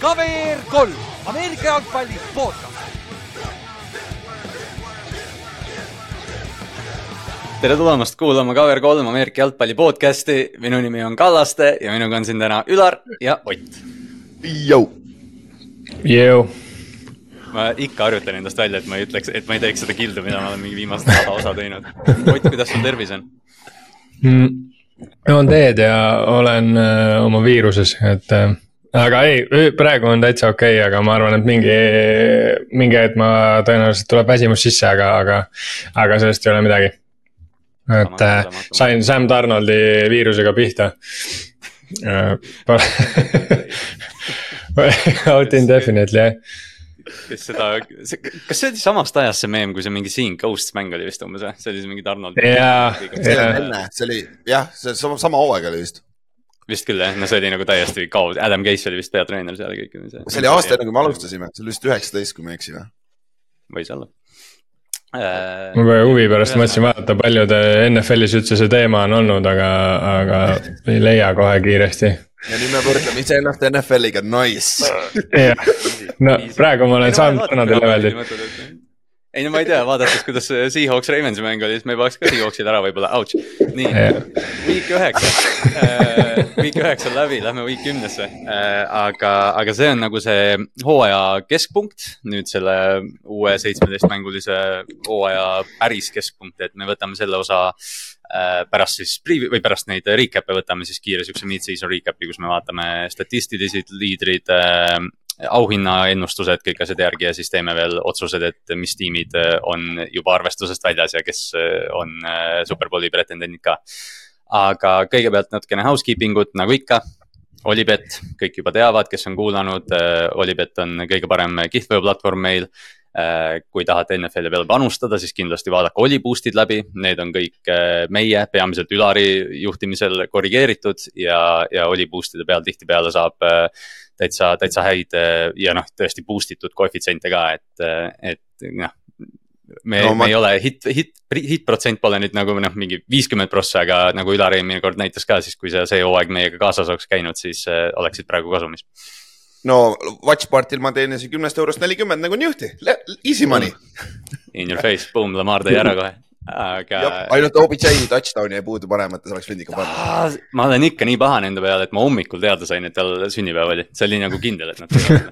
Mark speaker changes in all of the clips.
Speaker 1: KVR kolm, Ameerika jalgpalli podcast.
Speaker 2: tere tulemast kuulama KVR3 Ameerika jalgpalli podcasti. minu nimi on Kallaste ja minuga on siin täna Ülar ja Ott.
Speaker 3: Jou.
Speaker 4: Jõu.
Speaker 2: ma ikka harjutan endast välja, et ma ei ütleks, et ma ei teeks seda kildu, mida ma olen mingi viimased sada osa teinud. Ott, kuidas sul tervis on
Speaker 4: mm,? Joon teed ja olen äh, oma viiruses, et äh, aga ei, praegu on täitsa okei okay,, aga ma arvan, et mingi, mingi hetk ma tõenäoliselt tuleb väsimus sisse, aga, aga, aga sellest ei ole midagi. et äh, sain Sam Donaldi viirusega pihta. Out indefinitely jah
Speaker 2: kes seda, kas see oli samast ajast see meem, kui see mingi Seeing Ghosts mäng oli vist umbes või, see oli see mingi Donald.
Speaker 4: jaa,
Speaker 3: jaa. see oli jah, see sama, sama hooaeg oli vist.
Speaker 2: vist küll jah, no see oli nagu täiesti kaos, Adam Case oli vist peatreener seal ja kõik.
Speaker 3: see oli aasta enne, kui me alustasime, see oli vist üheksateist, kui ma ei eksi või?
Speaker 2: võis olla
Speaker 4: äh,. ma kohe huvi pärast mõtlesin vaadata, palju NFL-is üldse see teema on olnud, aga, aga ei leia kohe kiiresti
Speaker 3: ja nüüd me võrdleme iseennast NFL-iga, nice.
Speaker 4: jah, no praegu ma olen saanud tänada level'it.
Speaker 2: ei no ma ei tea, vaadates, kuidas Seahawks Ravensi mäng oli, siis me paneks ka Seahawksid ära võib-olla, ouch. nii, week üheksa. Uh,, week üheksa on läbi, lähme week kümnesse. Uh,. aga, aga see on nagu see hooaja keskpunkt. Nüüd selle uue seitsmeteistmängulise hooaja päris keskpunkt, et me võtame selle osa Äh, pärast siis preview või pärast neid recap'e võtame siis kiire siukse mid-season recap'i, kus me vaatame statistilised liidrid äh,, auhinnaennustused kõik asjad järgi ja siis teeme veel otsused, et mis tiimid äh, on juba arvestusest väljas ja kes äh, on superbowli pretendendid ka. aga kõigepealt natukene housekeeping ut nagu ikka. Olipet, kõik juba teavad, kes on kuulanud, Olipet on kõige parem kihlveoplatvorm meil Äh, kui tahate NFL-i peale panustada, siis kindlasti vaadake Oliboostid läbi, need on kõik äh, meie, peamiselt Ülari juhtimisel korrigeeritud ja, ja Oliboostide peal tihtipeale saab äh, täitsa, täitsa häid ja noh, tõesti boost itud koefitsiente ka, et, et noh me no,, me ma... ei ole hit, hit, hit-protsent pole nüüd nagu noh, mingi viiskümmend prossa, aga nagu Ülar eelmine kord näitas ka, siis kui sa see hooaeg meiega kaasas oleks käinud, siis äh, oleksid praegu kasumis
Speaker 3: no Watch Party'l ma teenisin kümnest eurost nelikümmend nagu nihti, easy money.
Speaker 2: In your face, boom, Lamar tõi ära kohe aga.
Speaker 3: ainult OBJ touchdown'i jäi puudu panemata, see oleks võinud ikka panna.
Speaker 2: ma olen ikka nii pahane enda peale, et ma hommikul teada sain, et tal sünnipäev oli, see oli nagu kindel, et nad teevad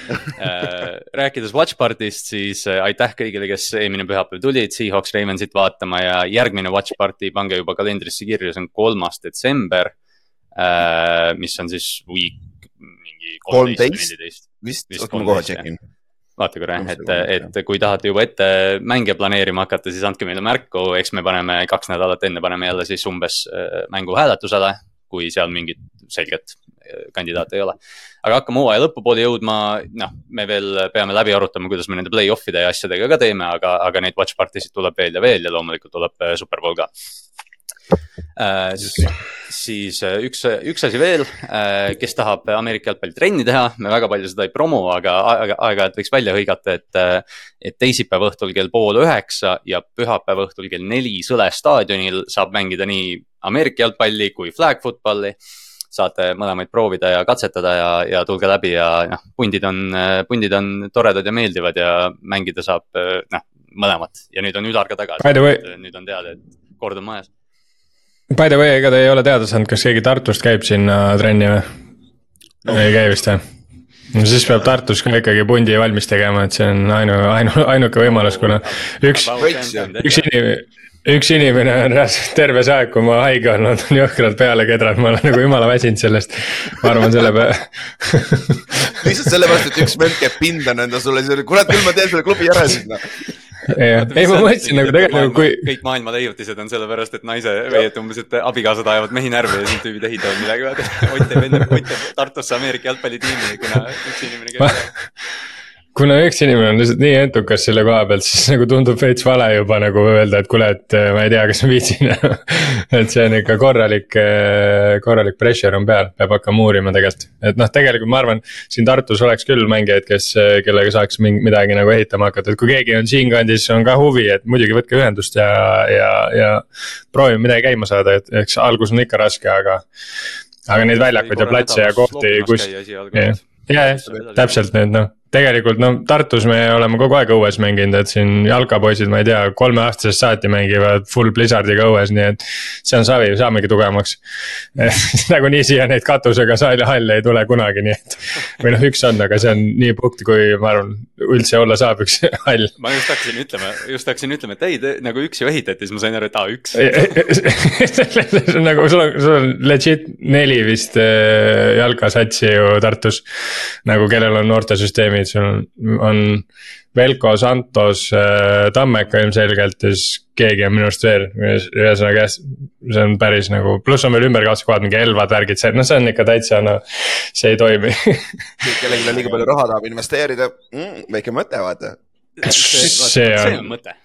Speaker 2: äh, rääkides Watch Party'st, siis äh, aitäh kõigile, kes eelmine pühapäev tulid Seahawks Ravensit vaatama ja järgmine Watch Party, pange juba kalendrisse kirja, see on kolmas detsember. Äh, mis on siis week mingi
Speaker 3: kolmteist, vist, vist, ma kohe tšekin
Speaker 2: vaata korra, et, et kui tahate juba ette mänge planeerima hakata, siis andke meile märku, eks me paneme kaks nädalat enne paneme jälle siis umbes äh, mängu hääletusele, kui seal mingit selget äh, kandidaati ei ole. aga hakkame hooaja lõpupoole jõudma, noh, me veel peame läbi arutama, kuidas me nende play-off'ide ja asjadega ka teeme, aga, aga neid watch party sid tuleb veel ja veel ja loomulikult tuleb äh, Superbowl ka siis äh, üks, üks asi veel, äh, kes tahab Ameerika jalgpalli trenni teha, me väga palju seda ei promo, aga aeg-ajalt võiks välja hõigata, et. et teisipäeva õhtul kell pool üheksa ja pühapäeva õhtul kell neli Sõle staadionil saab mängida nii Ameerika jalgpalli kui flag football'i saate mõlemaid proovida ja katsetada ja, ja tulge läbi ja noh, pundid on, pundid on toredad ja meeldivad ja mängida saab noh, mõlemat ja nüüd on Ülar ka tagasi. nüüd on teada, et kord on majas
Speaker 4: By the way, ega te ei ole teada saanud, kas keegi Tartust käib sinna trenni või no.? ei käi vist jah? no siis peab Tartus ka ikkagi pundi valmis tegema, et see on ainu, ainu, ainuke võimalus, kuna üks, üks inimene, üks inimene on reaalselt terve see aeg, kui ma haige olnud, on jõhkralt peale kedranud, ma olen nagu jumala väsinud sellest. ma arvan selle peale
Speaker 3: lihtsalt sellepärast, et üks vend käib pindana enda sulle, kurat küll ma teen selle klubi ära siis noh
Speaker 4: ei, ma mõtlesin nagu tegelikult nagu kui.
Speaker 2: kõik maailma leiutised on sellepärast, et naise või et umbes, et abikaasad ajavad mehi närvi ja siis tüübid ehitavad midagi. Ott teeb enne, Ott teeb Tartusse Ameerika jalgpallitiimi, kuna üks inimene käib
Speaker 4: kuna üks inimene on lihtsalt nii entukas selle koha pealt, siis nagu tundub veits vale juba nagu öelda, et kuule, et äh, ma ei tea, kas ma viitsin et see on ikka korralik, äh, korralik pressure on peal, peab hakkama uurima tegelikult. et noh, tegelikult ma arvan, siin Tartus oleks küll mängijaid, kes, kellega saaks mingi, midagi nagu ehitama hakata, et kui keegi on siinkandis, on ka huvi, et muidugi võtke ühendust ja, ja, ja. proovime midagi käima saada, et eks algus on ikka raske, aga aga neid väljakuid ja platse ja kohti, kus. ja, ja, täpselt need noh tegelikult noh, Tartus me oleme kogu aeg õues mänginud, et siin jalkapoisid, ma ei tea, kolmeaastasest saati mängivad full blizzard'iga õues, nii et. see on savi, saamegi tugevamaks nagunii siia neid katusega saali halle ei tule kunagi, nii et. või noh, üks on, aga see on nii puhk, kui ma arvan, üldse olla saab üks hall.
Speaker 2: ma just hakkasin ütlema, just hakkasin ütlema, et ei, nagu üks ju ehitati, siis ma sain aru, et aa, üks
Speaker 4: nagu sul on, sul on legit neli vist äh, jalkasatsi ju Tartus. nagu kellel on noortesüsteemi tiimid, sul on, on Velko, Santos, äh, Tammeka ilmselgelt ja siis keegi on minu arust veel, ühesõnaga jah, see on päris nagu, pluss on veel ümberkaudsed mingi Elvad, värgid, see, no see on ikka täitsa, no see ei toimi.
Speaker 3: Kellelgi liiga palju raha tahab investeerida mm,, väike mõte, vaata.
Speaker 2: see, see on, on mõte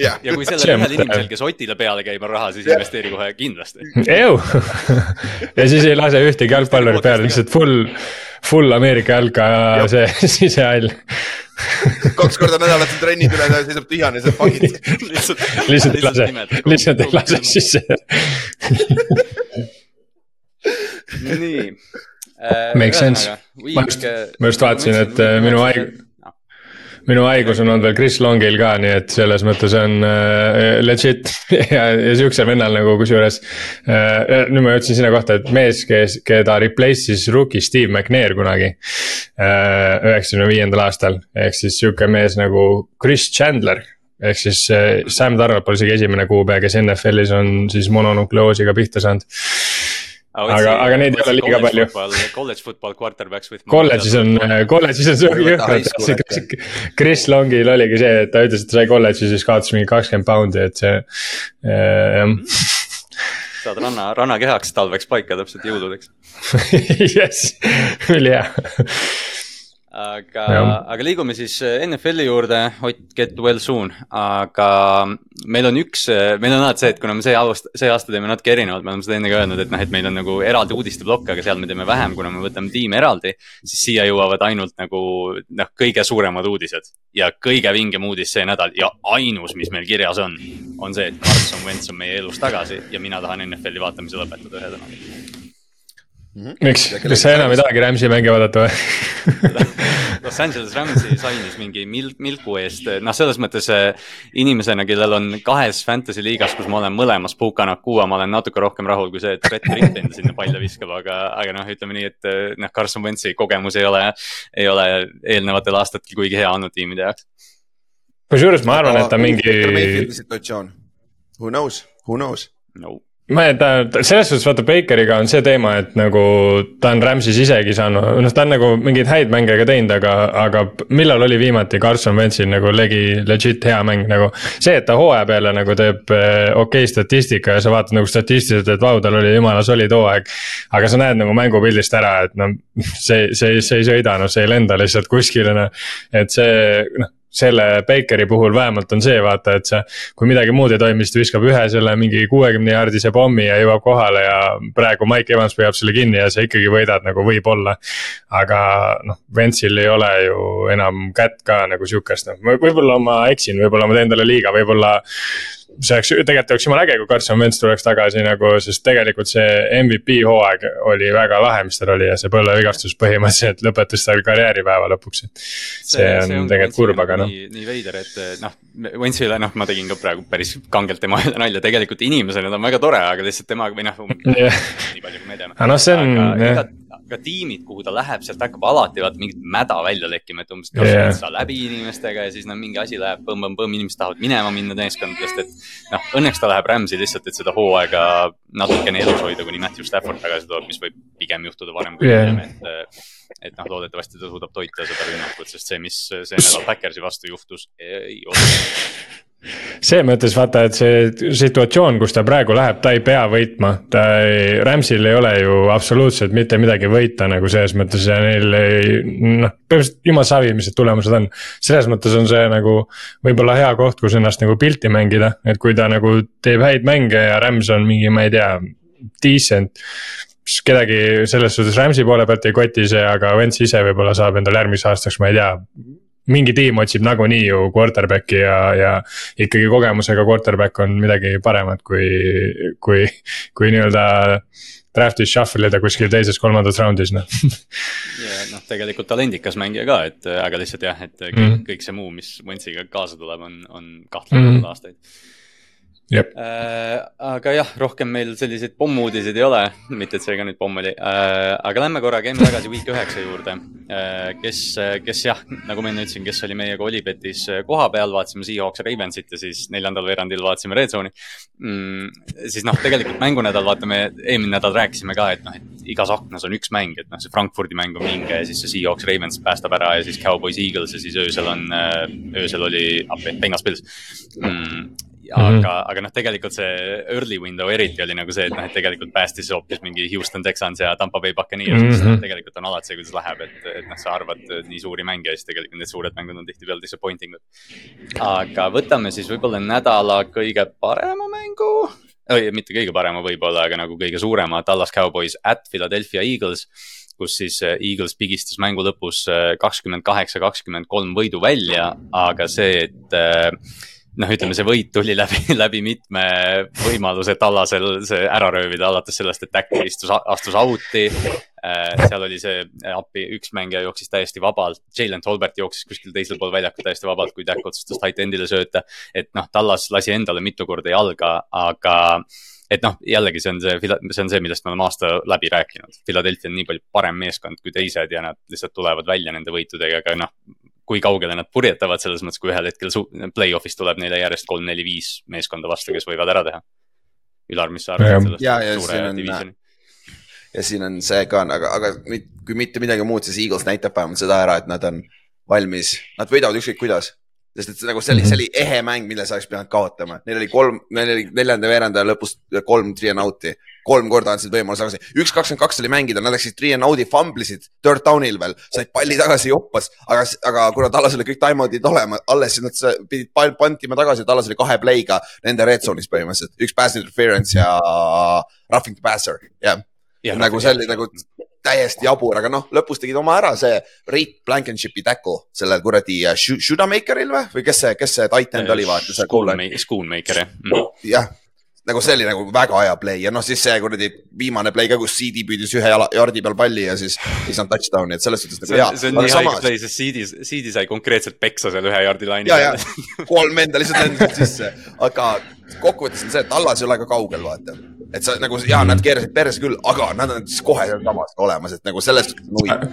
Speaker 2: ja, ja kui sellel ühel inimesel, kes Otile peale käib, on raha, siis ja. investeeri kohe kindlasti.
Speaker 4: Ja siis ei lase ühtegi jalgpallurit peale, lihtsalt full, full Ameerika jalka see sisehall
Speaker 3: kaks korda nädalas trennid üle, seisab tühjane, saab pagid.
Speaker 4: lihtsalt, lihtsalt ei lase, lihtsalt ei lase sisse.
Speaker 2: nii.
Speaker 4: Make sense, ma just, ma just vaatasin, et minu haig-, minu haigus on olnud veel Chris Longil ka, nii et selles mõttes on äh, legit ja, ja sihukesel vennal nagu kusjuures äh,. nüüd ma jõudsin sinna kohta, et mees, kes, keda replace'is rookie Steve McNair kunagi äh,. üheksakümne viiendal aastal, ehk siis sihuke mees nagu Chris Chandler ehk siis äh, Sam Darnold pole isegi esimene kuupäev, kes NFL-is on siis mononukleoosiga pihta saanud aga, aga neid ei ole liiga palju.
Speaker 2: College football quarterbacks with.
Speaker 4: kolledžis on, kolledžis on see jõhkralt, Chris Longil oligi see, et ta ütles, et sai kolledžis, siis kaotas mingi kakskümmend poundi, et see äh,, jah.
Speaker 2: Saad ranna, rannakehaks talveks paika täpselt jõuludeks.
Speaker 4: Jess, ülihea
Speaker 2: aga, aga liigume siis äh, NFL-i juurde, Ott, get well soon, aga meil on üks, äh, meil on alati see, et kuna me see aasta, see aasta teeme natuke erinevalt, me oleme seda enne ka öelnud, et noh, et meil on nagu eraldi uudisteplokk, aga seal me teeme vähem, kuna me võtame tiime eraldi. siis siia jõuavad ainult nagu noh, kõige suuremad uudised ja kõige vingem uudis see nädal ja ainus, mis meil kirjas on, on see, et Carson Wentz on meie elus tagasi ja mina tahan NFL-i vaatamise lõpetada ühe sõnaga.
Speaker 4: Miks, kas sa enam ei tahagi Rams'i mänge vaadata või?
Speaker 2: Los Angeles Rams'i sainis mingi mil-, milku eest, noh, selles mõttes äh, inimesena, kellel on kahes fantasy liigas, kus ma olen mõlemas Puka-Nakua, ma olen natuke rohkem rahul kui see, et Brett Ritt enda sinna palja viskab, aga, aga noh, ütleme nii, et äh, noh, Carson Wentzi kogemus ei ole, ei ole eelnevatel aastatel kuigi hea olnud tiimide jaoks.
Speaker 4: kusjuures ma arvan, et ta
Speaker 3: mingi. situatsioon, who knows, who knows?
Speaker 2: No
Speaker 4: ma ei, ta, selles suhtes vaata Bakeriga on see teema, et nagu ta on Rams'is isegi saanud, noh, ta on nagu mingeid häid mänge ka teinud, aga, aga millal oli viimati Carson Wentzil nagu legi legit hea mäng nagu. see, et ta hooaja peale nagu teeb eh, okei okay statistika ja sa vaatad nagu statistiliselt, et vau, tal oli jumala solid hooaeg. aga sa näed nagu mängupildist ära, et noh, see, see, see ei sõida, noh, see ei lenda lihtsalt kuskile, noh. et see, noh selle Bakeri puhul vähemalt on see vaata, et see, kui midagi muud ei toimi, siis ta viskab ühe selle mingi kuuekümne jaardise pommi ja jõuab kohale ja praegu Mike Evans püüab selle kinni ja sa ikkagi võidad nagu võib-olla. aga noh, Ventsil ei ole ju enam kätt ka nagu sihukest, noh võib-olla ma eksin, võib-olla ma teen talle liiga, võib-olla see oleks, tegelikult oleks jumala äge, kui Carson Wentz tuleks tagasi nagu, sest tegelikult see MVP hooaeg oli väga lahe, mis tal oli ja see põlvevigastus põhimõtteliselt lõpetas tal karjääripäeva lõpuks. see, see on, on tegelikult kurb, aga noh.
Speaker 2: nii, veider, et noh, Wentzile noh, ma tegin ka praegu päris kangelt tema üle nalja, tegelikult inimesena ta on väga tore, aga lihtsalt temaga või noh
Speaker 4: nii palju kui me teame. aga noh, see on
Speaker 2: jah ka tiimid, kuhu ta läheb, sealt hakkab alati vaata mingit mäda välja lekkima, et umbes yeah. sa läbi inimestega ja siis no mingi asi läheb põmm-põmm-põmm, inimesed tahavad minema minna meeskondadest, et noh, õnneks ta läheb Rams'i lihtsalt, et seda hooaega natukene elus hoida, kuni Matthew Stafford tagasi tuleb, mis võib pigem juhtuda varem kui hiljem yeah., et et noh, loodetavasti ta suudab toita seda rünnakut, sest see, mis see nädal Backersi vastu juhtus, ei olnud
Speaker 4: selles mõttes vaata, et see situatsioon, kus ta praegu läheb, ta ei pea võitma, ta ei, Ramsil ei ole ju absoluutselt mitte midagi võita nagu selles mõttes ja neil ei noh, põhimõtteliselt jumal savi, mis need tulemused on. selles mõttes on see nagu võib-olla hea koht, kus ennast nagu pilti mängida, et kui ta nagu teeb häid mänge ja Rams on mingi, ma ei tea, decent siis kedagi selles suhtes Rams'i poole pealt ei koti see, aga Wentz ise võib-olla saab endale järgmiseks aastaks, ma ei tea mingi tiim otsib nagunii ju quarterback'i ja, ja ikkagi kogemusega quarterback on midagi paremat kui, kui, kui nii-öelda draft'is shuffle ida kuskil teises-kolmandas raundis noh.
Speaker 2: ja noh, tegelikult talendikas mängija ka, et aga lihtsalt jah, et kõik, mm. kõik see muu, mis Wentsiga kaasa tuleb, on, on kahtlemata mm. aastaid
Speaker 4: Äh,
Speaker 2: aga jah, rohkem meil selliseid pommuudiseid ei ole, mitte et see ka nüüd pomm oli äh,. aga lähme korra, käime tagasi week üheksa juurde äh,. kes, kes jah, nagu ma enne ütlesin, kes oli meiega Olipetis koha peal, vaatasime Seahawks Ravensit ja siis neljandal veerandil vaatasime Red Zone'i mm,. siis noh, tegelikult mängunädal, vaata me eelmine nädal rääkisime ka, et noh, et igas aknas on üks mäng, et noh, see Frankfurdi mäng on vinge ja siis see Seahawks Ravens päästab ära ja siis Cowboys Eagles ja siis öösel on, äh, öösel oli appi, Bengals Bills mm. Aga mm, -hmm. aga noh, tegelikult see early window eriti oli nagu see, et noh, et tegelikult päästis hoopis mingi Houston Texans ja Tampa Bay Buccaneers mm, -hmm. tegelikult on alati see, kuidas läheb, et, et noh, sa arvad nii suuri mänge ja siis tegelikult need suured mängud on tihtipeale disappointing ud. aga võtame siis võib-olla nädala kõige parema mängu või mitte kõige parema võib-olla, aga nagu kõige suurema Dallas Cowboys at Philadelphia Eagles kus siis äh, Eagles pigistas mängu lõpus äh, kakskümmend kaheksa, kakskümmend kolm võidu välja, aga see, et äh, noh, ütleme, see võit tuli läbi, läbi mitme võimaluse Tallasel see ära röövida, alates sellest, et Tack istus, astus out'i äh,. seal oli see appi, üks mängija jooksis täiesti vabalt, Jalen Tolbert jooksis kuskil teisel pool väljakut täiesti vabalt, kui Tack otsustas tight end'ile sööta. et noh, Tallas lasi endale mitu korda jalga, aga et noh, jällegi see on see, see on see, millest me oleme aasta läbi rääkinud. Philadelphia on nii palju parem meeskond kui teised ja nad lihtsalt tulevad välja nende võitudega, aga noh kui kaugele nad purjetavad selles mõttes, kui ühel hetkel play-off'is tuleb neile järjest kolm, neli, viis meeskonda vastu, kes võivad ära teha. Ülar, mis sa arvad sellest
Speaker 3: ja, ja suure divisiooni? ja siin on see ka, aga, aga kui mitte midagi muud, siis Eagles näitab vähemalt seda ära, et nad on valmis, nad võidavad ükskõik kuidas sest et nagu see oli, see oli ehe mäng, mille sa oleks pidanud kaotama, neil oli kolm, neil oli neljanda veerandaja lõpus kolm three and out'i. kolm korda andsid võimaluse tagasi, üks kakskümmend kaks oli mängida, nad läksid three and out'i, fumblesid third down'il veel, said palli tagasi joppas, aga, aga kuna Tallas oli kõik time out'id olema alles, siis nad pidid pall pantima tagasi, Tallas oli kahe play'ga nende red zone'is põhimõtteliselt, üks pass interference ja roughing the passer, jah. Nagu see oli nagu täiesti jabur, aga noh, lõpus tegid oma ära see Reit Blankenshipi tackle sellel kuradi uh, Shootamakeril või, või kes see, kes see titan oli, vaata see.
Speaker 2: Schoonmaker jah. Mm..
Speaker 3: jah, nagu see oli nagu väga hea play ja noh, siis see kuradi viimane play ka, kus CD püüdis ühe jala, jardi peal palli ja siis, siis on touchdown'i, et selles suhtes nagu hea.
Speaker 2: see on nii samas... haige play, sest CD, CD sai konkreetselt peksa seal ühe jardi laine
Speaker 3: peal. kolm venda lihtsalt lendasid sisse, aga kokkuvõttes on see, et Allas ei ole ka kaugel, vaata et sa nagu ja nad keerasid perse küll, aga nad on siis kohe sealsamas olemas, et nagu selles suhtes on huvitav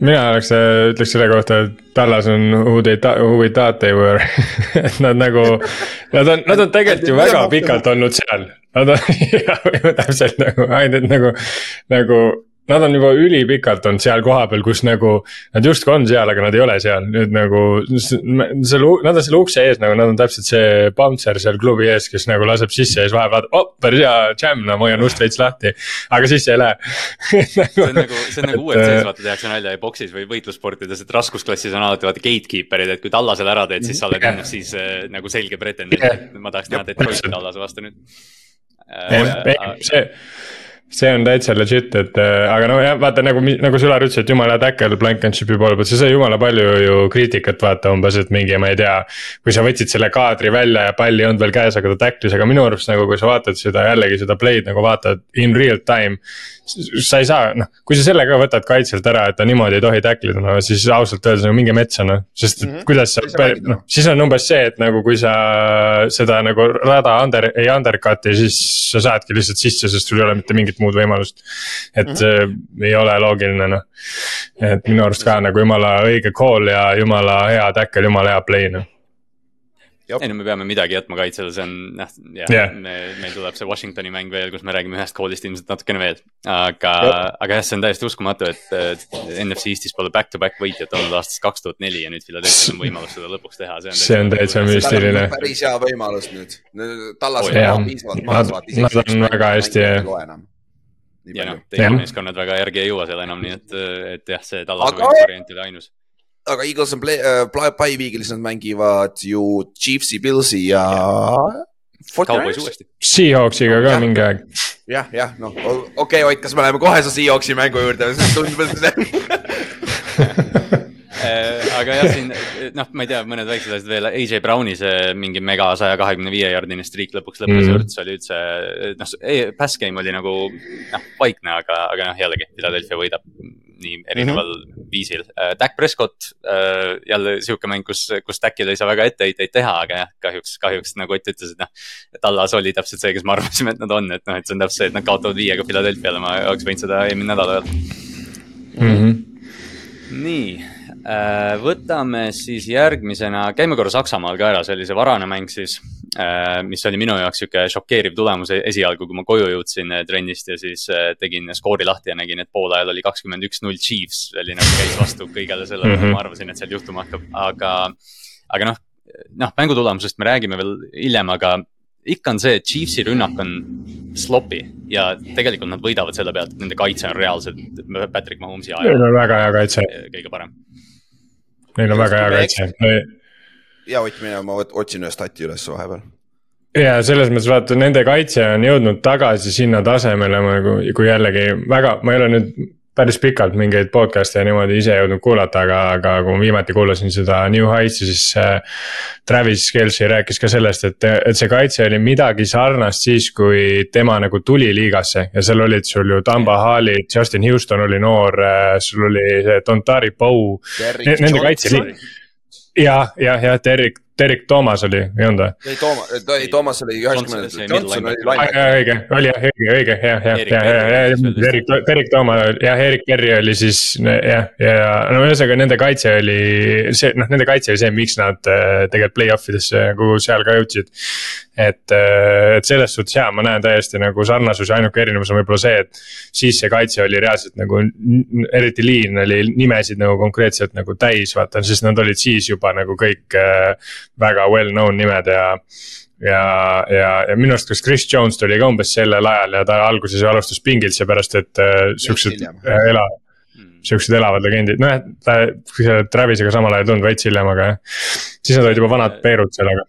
Speaker 4: mina oleks, ütleks selle kohta, et Tallas on who they, who we thought they were et nad nagu, nad on, nad on tegelikult ju väga pikalt olnud seal. Nad on, täpselt nagu, ainult nagu, nagu nad on juba ülipikalt olnud seal kohapeal, kus nagu. Nad justkui on seal, aga nad ei ole seal, nüüd nagu selle, nad on selle ukse ees nagu, nad on täpselt see bouncer seal klubi ees, kes nagu laseb sisse ja siis vahepeal vaatab, oh päris hea jam, no ma hoian ust veits lahti. aga sisse ei lähe
Speaker 2: see on nagu, see on nagu UFC-s vaata tehakse nalja ja boksis või võitlussportides, et raskusklassis on alati vaata gatekeeper'id, et kui Tallasel ära teed, siis sa oled enne siis äh, nagu selge pretendent, ma tahaks näha Detroiti Tallase vastu nüüd
Speaker 4: äh,. see see on täitsa legit, et äh, aga no jah, vaata nagu, nagu Sülar ütles, et jumala tackle Blankenship'i poole pealt, see sai jumala palju ju kriitikat vaata umbes, et mingi, ma ei tea. kui sa võtsid selle kaadri välja ja pall ei olnud veel käes, aga ta tackle'is, aga minu arust nagu, kui sa vaatad seda jällegi seda play'd nagu vaatad in real time sa ei saa, noh, kui sa selle ka võtad kaitselt ära, et ta niimoodi ei tohi tackle ida, no siis ausalt öeldes nagu minge metsa noh. sest mm -hmm. kuidas sa, noh, siis on umbes see, et nagu kui sa seda nagu rada under, ei undercut'i, siis sa saadki lihtsalt sisse, sest sul ei ole mitte mingit muud võimalust. et mm -hmm. see ei ole loogiline noh. et minu arust ka nagu jumala õige call ja jumala hea tackle, jumala hea play noh
Speaker 2: ei no me peame midagi jätma kaitsele, see on noh, jah
Speaker 4: Yeah.
Speaker 2: me, meil tuleb see Washingtoni mäng veel, kus me räägime ühest koolist ilmselt natukene veel. aga, aga jah, see on täiesti uskumatu, et NFC Eestis pole back-to-back võitjat olnud aastast kaks tuhat neli ja nüüd Philadelphia'l on võimalus seda lõpuks teha, see on.
Speaker 4: See on täitsa müstiline.
Speaker 3: päris hea võimalus nüüd. Tallas on ka piisavalt
Speaker 4: Nad-
Speaker 3: maas, vaata.
Speaker 4: nad on väga hästi, jah.
Speaker 2: ja noh, teised meeskonnad väga järgi ei jõua seal enam, nii et, et jah, see Tallase
Speaker 3: Aga-
Speaker 2: variant oli ainus.
Speaker 3: Aga Eagles on play, äh, play viigis, nad mängivad ju Chiefsi, Pilsi ja.
Speaker 2: Uuesti.
Speaker 4: Seahawksiga ka
Speaker 3: Jah.
Speaker 4: mingi aeg.
Speaker 3: jah, jah, noh, okei okay, Ott, kas me läheme kohe su Seahawksi mängu juurde, tundub, et
Speaker 2: Äh, aga jah, siin noh, ma ei tea, mõned väiksed asjad veel, AJ Browni see mingi mega saja kahekümne viie jardine streak lõpuks lõppes mm., Örts oli üldse, noh, pass game oli nagu noh, vaikne, aga, aga noh, jällegi Philadelphia võidab nii erineval mm -hmm. viisil uh,. Dak Prescott uh, jälle sihuke mäng, kus, kus Dakile ei saa väga etteheiteid teha, aga jah, kahjuks, kahjuks nagu Ott ütles, et noh. Tallas oli täpselt see, kes me arvasime, et nad on, et noh, et see on täpselt see, et nad kaotavad viiega Philadelphia'le, ma oleks võinud seda eelmine nädal öelda
Speaker 4: Mhm.
Speaker 2: nii, võtame siis järgmisena, käime korra Saksamaal ka ära, see oli see varane mäng siis, mis oli minu jaoks sihuke šokeeriv tulemus esialgu, kui ma koju jõudsin eh, trennist ja siis tegin skoori lahti ja nägin, et poolajal oli kakskümmend üks, null Chiefs, oli nagu käis vastu kõigele sellele mm. -hmm. ma arvasin, et seal juhtuma hakkab, aga, aga noh, noh, mängu tulemusest me räägime veel hiljem, aga ikka on see, et Chiefsi rünnak on sloppy ja tegelikult nad võidavad selle pealt, et nende kaitse on reaalselt Patrick Mahomes'i ajal
Speaker 4: väga hea kaitse,
Speaker 2: kõige parem.
Speaker 4: Neil on väga hea kaitse.
Speaker 3: ja Ott, mine, ma otsin ühe stati üles vahepeal.
Speaker 4: ja selles mõttes vaata, nende kaitse on jõudnud tagasi sinna tasemele nagu, kui jällegi väga, ma ei ole nüüd päris pikalt mingeid podcast'e ja niimoodi ise jõudnud kuulata, aga, aga kui ma viimati kuulasin seda New Heights'i, siis äh, Travis Kelci rääkis ka sellest, et, et see kaitse oli midagi sarnast siis, kui tema nagu tuli liigasse ja seal olid sul ju Tamba Hali, Justin Houston oli noor, sul oli see Dontari Bow. Nende kaitse oli ja, ja, ja Derek, Derek Toomas oli, ei olnud või?
Speaker 3: ei, Toomas, ei Toomas oli üheksakümmend, Johnson oli laine.
Speaker 4: õige, oli jah, õige, õige, jah, jah,
Speaker 2: Erik
Speaker 4: ja, ja, ja
Speaker 2: Berry oli,
Speaker 4: Erik, Erik Tooma, jah, Erik Berry oli siis jah, ja no ühesõnaga nende kaitse oli see, noh, nende kaitse oli see, miks nad äh, tegelikult play-off idesse nagu seal ka jõudsid. et, et selles suhtes jaa, ma näen täiesti nagu sarnasusi, ainuke erinevus on võib-olla see, et siis see kaitse oli reaalselt nagu, eriti liin oli nimesid nagu konkreetselt nagu täis, vaata, sest nad olid siis juba nagu kõik äh, väga well known nimed ja ja, ja, ja minu arust, kas Chris Jones tuli ka umbes sellel ajal ja ta alguses ju alustas pingilt, seepärast et äh, siuksed äh, ela-, siuksed elavad legendid, nojah, ta, Travisega samal ajal ei tulnud, veits hiljem, aga jah. siis nad olid juba vanad peerud sellega.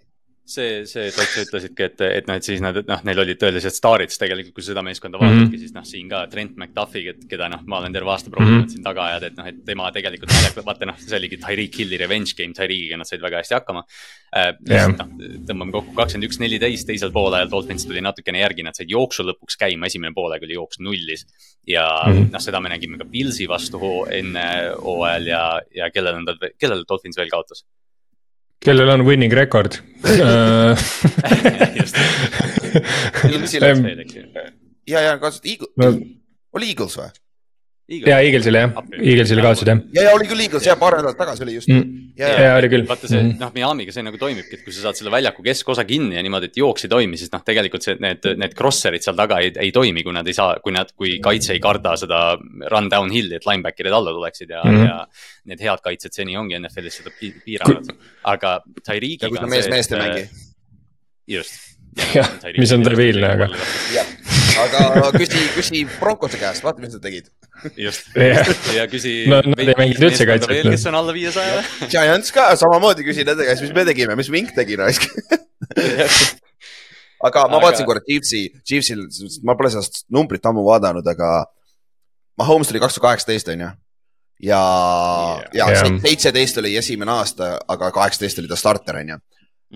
Speaker 2: see, see, et sa ütlesidki, et, et noh, et siis nad, noh, neil olid tõelised staarid, siis tegelikult, kui seda meeskonda
Speaker 4: Mhm.
Speaker 2: vaatadki, siis noh, siin ka Trent McDuffi, keda noh, ma olen terve aasta proovinud
Speaker 4: Mhm.
Speaker 2: siin taga ajada, et noh, et tema tegelikult naljakas, vaata noh, see oligi Tyreek Hilli revenge game, Tyreekiga nad said väga hästi hakkama äh,.
Speaker 4: Jah.
Speaker 2: noh, tõmbame kokku kakskümmend üks, neliteist, teisel poolajal Dolphins tuli natukene järgi, nad said jooksu lõpuks käima, esimene poolaeg oli jooks nullis. ja mm. -hmm. noh, seda me nägime ka Pilsi vastu hoo, enne hooajal ja, ja kellele nad, kellele Dolphins veel kaotas
Speaker 4: kellel on winning record
Speaker 3: ja, ja kaotasid Eagle
Speaker 4: No.,
Speaker 3: oli Eagles või?
Speaker 4: Ja Eaglesile jah, Eaglesile kaotasid jah
Speaker 3: ja, ja oli küll Eagles ja paar nädalat tagasi oli just mm..
Speaker 4: mm..
Speaker 3: ja,
Speaker 4: ja
Speaker 3: ja,
Speaker 4: oli küll.
Speaker 2: vaata see, noh, Miami'ga see nagu toimibki, et kui sa saad selle väljaku keskosa kinni ja niimoodi, et jooks ei toimi, siis noh, tegelikult see, need, need crosser'id seal taga ei, ei toimi, kui nad ei saa, kui nad, kui kaitse ei karda seda run down hill'i, et linebacker'id alla tuleksid ja mm. -hmm. ja need head kaitsjad seni ongi NFL-is seda pi- piiranud. aga Tyreekiga
Speaker 3: ja kui ta mees meest ei mängi.
Speaker 2: just.
Speaker 4: Jah, mis on debiilne, aga-
Speaker 3: jah, aga küsi, küsi Broncose käest, vaata, mis nad tegid.
Speaker 2: just,
Speaker 4: Jah.
Speaker 2: ja küsi.
Speaker 4: No nad ei mänginud üldse kaitset.
Speaker 2: kes on alla viiesaja
Speaker 3: Giants ka samamoodi küsi nende käest, mis me tegime, mis Vink tegi raisk. aga ma
Speaker 2: Aga-
Speaker 3: vaatasin korra Chiefsi, Chiefsil, ma pole seda numbrit ammu vaadanud, aga Mahomes tuli kaks tuhat kaheksateist, on ju. ja, ja
Speaker 4: Jah.
Speaker 3: seitseteist oli esimene aasta, aga kaheksateist oli ta starter, on ju.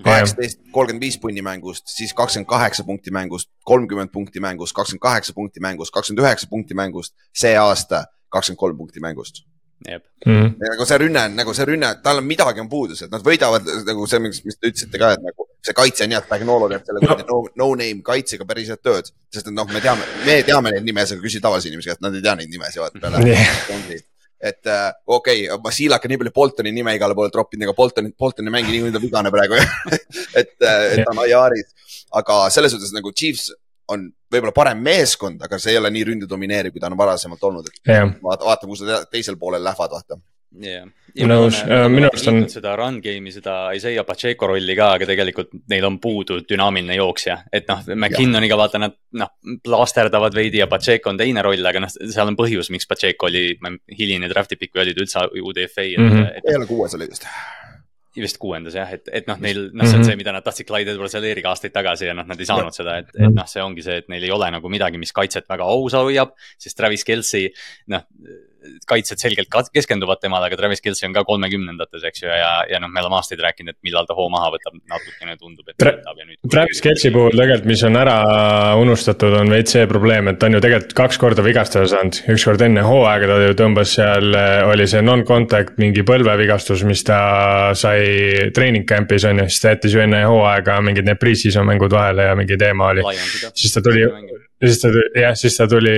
Speaker 3: kaheksateist, kolmkümmend viis punni mängust, siis kakskümmend kaheksa punkti mängust, kolmkümmend punkti mängust, kakskümmend kaheksa punkti mängust, kakskümmend üheksa punkti mängust. see aasta kakskümmend kolm punkti mängust.
Speaker 2: jah,
Speaker 4: Mm.
Speaker 3: nagu see rünne on nagu see rünne, tal on midagi on puudus, et nad võidavad nagu see, mis mis te ütlesite ka, et nagu see kaitse on hea, et Bagnolo teeb selle kuradi no, no name kaitsega päris head tööd. sest et noh, me teame, me teame neid nimesid, aga küsi tavalise inimese käest, nad ei tea neid nimesid, vaata peale
Speaker 4: Jah..
Speaker 3: Et äh, okei okay,, ma Siilaka nii palju Boltoni nime igale poole troppinud, ega Bolton, Bolton ei mängi niikuinii ta vigane praegu et, äh, et ta on IR-is. aga selles suhtes nagu Chiefs on võib-olla parem meeskond, aga see ei ole nii ründe domineeriv, kui ta on varasemalt olnud, et
Speaker 4: yeah.
Speaker 3: vaata, vaata, kuhu sa teisel poolel lähevad, vaata
Speaker 2: jah,
Speaker 4: nõus, minu arust on.
Speaker 2: seda run game'i, seda Isaiah Pacheco rolli ka, aga tegelikult neil on puudu dünaamiline jooksja. et noh, McKinnoniga vaata nad noh, laasterdavad veidi ja Pacheco on teine roll, aga noh, seal on põhjus, miks Pacheco oli hiline draft'i pikk või oli ta üldse UDFA
Speaker 3: mm. -hmm. Ei ole kuues oli vist
Speaker 2: vist kuuendas jah, et, et noh, neil, noh, see on mhm. see, mida nad tahtsid Clyde Edwards Aleriga aastaid tagasi ja noh, nad ei saanud seda, et, et noh, see ongi see, et neil ei ole nagu midagi, mis kaitset väga ausa hoiab. sest Travis Kelci, noh kaitsjad selgelt keskenduvad temale, aga Travis Kelci on ka kolmekümnendates, eks ju, ja, ja noh, me oleme aastaid rääkinud, et millal ta hoo maha võtab, natukene tundub, et
Speaker 4: Tra. Travis Kelci puhul tegelikult, mis on ära unustatud, on veits see probleem, et ta on ju tegelikult kaks korda vigastada saanud. ükskord enne hooaega ta ju tõmbas seal, oli see non-contact mingi põlvevigastus, mis ta sai treening camp'is on ju, siis ta jättis ju enne hooaega mingid need pre-season mängud vahele ja mingi teema oli. siis ta tuli ja siis ta tuli, jah, siis ta tuli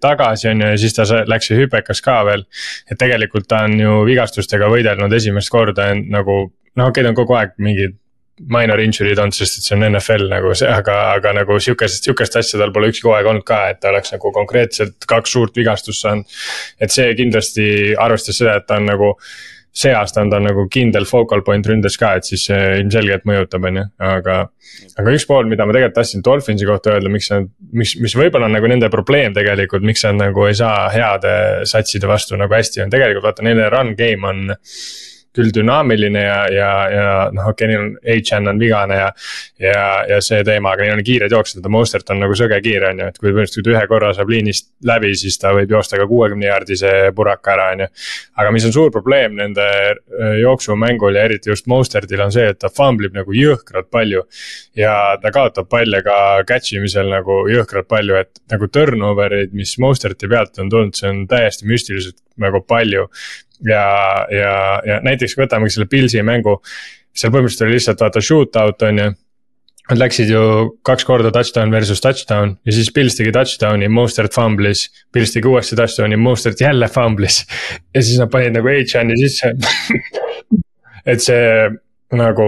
Speaker 4: tagasi, on ju, ja siis ta läks ju hüpekas ka veel. et tegelikult ta on ju vigastustega võidelnud esimest korda nagu, noh, okei okay,, ta on kogu aeg mingid minor injury'd olnud, sest et see on NFL nagu see, aga, aga nagu sihukest, sihukest asja tal pole ükski hooaeg olnud ka, et ta oleks nagu konkreetselt kaks suurt vigastust saanud. et see kindlasti, arvestades seda, et ta on nagu see aasta on ta nagu kindel focal point ründes ka, et siis see ilmselgelt mõjutab, on ju, aga. aga üks pool, mida ma tegelikult tahtsin Dolphinsi kohta öelda, miks nad, mis, mis võib-olla on nagu nende probleem tegelikult, miks nad nagu ei saa heade satside vastu nagu hästi on, tegelikult vaata, nende run game on küll dünaamiline ja, ja, ja noh, okei okay,, neil on, H-N on vigane ja. ja, ja see teema, aga neil on kiired jooksjad, Mostert on nagu söge kiire, on ju, et kui põhimõtteliselt ühe korra saab liinist läbi, siis ta võib joosta ka kuuekümne jaardise puraka ära, on ju. aga mis on suur probleem nende äh, jooksumängul ja eriti just Mostertil on see, et ta famblib nagu jõhkralt palju. ja ta kaotab palle ka catch imisel nagu jõhkralt palju, et nagu turnover eid, mis Mosterti pealt on tulnud, see on täiesti müstiliselt nagu palju ja, ja, ja näiteks võtamegi selle Pilsi mängu. seal põhimõtteliselt oli lihtsalt vaata shootout on ju. Nad läksid ju kaks korda touchdown versus touchdown ja siis Pils tegi touchdown'i, Mostert fumblis. Pils tegi uuesti touchdown'i, Mostert jälle fumblis. ja siis nad panid nagu H-N-i sisse et see nagu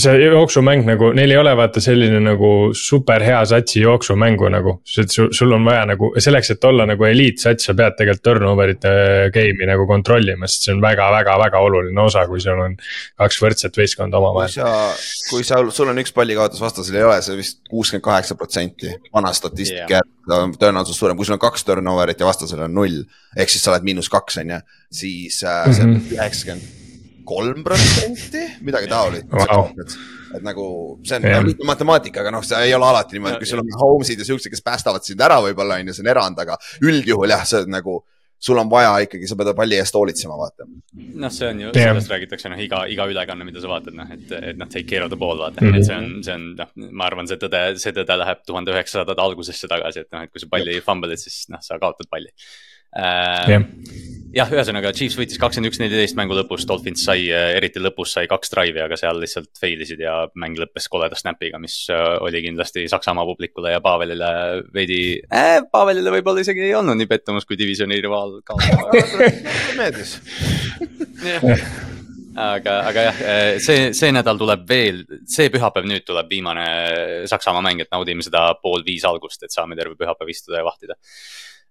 Speaker 4: see jooksumäng nagu, neil ei ole vaata selline nagu super hea satsi jooksumängu nagu. sul, sul on vaja nagu selleks, et olla nagu eliitsats, sa pead tegelikult turnover'ite game'i nagu kontrollima, sest see on väga-väga-väga oluline osa, kui sul on kaks võrdset võistkonda omavahel.
Speaker 3: kui sa, kui sa, sul on üks pallikaotus, vastasel ei ole, see vist kuuskümmend kaheksa protsenti vana statistika yeah. tõenäosus suurem, kui sul on kaks turnover'it ja vastasel on null. ehk siis sa oled miinus kaks, on ju, siis äh, see on mhm. üheksakümmend kolm protsenti, midagi taolist wow.. et nagu see on yeah. lihtne matemaatika, aga noh, see ei ole alati niimoodi, kui sul on Holmes'id ja siuksed, kes päästavad sind ära, võib-olla on ju, see on erand, aga üldjuhul jah, see on nagu sul on vaja ikkagi, sa pead palli eest hoolitsema, vaata.
Speaker 2: noh, see on ju yeah., sellest räägitakse noh, iga, iga ülekanne, mida sa vaatad, noh, et, et noh, take care of the ball, vaata mm, -hmm. et see on, see on noh, ma arvan, see tõde, see tõde läheb tuhande üheksasadade algusesse tagasi, et noh, et kui sa palli fumble'id, siis noh, sa kaotad palli äh,. Yeah jah, ühesõnaga Chiefs võitis kakskümmend üks, neliteist mängu lõpus, Dolphins sai, äh, eriti lõpus sai kaks drive'i, aga seal lihtsalt fail isid ja mäng lõppes koleda snap'iga, mis äh, oli kindlasti Saksamaa publikule ja Pavelile veidi äh,, Pavelile võib-olla isegi ei olnud nii pettumus, kui divisjoni rivaal kaotas.
Speaker 3: Meeldis.
Speaker 2: Aga, aga jah, äh, see, see nädal tuleb veel, see pühapäev nüüd tuleb viimane Saksamaa mäng, et naudime seda pool viis algust, et saame terve pühapäev istuda ja vahtida.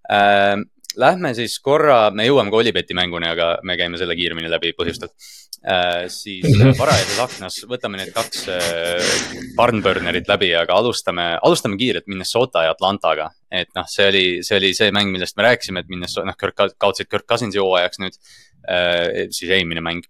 Speaker 2: Äh, Lähme siis korra, me jõuame ka Olibeti mänguni, aga me käime selle kiiremini läbi põhjustel äh,. siis varajases aknas võtame need kaks äh, barnburnerit läbi, aga alustame, alustame kiirelt Minnesota ja Atlantaga. et noh, see oli, see oli see mäng, millest me rääkisime, et Minnesota, noh, Kirk, kaotsid Kirk Cousinsi hooajaks nüüd äh,. siis eelmine mäng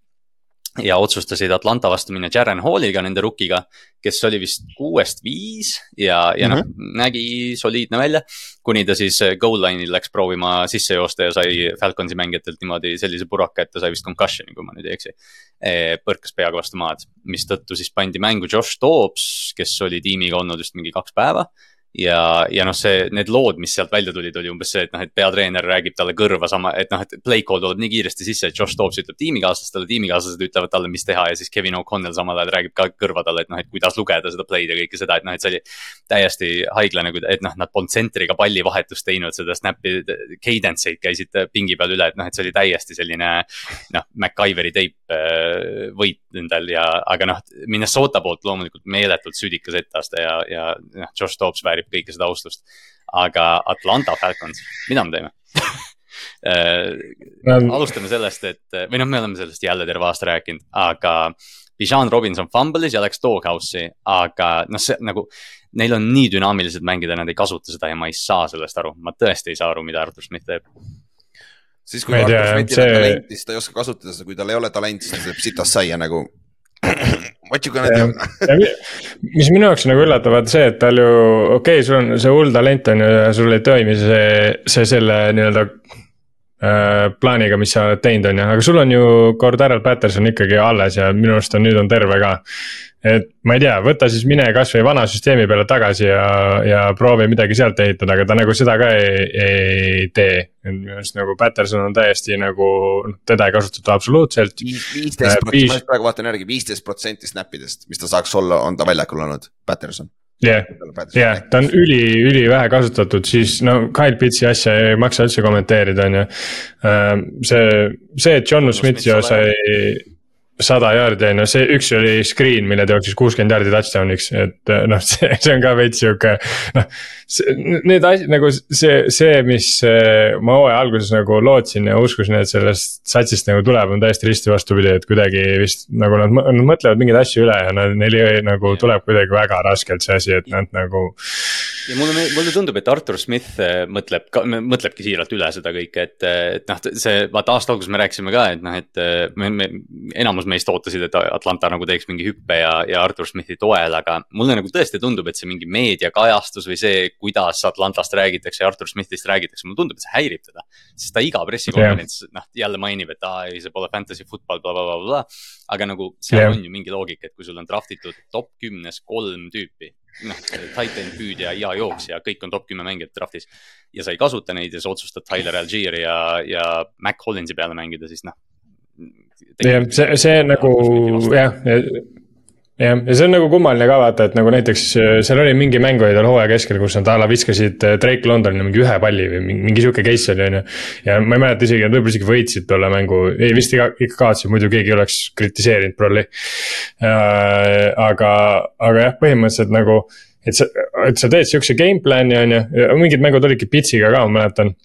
Speaker 2: ja otsustasid Atlanta vastu minna Jaren Halliga, nende rukiga, kes oli vist kuuest viis ja, ja mm -hmm. noh, mhm. nägi soliidne välja. kuni ta siis äh, goal line'il läks proovima sisse joosta ja sai Falconsi mängijatelt niimoodi sellise puraka, et ta sai vist concussion'i, kui ma nüüd ei eksi. E, põrkas peaga vastu maad, mistõttu siis pandi mängu Josh Dobbs, kes oli tiimiga olnud vist mingi kaks päeva ja, ja noh, see, need lood, mis sealt välja tulid, oli umbes see, et noh, et peatreener räägib talle kõrva sama, et noh, et play call tuleb nii kiiresti sisse, et Josh Dobbs ütleb tiimikaaslastele, tiimikaaslased ütlevad talle, mis teha ja siis Kevin O'Connell samal ajal räägib ka kõrva talle, et noh, et kuidas lugeda seda play'd ja kõike seda, et noh, et see oli täiesti haiglane, et noh, nad polnud tsentriga pallivahetust teinud, seda snap'i, cadence eid käisid pingi peal üle, et noh, et see oli täiesti selline noh, MacGyveri teip äh, võit endal ja, aga noh, Minnesota poolt loomulikult meeletult südikas etteaste ja, ja noh, Josh Dobbs väärib väärib kõike seda austust. aga Atlanta Falcons, mida me teeme äh, alustame sellest, et või noh, me oleme sellest jälle terve aasta rääkinud, aga Bijan Robinson fumble'is ja läks doghouse'i, aga noh, see nagu. Neil on nii dünaamilised mängida, nad ei kasuta seda ja ma ei saa sellest aru, ma tõesti ei saa aru, mida Artur Schmidt teeb
Speaker 3: siis kui Artur Schmidtil on see... talenti, siis ta ei oska kasutada seda, kui tal ei ole talenti, siis ta teeb sitast saia nagu What you gonna do?
Speaker 4: mis minu jaoks nagu üllatav on see, et tal ju, okei okay,, sul on see hull talent on ju ja sul ei toimi see, see selle nii-öelda äh, plaaniga, mis sa oled teinud, on ju, aga sul on ju Cordarel Patterson ikkagi alles ja minu arust on nüüd on terve ka et ma ei tea, võta siis mine kasvõi vana süsteemi peale tagasi ja, ja proovi midagi sealt ehitada, aga ta nagu seda ka ei, ei tee. minu arust nagu Patterson on täiesti nagu, noh teda ei kasutata absoluutselt.
Speaker 3: viisteist äh, protsenti, ma praegu vaatan järgi, viisteist protsenti snap idest, mis ta saaks olla, on ta väljakul olnud, Patterson
Speaker 4: jah yeah., yeah., ta on üli, ülivähe kasutatud, siis no Kyle Pitsi asja ei maksa üldse kommenteerida, on ju. Äh, see, see, et John Smith ju sai sada jaardi on ju, see üks oli screen, mille ta jooksis kuuskümmend jaardi touchdown'iks, et eh, noh, see, see on ka veits sihuke. noh, need asjad nagu see, see, mis eh, ma hooaja alguses nagu lootsin ja uskusin, et sellest satsist nagu tuleb, on täiesti risti vastupidi, et kuidagi vist nagu nad, nad mõtlevad mingeid asju üle ja nad, neil nagu tuleb kuidagi väga raskelt see asi, et nad nagu.
Speaker 2: Ja mulle, mulle tundub, et Artur Smith eh, mõtleb, mõtlebki siiralt üle seda kõike, et, et noh, see vaata aasta alguses me rääkisime ka, et noh, et me, me enamus meist ootasid, et Atlanta nagu teeks mingi hüppe ja, ja Artur Smithi toel, aga mulle nagu tõesti tundub, et see mingi meediakajastus või see, kuidas Atlantast räägitakse ja Artur Smithist räägitakse, mulle tundub, et see häirib teda. sest ta iga pressikonverents yeah. noh, jälle mainib, et aa ei, see pole fantasy football bla, bla, blablabla. aga nagu seal yeah. on ju mingi loogika, et kui sul on draft itud top kümnes kolm tüüpi noh, titan püüdja ja jooksja, kõik on top kümme mängijat draft'is. ja sa ei kasuta neid ja sa otsustad Tyler Algieri ja, ja Mac Collinsi peale mängida, siis noh,
Speaker 4: jah, see, see nagu jah, jah, ja see on nagu kummaline ka vaata, et nagu näiteks äh, seal oli mingi mäng oli tal hooaja keskel, kus nad a la viskasid äh, Drake Londonile mingi ühe palli või mingi, mingi sihuke case oli, on ju. ja ma ei mäleta isegi, nad võib-olla isegi võitsid tolle mängu, ei vist ikka, ikka kaotasid, muidu keegi oleks kritiseerinud prolli äh,. aga, aga jah, põhimõtteliselt nagu, et sa, et sa teed sihukese game plan'i on ju, mingid mängud olidki pitsiga ka, ma mäletan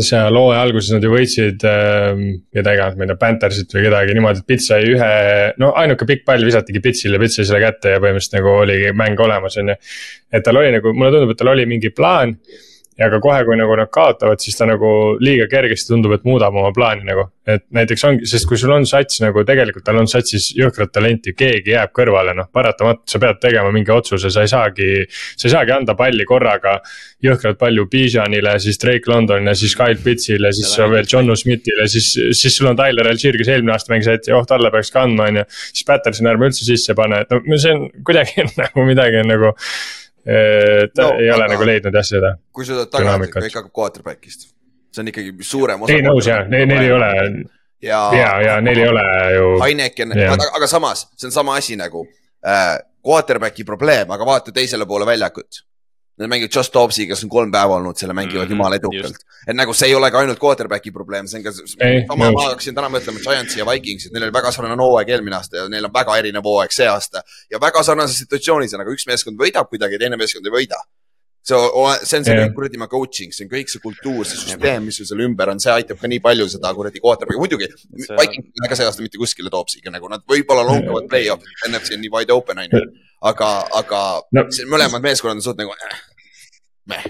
Speaker 4: seal hooaja alguses nad ju võitsid äh, keda iganes, ma ei tea, Panthersit või kedagi niimoodi, et Pits sai ühe, no ainuke pikk pall visatigi Pitsile, Pits sai selle kätte ja põhimõtteliselt nagu oligi mäng olemas, on ju. et tal oli nagu, mulle tundub, et tal oli mingi plaan ja ka kohe, kui nagu nad kaotavad, siis ta nagu liiga kergesti tundub, et muudab oma plaani nagu. et näiteks ongi, sest kui sul on sats nagu tegelikult tal on satsis jõhkrat talenti, keegi jääb kõrvale, noh paratamatult sa pead tegema mingi otsuse, sa ei saagi. sa ei saagi anda palli korraga jõhkralt palju Bijanile, siis Drake Londonile, siis Kyle Pitsile, siis veel John Smithile, siis, siis sul on Tyler Algier, kes eelmine aasta mängis, et oh talle peaks ka andma, on ju. siis Patterson ärme üldse sisse pane, et no see on kuidagi nagu midagi on nagu ta no, ei ole nagu leidnud jah seda.
Speaker 3: kui sa tahad tagasi, kõik hakkab quarterback'ist, see on ikkagi suurem
Speaker 4: osa. ei nõus jah, neil, neil ei ole. ja, ja, ja neil ei ole ju.
Speaker 3: Heineken, aga, aga samas, see on sama asi nagu äh, quarterback'i probleem, aga vaata teisele poole väljakut Nad mängivad Just Dobbsi, kes on kolm päeva olnud, selle mängivad mm -hmm, jumala edukalt. et nagu see ei ole ka ainult quarterback'i probleem, see on ka, sama ma hakkasin täna mõtlema Giantsi ja Vikingsi, et neil oli väga sarnane hooaeg eelmine aasta ja neil on väga erinev hooaeg see aasta. ja väga sarnases situatsioonis on, aga üks meeskond võidab kuidagi, teine meeskond ei võida see, see on see yeah. kuradi ma coaching, see on kõik see kultuur, see süsteem, mis sul seal ümber on, see aitab ka nii palju seda kuradi quarterback'i, muidugi. Viking ei lähe ka see aasta mitte kuskile Toopsiga nagu nad võib-olla lonkavad play-off'i, NFC on nii wide open on ju. aga, aga no. mõlemad meeskonnad on suht nagu äh,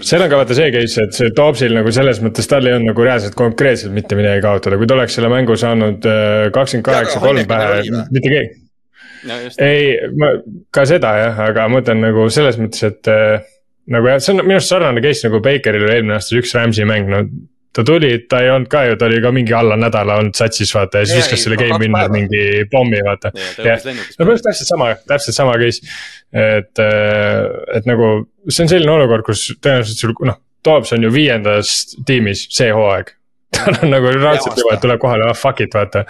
Speaker 4: seal on ka vaata see case, et see Toopsil nagu selles mõttes tal ei olnud nagu reaalselt konkreetselt mitte midagi kaotada, kui ta oleks selle mängu saanud äh, kakskümmend kaheksa, kolm pähe, mitte keegi. No, ei, ma ka seda jah, aga ma mõtlen nagu selles mõttes, et äh, nagu jah, see on minu arust sarnane case nagu Bakeril oli eelmine aasta üks Rams'i mäng, no ta tuli, ta ei olnud ka ju, ta oli ka mingi alla nädala olnud satsis vaata ja siis
Speaker 3: Jaa,
Speaker 4: viskas selle game
Speaker 3: päeva.
Speaker 4: mingi pommi vaata.
Speaker 2: ja ta
Speaker 4: jah, no põhimõtteliselt täpselt sama, täpselt sama case. et, et nagu see on selline olukord, kus tõenäoliselt sul noh, Dobbs on ju viiendas tiimis see hooaeg. tal on nagu raudselt juba, et tuleb kohale, ah fuck it, vaata.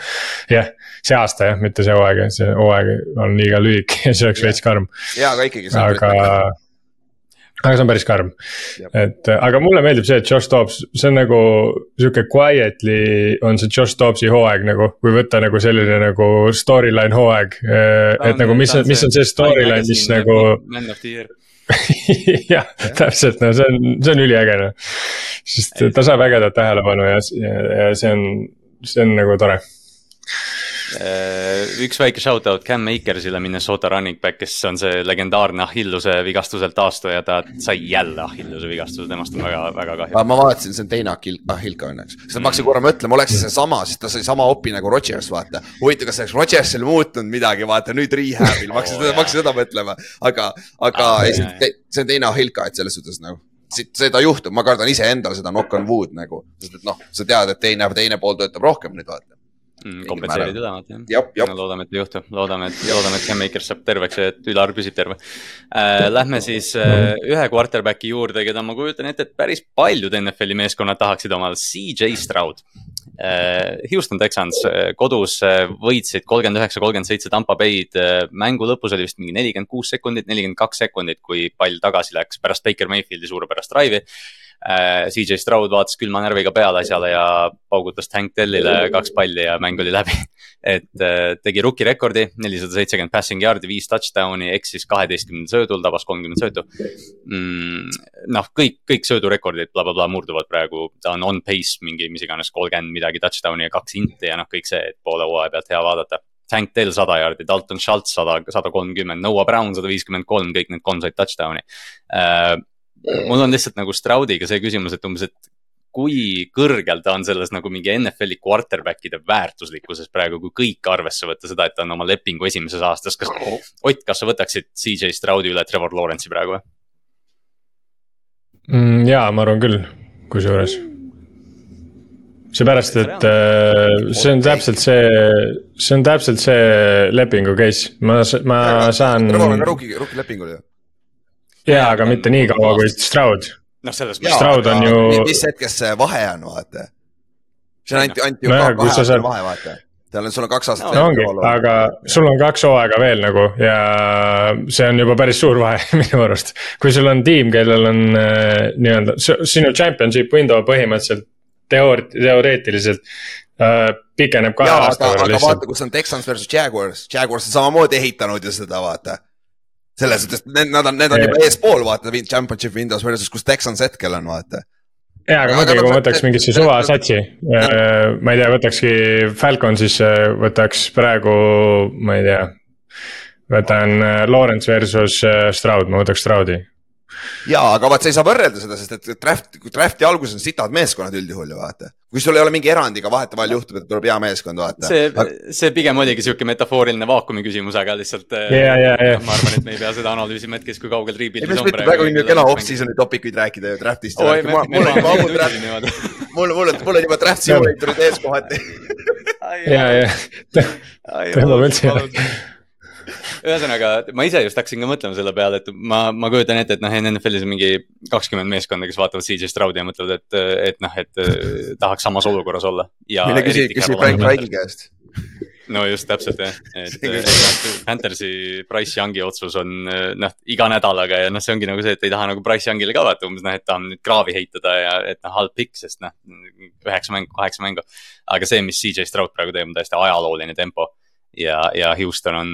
Speaker 4: jah, see aasta jah, mitte see hooaeg, see hooaeg on liiga lühike ja see oleks veits karm,
Speaker 3: ja, aga ikkagi.
Speaker 4: aga aga see on päris karm, et aga mulle meeldib see, et Josh Dobbs, see on nagu sihuke quietly on see Josh Dobbsi hooaeg nagu, kui võtta nagu selline nagu storyline hooaeg. et nagu, mis, mis on see storyline, mis nagu
Speaker 2: Man of the year.
Speaker 4: jah, täpselt, no see on, see on üliäge noh. sest ta saab ägedat tähelepanu ja, ja, ja see on, see on nagu tore.
Speaker 2: Äh, üks väike shout out Cam Akersile, Minnesota running back, kes on see legendaarne Achilleuse vigastuselt taastuja, ta sai jälle Achilleuse vigastuse, temast on väga, väga kahju.
Speaker 3: ma vaatasin, see on teine Ahil-, Ahilka õnneks, sest ma hakkasin korra mõtlema, oleks see seesama, siis ta sai sama opi nagu Rodgers, vaata. huvitav, kas oleks Rodgersil muutunud midagi, vaata nüüd rehab'il, ma hakkasin seda, ma hakkasin seda mõtlema, aga, aga
Speaker 2: Ah,
Speaker 3: ei, see see on teine Ahilka, et selles suhtes nagu. seda juhtub, ma kardan iseendale seda knock on wood nagu, sest et noh, sa tead, et teine, teine pool töötab rohkem nüüd vaata.
Speaker 2: Mm, kompenseerid ülemat jah. loodame, et ei juhtu, loodame, et, loodame, et Cam Akers saab terveks ja et Ülar püsib terve äh,. Lähme siis äh, ühe quarterback'i juurde, keda ma kujutan ette, et päris paljud NFL-i meeskonnad tahaksid omal, CJ Stroud äh,. Houston Texans äh, kodus äh, võitsid kolmkümmend üheksa, kolmkümmend seitse Tampa Bay'd äh,. mängu lõpus oli vist mingi nelikümmend kuus sekundit, nelikümmend kaks sekundit, kui pall tagasi läks pärast Baker Mayfieldi suurepärast drive'i. CJ Stroud vaatas külma närviga peale asjale ja paugutas Tank Dellile kaks palli ja mäng oli läbi. et äh, tegi rookie rekordi, nelisada seitsekümmend passing yard'i, viis touchdown'i, eksis kaheteistkümnendal söödul, tabas kolmkümmend söötu mm,. noh, kõik, kõik söödurekordid blablabla murduvad praegu, ta on on pace mingi mis iganes kolmkümmend midagi touchdown'i ja kaks inti ja noh, kõik see, et poole hooaja pealt hea vaadata. Tank Dell sada jaardi, Dalton Schultz sada, sada kolmkümmend, Noah Brown sada viiskümmend kolm, kõik need kolm said touchdown'i uh,. Mul on lihtsalt nagu Stroudiga see küsimus, et umbes, et kui kõrgel ta on selles nagu mingi NFL-i quarterback'ide väärtuslikkuses praegu, kui kõik arvesse võtta seda, et ta on oma lepingu esimeses aastas, kas Ott, kas sa võtaksid CJ Stroudi üle Trevor Lawrence'i praegu või?
Speaker 4: mm,. jaa, ma arvan küll, kusjuures. seepärast, et äh, see on täpselt see, see on täpselt see lepingu case, ma, ma saan.
Speaker 3: Trevor on ka rookie, rookie lepingul ju.
Speaker 4: jaa, aga mitte nii kaua kui Stroud.
Speaker 2: noh, selles mõttes.
Speaker 4: Stroud on ju-
Speaker 3: mis hetkest see vahe on, vaata. see on anti, anti ju
Speaker 4: kui sa
Speaker 3: kahe
Speaker 4: saad-
Speaker 3: vahe, vaata. tal on, sul on kaks aastat.
Speaker 4: no ongi, aga sul on kaks hooaega veel nagu ja see on juba päris suur vahe minu arust. kui sul on tiim, kellel on äh, nii-öelda sinu championship window põhimõtteliselt teoor-, teoreetiliselt äh, pikeneb kahe aasta
Speaker 3: aga,
Speaker 4: võrra
Speaker 3: aga
Speaker 4: lihtsalt
Speaker 3: vaata, kus on Texans versus Jaguars, Jaguars on samamoodi ehitanud ju seda, vaata. Selles suhtes, need, nad on, need on juba eespool, vaata, championship windows versus kus Texans hetkel on, vaata.
Speaker 4: jaa, aga
Speaker 3: no
Speaker 4: kui ma võtaks mingisse suva satsi, ma ei tea, võtakski Falcon, siis äh, võtaks praegu, ma ei tea. võtan äh, Lawrence versus äh, Stroud, ma võtaks Stroudi.
Speaker 3: jaa, aga vaat sa ei saa võrrelda seda, sest et draft, draft'i alguses on sitad meeskonnad üldjuhul ju vaata. kui sul ei ole mingi erandiga vahetevahel juhtub, et tuleb hea meeskond, vaata.
Speaker 2: see, see pigem oligi sihuke metafooriline vaakumi küsimus, aga lihtsalt.
Speaker 4: Jaa, jaa, jaa.
Speaker 2: ma arvan, et me ei pea seda analüüsima hetkes, kui kaugel
Speaker 3: mis
Speaker 2: on
Speaker 3: mitte praegu on ju kena off-season'i topikuid rääkida ju draft'ist. mul on juba ammu draft, mul, mul on, mul on juba draft simulator'id ees kohati.
Speaker 4: ja, ja tema üldse.
Speaker 2: ühesõnaga, ma ise just hakkasin ka mõtlema selle peale, et ma, ma kujutan ette, et noh, NFL-is on mingi kakskümmend meeskonda, kes vaatavad CJ Stroudi ja mõtlevad, et, et noh, et eh, tahaks samas olukorras olla.
Speaker 3: mine küsi, küsi Frank Reich'i käest.
Speaker 2: no just täpselt jah, et eh, Panthersi Price Youngi otsus on eh, noh, iga nädalaga ja noh, see ongi nagu see, et ei taha nagu Price Youngile ka vaata umbes noh, et tahan nüüd kraavi heitada ja et noh, halb pikk, sest noh, üheksa mängu, kaheksa mängu. aga see, mis CJ Stroud praegu teeb, on täiesti ajalooline tempo ja, ja Houston on,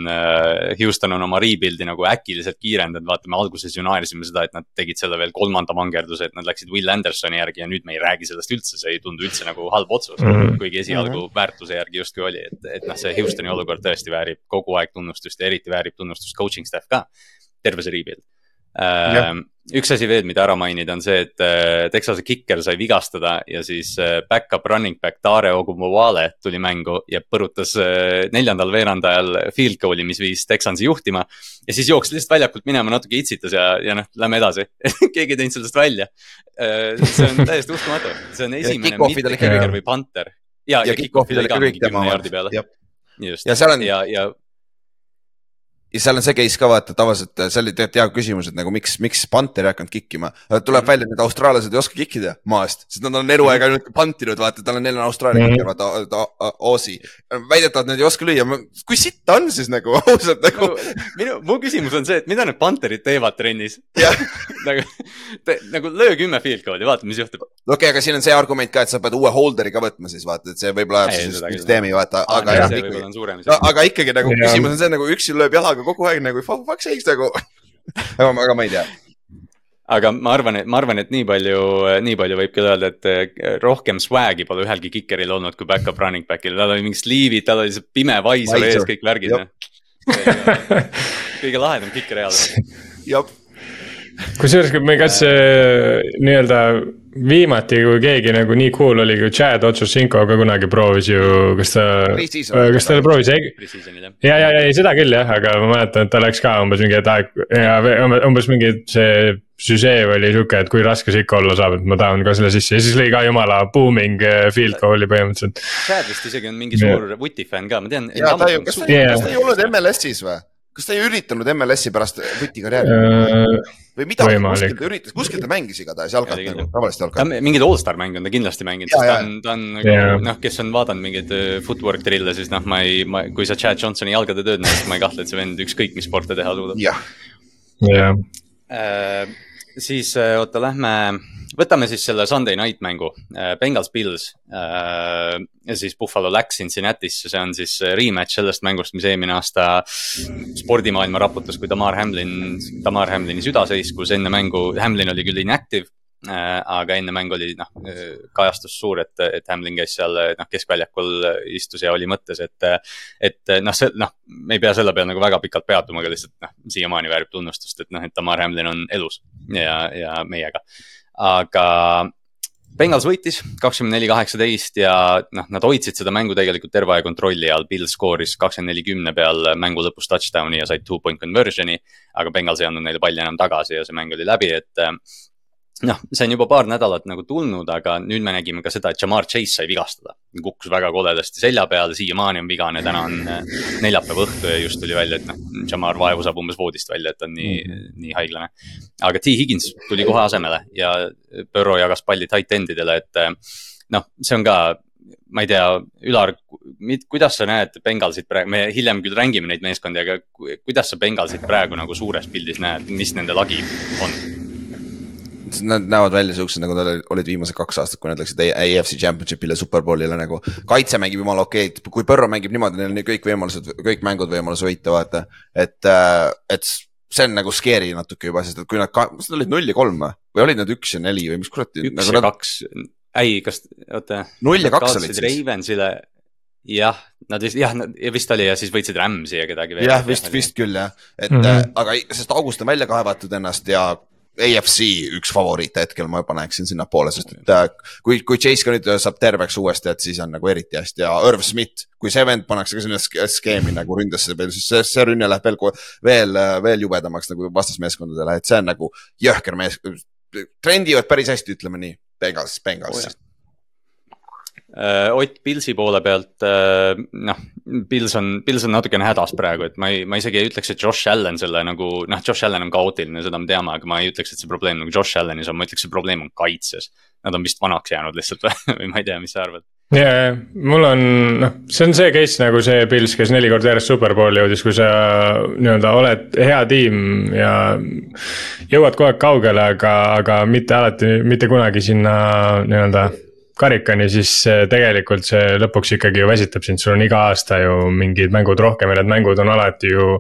Speaker 2: Houston on oma rebuild'i nagu äkiliselt kiirendanud, vaata, me alguses ju naersime seda, et nad tegid selle veel kolmanda mangerduse, et nad läksid Will Andersoni järgi ja nüüd me ei räägi sellest üldse, see ei tundu üldse nagu halb otsus mm. -hmm. kuigi esialgu väärtuse järgi justkui oli, et, et noh, see Houstoni olukord tõesti väärib kogu aeg tunnustust ja eriti väärib tunnustust coaching staff ka, terve see rebuild. Äh, üks asi veel, mida ära mainida, on see, et äh, Texase kikker sai vigastada ja siis äh, back-up running back Dare Ogumawale tuli mängu ja põrutas äh, neljandal veerandajal field goal'i, mis viis Texansi juhtima. ja siis jooksis lihtsalt väljakult minema, natuke itsitas ja, ja noh, lähme edasi keegi ei teinud sellest välja. see on täiesti uskumatu, see on esimene mitte kikker või panter. ja, ja, ja kick-off'id oli ka mingi kümne jaardi peale. just, ja, ja, ja
Speaker 3: ja seal on see case ka vaata tavaliselt, see oli tegelikult hea küsimus, et nagu miks, miks Panther ei hakanud kikkima. tuleb mm. välja, et need austraallased ei oska kikkida maast, sest nad on eluaeg ainult pantinud, vaata, tal on, neil on Austraalia mm. kikker, vaata, Aussie. väidetavalt nad ei oska lüüa, kui sitt ta on siis nagu ausalt nagu.
Speaker 2: minu, mu küsimus on see, et mida need Panterid teevad trennis nagu, nagu löö kümme field goal'i, vaata, mis juhtub.
Speaker 3: okei okay,, aga siin on see argument ka, et sa pead uue holder'i ka võtma siis vaata, et see võib-olla siis süsteemi vaata, aga. aga ikkagi nagu küsimus on see nagu üksi lööb jalaga aga kogu aeg nagu for fuck's sakes nagu. Aga, aga ma ei tea.
Speaker 2: Aga ma arvan, et ma arvan, et nii palju, nii palju võib küll öelda, et eh, rohkem swag'i pole ühelgi kikeril olnud kui back-up running back'il, tal oli mingid sliivid, tal oli see pime visor ees, kõik värgid. kõige lahedam kiker reaalselt.
Speaker 4: kusjuures, kas nii-öelda viimati, kui keegi nagu nii cool oli, kui Chad Otsusinko ka kunagi proovis ju, kas ta, kas ta proovis? ja, ja, ja seda küll jah, aga ma mäletan, et ta läks ka umbes mingi aeg ja umbes mingi see süžee oli sihuke, et kui raske see ikka olla saab, et ma tahan ka selle sisse ja siis lõi ka jumala booming eh, field goal'i põhimõtteliselt.
Speaker 2: Chad vist isegi on mingi suur Vuti fänn ka, ma tean.
Speaker 3: ja ta ju, kas ta ei olnud MLS-is või? Kas ta ei üritanud MLS-i pärast vutikarjääri uh,? või midagi, kuskil ta üritas, kuskil ta mängis igatahes jalkat nagu, tavalist jalkat.
Speaker 2: mingeid allstar mänge on ta kindlasti mänginud, sest ta on, ta on nagu noh, kes on vaadanud mingeid äh, footwork drill'e, siis noh, ma ei, ma, kui sa Chad Johnsoni jalgade tööd näed, siis ma ei kahtle, et see vend ükskõik mis sporte teha suudab.
Speaker 3: jah.
Speaker 4: jah.
Speaker 2: Äh, siis oota, lähme võtame siis selle Sunday night mängu, äh, Bengals Bills äh,. ja siis Buffalo läks Cincinnati'sse, see on siis rematch sellest mängust, mis eelmine aasta spordimaailma raputas, kui Damar Hamlin, Damar Hamlini süda seiskus enne mängu, Hamlin oli küll inactive äh,. aga enne mängu oli noh, kajastus suur, et, et Hamlin käis seal noh, keskväljakul istus ja oli mõttes, et. et noh, see noh, me ei pea selle peale nagu väga pikalt peatuma, aga lihtsalt noh, siiamaani väärib tunnustust, et noh, et Damar Hamlin on elus ja, ja meiega aga Bengals võitis kakskümmend neli, kaheksateist ja noh, nad hoidsid seda mängu tegelikult terve aja kontrolli all, Bill skooris kakskümmend neli kümne peal mängu lõpus touchdown'i ja said two point conversion'i. aga Bengals ei andnud neile palli enam tagasi ja see mäng oli läbi, et noh, see on juba paar nädalat nagu tulnud, aga nüüd me nägime ka seda, et Jamar Chase sai vigastada. kukkus väga koledasti selja peale, siiamaani on vigane, täna on äh, neljapäeva õhtu ja just tuli välja, et noh, Jamar vaevu saab umbes voodist välja, et on nii mm, -hmm. nii haiglane. aga T Higgins tuli kohe asemele ja Burrow jagas palli tight endidele, et äh, noh, see on ka ma ei tea, Ülar, kuidas sa näed Bengalsit praegu, me hiljem küll rängime neid meeskondi, aga kuidas sa Bengalsit praegu nagu suures pildis näed, mis nende lagi on?
Speaker 3: Nad näevad välja siuksed, nagu nad olid viimased kaks aastat, kui nad läksid AFC Championship'ile, Superbowlile nagu. kaitse mängib jumala okeid, kui Põrro mängib niimoodi, neil on kõik võimalused, kõik mängud võimalus võita, vaata. et, äh, et see on nagu scary natuke juba, sest et kui nad, kas nad olid null ja kolm või, või olid nad üks ja neli või mis kurat.
Speaker 2: üks
Speaker 3: nagu
Speaker 2: ja nad... kaks, ei, kas, oota.
Speaker 3: null ja kaks olid siis.
Speaker 2: Ravensile jah, nad vist jah, vist oli ja siis võitsid Rams'i ja kedagi
Speaker 3: veel. jah, vist, vist küll jah, et mm -hmm. aga sest August on välja kaevatud ennast ja AFC üks favoriite hetkel ma juba näeksin sinnapoole, sest et äh, kui, kui Chase ka nüüd saab terveks uuesti, et siis on nagu eriti hästi ja Irv Smith, kui see vend pannakse ka sinna skeemi nagu ründasse peale, siis see, see rünne läheb veel, veel, veel jubedamaks nagu vastasmeeskondadele, et see on nagu jõhker mees. trendivad päris hästi, ütleme nii, Bengals, Bengals oh,.
Speaker 2: Äh, Ott Pilsi poole pealt, äh, noh, Pils on, Pils on natukene hädas praegu, et ma ei, ma isegi ei ütleks, et Josh Allan selle nagu, noh, Josh Allan on kaootiline, seda me teame, aga ma ei ütleks, et see probleem nagu Josh Allanis on, ma ütleks, see probleem on kaitses. Nad on vist vanaks jäänud lihtsalt või ma ei tea, mis sa arvad?
Speaker 4: ja, ja mul on, noh, see on see case nagu see Pils, kes neli korda järjest superbowli jõudis, kui sa nii-öelda oled hea tiim ja. jõuad kogu aeg kaugele, aga, aga mitte alati, mitte kunagi sinna nii-öelda karikani, siis tegelikult see lõpuks ikkagi ju väsitab sind, sul on iga aasta ju mingid mängud rohkem ja need mängud on alati ju.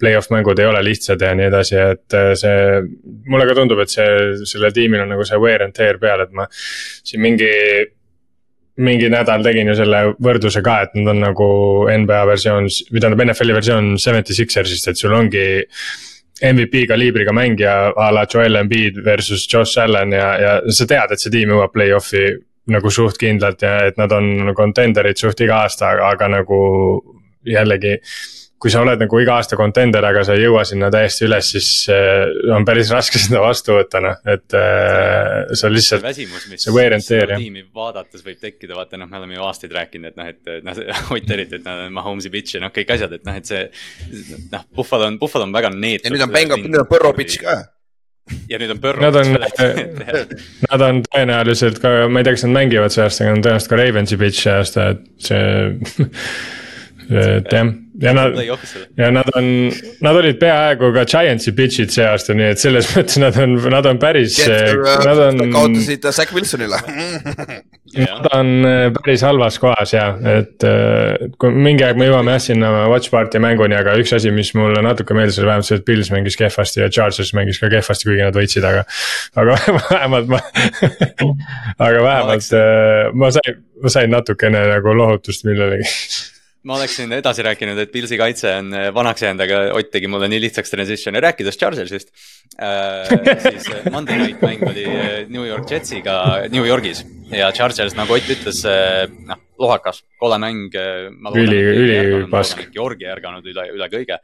Speaker 4: Play-off mängud ei ole lihtsad ja nii edasi, et äh, see, mulle ka tundub, et see, sellel tiimil on nagu see wear and tear peal, et ma siin mingi mingi nädal tegin ju selle võrdluse ka, et nad on nagu NBA versioon, või tähendab NFL-i versioon Seventy Sixersist, et sul ongi MVP kaliibriga mängija a la Joel Embiid versus Josh Allan ja, ja sa tead, et see tiim jõuab play-off'i nagu suht kindlalt ja et nad on contender'id suht iga aasta, aga, aga nagu jällegi kui sa oled nagu iga aasta contender, aga sa ei jõua sinna täiesti üles, siis äh, on päris raske seda vastu võtta, noh, et äh, see on lihtsalt.
Speaker 2: see väsimus, mis seda tiimi vaadates võib tekkida, vaata noh, me oleme ju aastaid rääkinud, et noh, et noh, Ott eriti, et noh, Mahomes'i pitch ja noh, kõik asjad, et noh, et see. noh, Buffalo on, Buffalo on väga neetud.
Speaker 3: ja nüüd on Bengal, nüüd on Burrow pitch ka
Speaker 2: ja nüüd on Burrow.
Speaker 4: Nad on, nad on tõenäoliselt ka, ma ei tea, kas nad mängivad see aasta, aga nad on tõenäoliselt ka Ravensi pitch see aasta, et see et jah ja nad, ja nad on, nad olid peaaegu ka Giantsi pitch'id see aasta, nii et selles mõttes nad on, nad on päris.
Speaker 3: Nad on. kaotasid Zack Wilsonile
Speaker 4: Nad on päris halvas kohas ja, et kui mingi aeg me jõuame jah sinna watch party mänguni, aga üks asi, mis mulle natuke meeldis, oli vähemalt see, et Pils mängis kehvasti ja Chargers mängis ka kehvasti, kuigi nad võitsid, aga. aga vähemalt ma aga vähemalt äh, ma sain, ma sain natukene nagu lohutust millelegi
Speaker 2: ma oleksin edasi rääkinud, et Pilsi kaitse on äh, vanaks jäänud, aga Ott tegi mulle nii lihtsaks transition'i, rääkides Chargersist äh,. siis äh, Monday night mäng oli äh, New York Jetsiga New Yorgis ja Chargers, nagu Ott ütles, noh, lohakas, kole mäng.
Speaker 4: üli, üli pask.
Speaker 2: Georgia ärganud üle, üle kõige.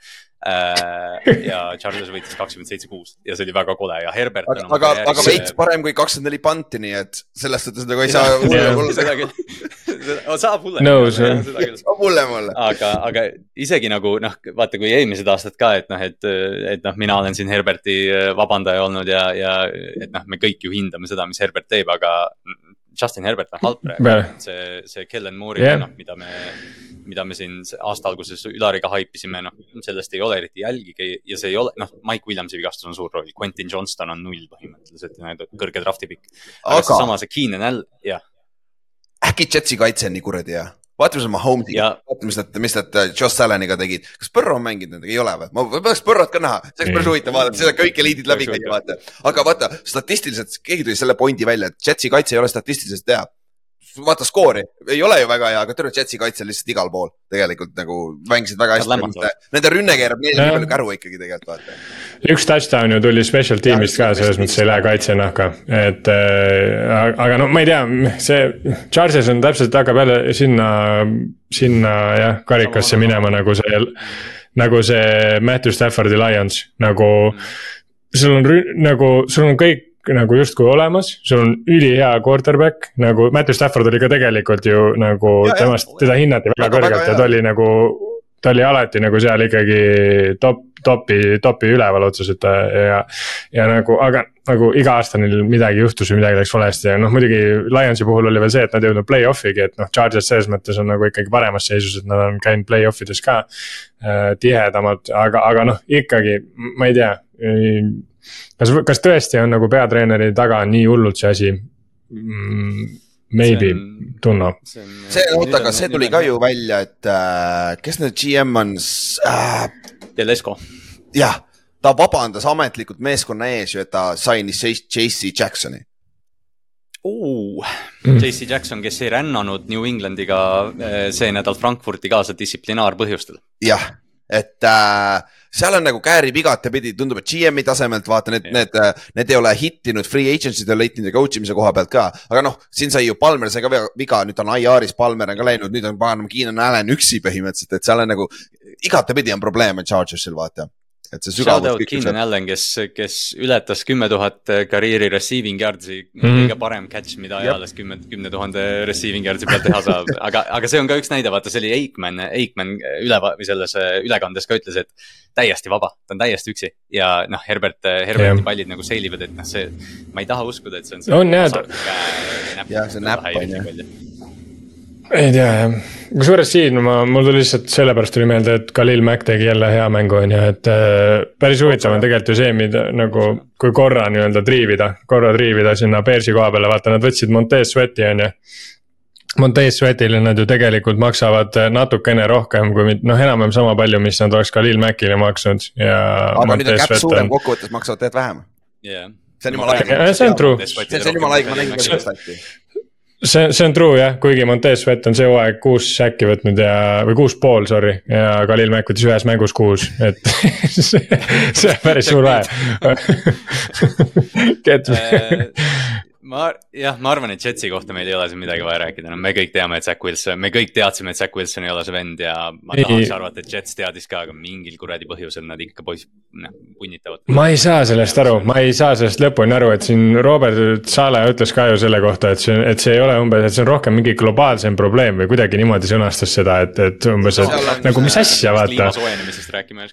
Speaker 2: Ja Chargers võitis kakskümmend seitse, kuus ja see oli väga kole ja Herbert.
Speaker 3: aga, aga, aga veits parem kui kakskümmend neli panti, nii et selles suhtes nagu ei saa hullem
Speaker 2: olla. saab hullem
Speaker 4: no,.
Speaker 3: saab hullem olla.
Speaker 2: aga, aga isegi nagu noh, vaata, kui eelmised aastad ka, et noh, et, et noh, mina olen siin Herberti vabandaja olnud ja, ja et noh, me kõik ju hindame seda, mis Herbert teeb, aga Justin Herbert on halb praegu, see, see Kellen Moore'i yeah. noh, mida me, mida me siin aasta alguses Ülariga haipisime, noh, sellest ei ole eriti jälgigi ja see ei ole, noh, Mike Williamsi vigastus on suur roll, Quentin Johnston on null põhimõtteliselt, kõrge draft'i pikk. aga, aga... seesama, see Keenan All, jah.
Speaker 3: äkki Jetsi kaitse on nii kuradi hea? Vaata, mis nad Mahomes'iga, vaata, mis nad, mis nad äh, Josh Alleniga tegid. kas Põrro on mänginud nendega, ei ole või? ma tahaks Põrrot ka näha, see oleks päris huvitav vaadata, seda kõik eliidid läbi käia, vaata. aga vaata, statistiliselt, keegi tuli selle pointi välja, et Jetsi kaitse ei ole statistiliselt hea vaata skoori, ei ole ju väga hea, aga terve Jetsi kaitse on lihtsalt igal pool. Tegelikult nagu mängisid väga hästi. Nende rünne keerab nii palju käru ikkagi tegelikult vaata.
Speaker 4: üks touchdown ju tuli special tiimist ka, selles mõttes ei lähe kaitse nahka, et äh, aga no ma ei tea, see Charges on täpselt, hakkab jälle sinna, sinna jah, karikasse minema nagu see, nagu see Matthew Staffordi Lions nagu sul on nagu, sul on kõik nagu justkui olemas, sul on ülihea quarterback, nagu Matthew Stafford oli ka tegelikult ju nagu ja, temast, teda hinnati väga, väga kõrgelt ja ta oli nagu. ta oli alati nagu seal ikkagi top, topi, topi üleval otseselt ja, ja nagu, aga nagu iga aasta neil midagi juhtus või midagi läks valesti ja noh, muidugi Lionsi puhul oli veel see, et nad ei jõudnud play-off'igi, et noh, Chargers selles mõttes on nagu ikkagi paremas seisus, et nad on käinud play-off ides ka äh, tihedamalt, aga, aga noh, ikkagi ma ei tea kas, kas tõesti on nagu peatreeneri taga nii hullult see asi mm,? Maybe, Tunno.
Speaker 3: see, oota, aga see tuli ka ju välja, et äh, kes nüüd GM on äh,?
Speaker 2: Telesko.
Speaker 3: jah, ta vabandas ametlikult meeskonna ees ju, et ta sainis JC Jacksoni
Speaker 2: uh,. Mm. JC Jackson, kes ei rännanud New Englandiga äh, see nädal Frankfurti kaasa distsiplinaarpõhjustel.
Speaker 3: jah et äh, seal on nagu käärib igatepidi, tundub, et GM-i tasemelt vaata need, need, need ei ole hittinud, free agency'd ei ole hittinud ja coach imise koha pealt ka. aga noh, siin sai ju Palmer sai ka viga, nüüd on IR-is, Palmer on ka läinud, nüüd on paganama Keenan Allan üksi põhimõtteliselt, et seal on nagu igatepidi on probleeme Chargersil vaata et see
Speaker 2: sügavus. Keenan Allan, kes, kes ületas kümme tuhat karjääri receiving yard'i mm, -hmm. kõige parem catch, mida eales kümne, kümne tuhande receiving yard'i pealt teha saab. aga, aga see on ka üks näide, vaata, see oli Aikman, Aikman üle või selles äh, ülekandes ka ütles, et täiesti vaba, ta on täiesti üksi ja noh, Herbert, Herberti yeah. pallid nagu seilivad, et noh, see, ma ei taha uskuda, et see on.
Speaker 4: on jah.
Speaker 3: jah, see näpp on ju
Speaker 4: ei tea jah, kusjuures siin ma, mul tuli lihtsalt sellepärast tuli meelde, et Khalil Mack tegi jälle hea mängu, on ju, et äh, päris huvitav on tegelikult ju see, mida nagu, kui korra nii-öelda triivida, korra triivida sinna Bearsi koha peale, vaata, nad võtsid Montez Sweat'i, on ju. Montez Sweat'ile nad ju tegelikult maksavad natukene rohkem kui noh, enam-vähem sama palju, mis nad oleks Khalil Mackile maksnud ja.
Speaker 3: aga Montez nüüd on käpp suurem, kokkuvõttes maksavad tegelikult vähem
Speaker 2: yeah..
Speaker 3: see on jumala
Speaker 4: õige. see on true.
Speaker 3: see on jumala õige, ma nägin ka seda stati
Speaker 4: see, see on true jah, kuigi Montez Sweat on see hooaeg kuus säkki võtnud ja, või kuus pool, sorry. ja Khalil Mack võttis ühes mängus kuus, et see, see on päris suur vahe
Speaker 2: ma jah, ma arvan, et Jetsi kohta meil ei ole siin midagi vaja rääkida, no me kõik teame, et Zack Wilson, me kõik teadsime, et Zack Wilson ei ole see vend ja ma ei. tahaks arvata, et Jets teadis ka, aga mingil kuradi põhjusel nad ikka poiss, noh, punnitavad.
Speaker 4: ma ei saa sellest aru, ma ei saa sellest lõpuni aru, et siin Robert Sale ütles ka ju selle kohta, et see, et see ei ole umbes, et see on rohkem mingi globaalsem probleem või kuidagi niimoodi sõnastas seda, et, et umbes, et nagu mis asja, vaata.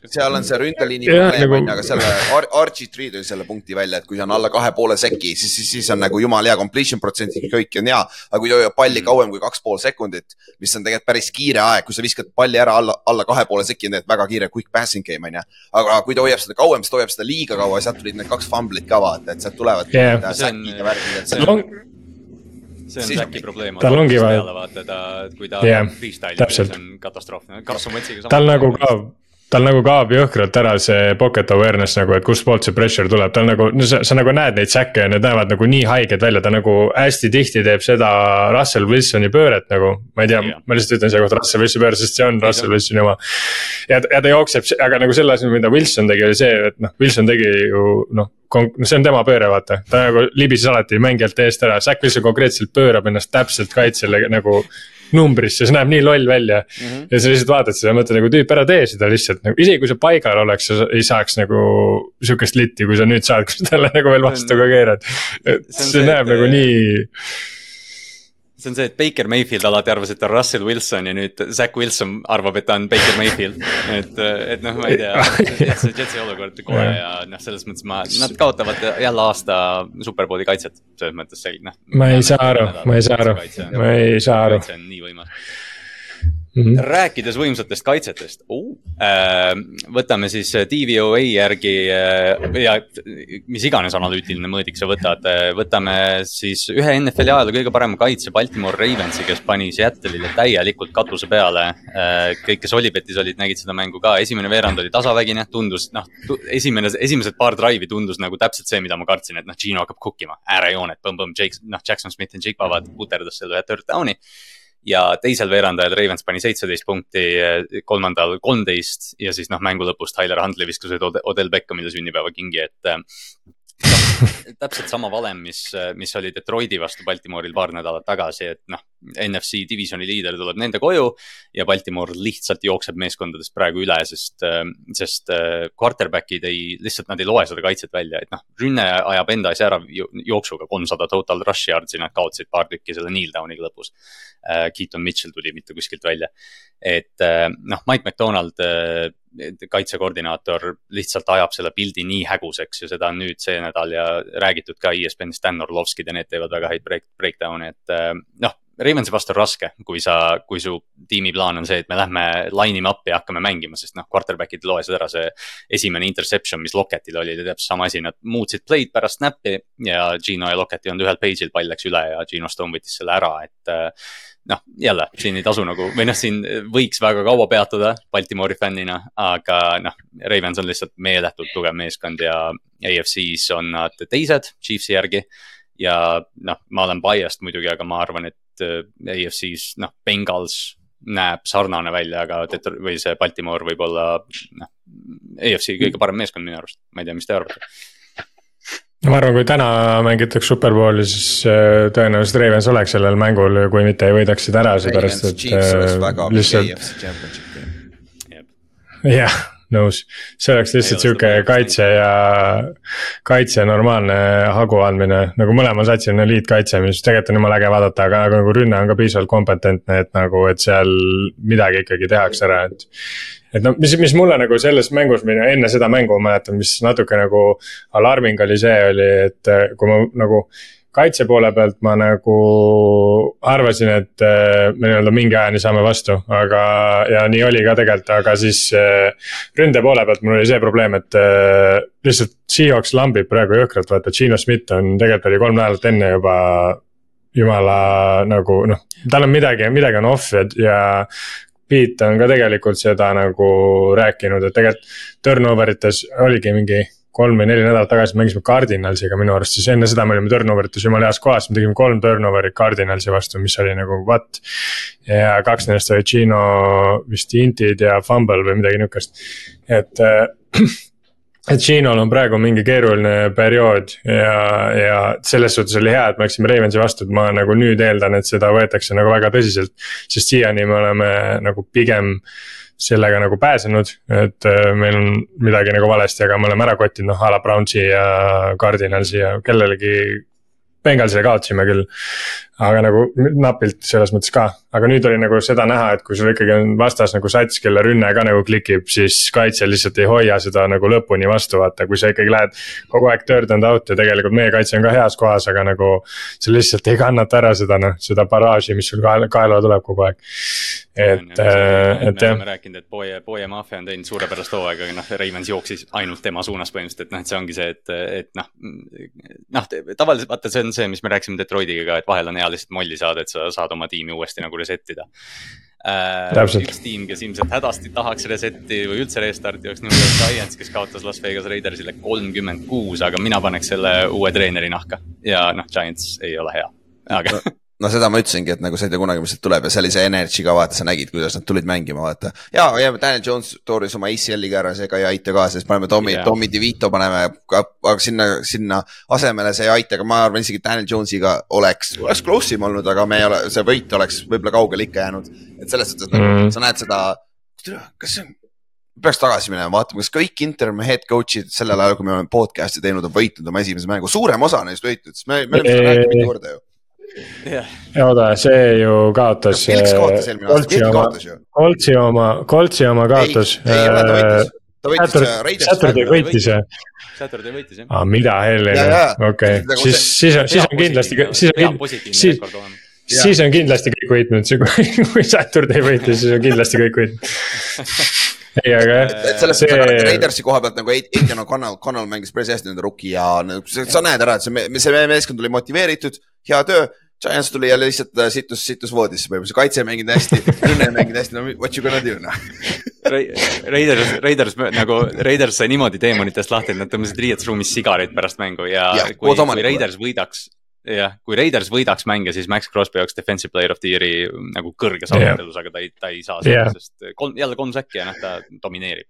Speaker 3: seal on see ründeliini probleem nagu... on ju, aga selle Ar Archie Tree tõi selle punkti välja, et kui on alla kahe poole sekki, siis, siis, siis on nagu jumala hea completion protsent, kõik on hea. aga kui ta hoiab palli mm. kauem kui kaks pool sekundit, mis on tegelikult päris kiire aeg, kui sa viskad palli ära alla, alla kahe poole sekki, tegelikult väga kiire quick passing game on ju. aga kui ta hoiab seda kauem, siis ta hoiab seda liiga kaua ja sealt tulid need kaks fumblit ka vaata, et sealt tulevad
Speaker 2: yeah.. säkid ja värgid, et see on see on Säki probleem.
Speaker 4: tal ongi vaja.
Speaker 2: vaata ta, kui ta yeah, freestyle'ib, see on katastroof, Carson Wentsiga.
Speaker 4: tal nagu ka tal nagu kaob jõhkralt ära see pocket awareness nagu, et kustpoolt see pressure tuleb, tal nagu, no sa, sa nagu näed neid säkke ja need näevad nagu nii haiged välja, ta nagu hästi tihti teeb seda Russell Wilsoni pööret nagu. ma ei tea, ma lihtsalt ütlen selle kohta Russell Wilsoni pööre, sest see on Russell Wilsoni oma. ja, ja ta jookseb, aga nagu selle asemel, mida Wilson tegi, oli see, et noh, Wilson tegi ju noh see on tema pööre, vaata, ta nagu libises alati mängijalt eest ära, Zack Wilson konkreetselt pöörab ennast täpselt kaitsele nagu numbrisse, see näeb nii loll välja mm. -hmm. ja sa lihtsalt vaatad seda ja mõtled nagu tüüp, ära tee seda lihtsalt nagu, isegi kui sa paigal oleks, sa ei saaks nagu sihukest litti, kui sa nüüd saad, kui sa talle nagu veel vastu ka keerad. et see, see näeb et... nagu nii
Speaker 2: see on see, et Baker Mayfield alati arvas, et ta on Russell Wilson ja nüüd Zack Wilson arvab, et ta on Baker Mayfield. et, et noh, ma ei tea, see Jetsi olukord kole ja noh, selles mõttes ma, nad kaotavad jälle aasta superbowli kaitset, selles mõttes see noh.
Speaker 4: ma ei saa aru, ma ei saa aru, ma ei saa aru.
Speaker 2: see on nii võimas Mm -hmm. rääkides võimsatest kaitsetest oh., võtame siis DVOA järgi äh, ja mis iganes analüütiline mõõdik sa võtad, äh, võtame siis ühe NFL-i ajaloo kõige parema kaitse Baltimore Ravensi, kes pani Seattle'ile täielikult katuse peale. kõik, kes Olipetis olid, nägid seda mängu ka, esimene veerand oli tasavägine, tundus noh, esimene, esimesed paar drive'i tundus nagu täpselt see, mida ma kartsin, et noh, Gino hakkab cook ima, äärejooned, põmm-põmm, Jake, noh, Jackson Smith ja Jake Pavad puterdas selle ühe third down'i ja teisel veerandajal Ravens pani seitseteist punkti, kolmandal kolmteist ja siis noh, mängu lõpus Tyler Huntley viskas Odel Beckhamile sünnipäevakingi, et täpselt sama valem, mis, mis oli Detroiti vastu Baltimooril paar nädalat tagasi, et noh, NFC divisioni liider tuleb nende koju ja Baltimore lihtsalt jookseb meeskondadest praegu üle, sest, sest quarterback'id ei, lihtsalt nad ei loe seda kaitset välja, et noh, rünne ajab enda asja ära jooksuga kolmsada total rush yard'i, nad kaotasid paar tükki selle kneel down'iga lõpus. Keaton Mitchell tuli mitte kuskilt välja, et noh, Mike McDonald kaitsekoordinaator lihtsalt ajab selle pildi nii häguseks ja seda on nüüd see nädal ja räägitud ka ESPN-is, Dan Orlovskid ja need teevad väga häid break, breakdown'e, et äh, noh. Ravensi vastu on raske, kui sa, kui su tiimiplaan on see, et me lähme line ime up'i ja hakkame mängima, sest noh, quarterback'id ei loe seda ära, see. esimene interception, mis Locketil oli, täpselt sama asi, nad muutsid play'd pärast snap'i ja Gino ja Lockett ei olnud ühel page'il, pall läks üle ja Gino Stone võttis selle ära, et äh, noh, jälle siin ei tasu nagu või noh, siin võiks väga kaua peatuda Baltimori fännina, aga noh, Ravens on lihtsalt meeletult tugev meeskond ja AFC-s on nad teised Chiefsi järgi. ja noh, ma olen biased muidugi, aga ma arvan, et äh, AFC-s noh, Bengals näeb sarnane välja, aga Detro- või see Baltimore võib olla noh, AFC kõige parem meeskond minu arust, ma ei tea, mis te arvate
Speaker 4: ma arvan, kui täna mängitakse superbowli, siis äh, tõenäoliselt Ravens oleks sellel mängul, kui mitte ei võidaks seda ära, seepärast et. Äh, lihtsalt. jah, nõus, see oleks lihtsalt sihuke kaitse ja, kaitse normaalne hagu andmine, nagu mõlemal satsil on eliitkaitse, mis tegelikult on jumala äge vaadata, aga nagu rünne on ka piisavalt kompetentne, et nagu, et seal midagi ikkagi tehakse ära, et et noh, mis, mis mulle nagu selles mängus enne seda mängu ma mäletan, mis natuke nagu alarming oli see oli, et eh, kui ma nagu kaitse poole pealt ma nagu arvasin, et eh, me nii-öelda mingi ajani saame vastu, aga, ja nii oli ka tegelikult, aga siis eh, ründe poole pealt mul oli see probleem, et lihtsalt Seahawks lambib praegu jõhkralt, vaata, Gino Schmidt on, tegelikult oli kolm nädalat enne juba jumala nagu noh, tal on midagi, midagi on off ja, ja Pete on ka tegelikult seda nagu rääkinud, et tegelikult turnover ites oligi mingi kolm või neli nädalat tagasi mängisime Cardinalsiga minu arust, siis enne seda me olime turnover ites jumala heas kohas, me tegime kolm turnover'it Cardinalsi vastu, mis oli nagu what. ja kaks nendest olid Gino vist intid ja fumble või midagi nihukest, et et Gino'l on praegu mingi keeruline periood ja, ja selles suhtes oli hea, et me läksime Ravensi vastu, et ma nagu nüüd eeldan, et seda võetakse nagu väga tõsiselt. sest siiani me oleme nagu pigem sellega nagu pääsenud, et äh, meil on midagi nagu valesti, aga me oleme ära kottinud noh a la Brownsi ja Cardinalsi ja kellelegi Bengalsile kaotasime küll, aga nagu napilt selles mõttes ka, aga nüüd oli nagu seda näha, et kui sul ikkagi on vastas nagu sats, kelle rünne ka nagu klikib, siis kaitse lihtsalt ei hoia seda nagu lõpuni vastu, vaata, kui sa ikkagi lähed kogu aeg third and out ja tegelikult meie kaitse on ka heas kohas, aga nagu. sa lihtsalt ei kannata ära seda noh, seda barraaži, mis sul kaela, kaela tuleb kogu aeg. et, äh, et jah.
Speaker 2: me oleme rääkinud, et Poe, Poe maffia on teinud suurepärast hooaega, aga noh, Ravens jooksis ainult tema suunas põhimõtteliselt, et noh, et see ongi see, et, et noh. noh, tavaliselt vaata, see on see, mis me rääkisime Detroitiga ka, et vahel on hea lihtsalt molli saada, et sa saad oma tiimi uuesti nagu reset ida äh,. üks tiim, kes ilmselt hädasti tahaks reset'i või üldse restart'i oleks New York Giants, kes kaotas Las Vegas Raidersile kolmkümmend kuus, aga mina paneks selle uue treeneri nahka. Ja noh, Giants ei ole hea, aga
Speaker 3: no seda ma ütlesingi, et nagu sa ei tea kunagi, mis sealt tuleb ja see oli see energy ka vaata, sa nägid, kuidas nad tulid mängima, vaata. ja, ja Daniel Jones tooris oma ACL-iga ära, see ka ei aita ka, sest paneme Tommy yeah., Tommy DeVito paneme, aga sinna, sinna asemele see ei aita, aga ma arvan isegi Daniel Jonesiga oleks, oleks close im olnud, aga me ei ole, see võit oleks võib-olla kaugele ikka jäänud. et selles suhtes nagu mm. sa näed seda, kas see on peaks tagasi minema, vaatama, kas kõik interim head coach'id sellel ajal, kui me oleme podcast'i teinud, on võitnud oma esimese mängu, suurem osa neist võitnud, sest me, me oleme seda rääkinud mitu korda ju
Speaker 4: oota, see ju kaotas.
Speaker 3: Felix kaotas eelmine aasta, Kirk kaotas ju.
Speaker 4: Koltsi oma, Koltsi oma kaotas.
Speaker 3: ei, ei ta võitis, ta võitis äh, Raiders.
Speaker 4: Saturday võitis jah.
Speaker 2: Saturday võitis jah.
Speaker 4: aa, ah, mida helli, okei, siis, siis on, siis on kindlasti, siis on, siis, siis on kindlasti kõik võitnud, kui Saturday võitis, siis on kindlasti kõik võitnud ei, aga jah.
Speaker 3: et selles see... suhtes Raidersi koha pealt nagu Aiden O'Connell, Connell mängis päris hästi nende rookie ja sa näed ära, et see, see meeskond oli motiveeritud, hea töö Giants tuli jälle lihtsalt äh, situs, situs voodisse põhimõtteliselt, kaitse ei mänginud hästi, rünne ei mänginud hästi, no what you gonna do noh.
Speaker 2: Raiders, Raiders nagu, Raiders sai niimoodi teemonitest lahti, et nad tõmbasid riietusruumis sigareid pärast mängu ja, ja kui, kui Raiders võidaks. jah, kui Raiders võidaks mänge, siis Max Crosby oleks defensive player of the year'i nagu kõrges arutelus yeah., aga ta ei, ta ei saa seda yeah., sest kolm, jälle kolm säkki ja noh, ta domineerib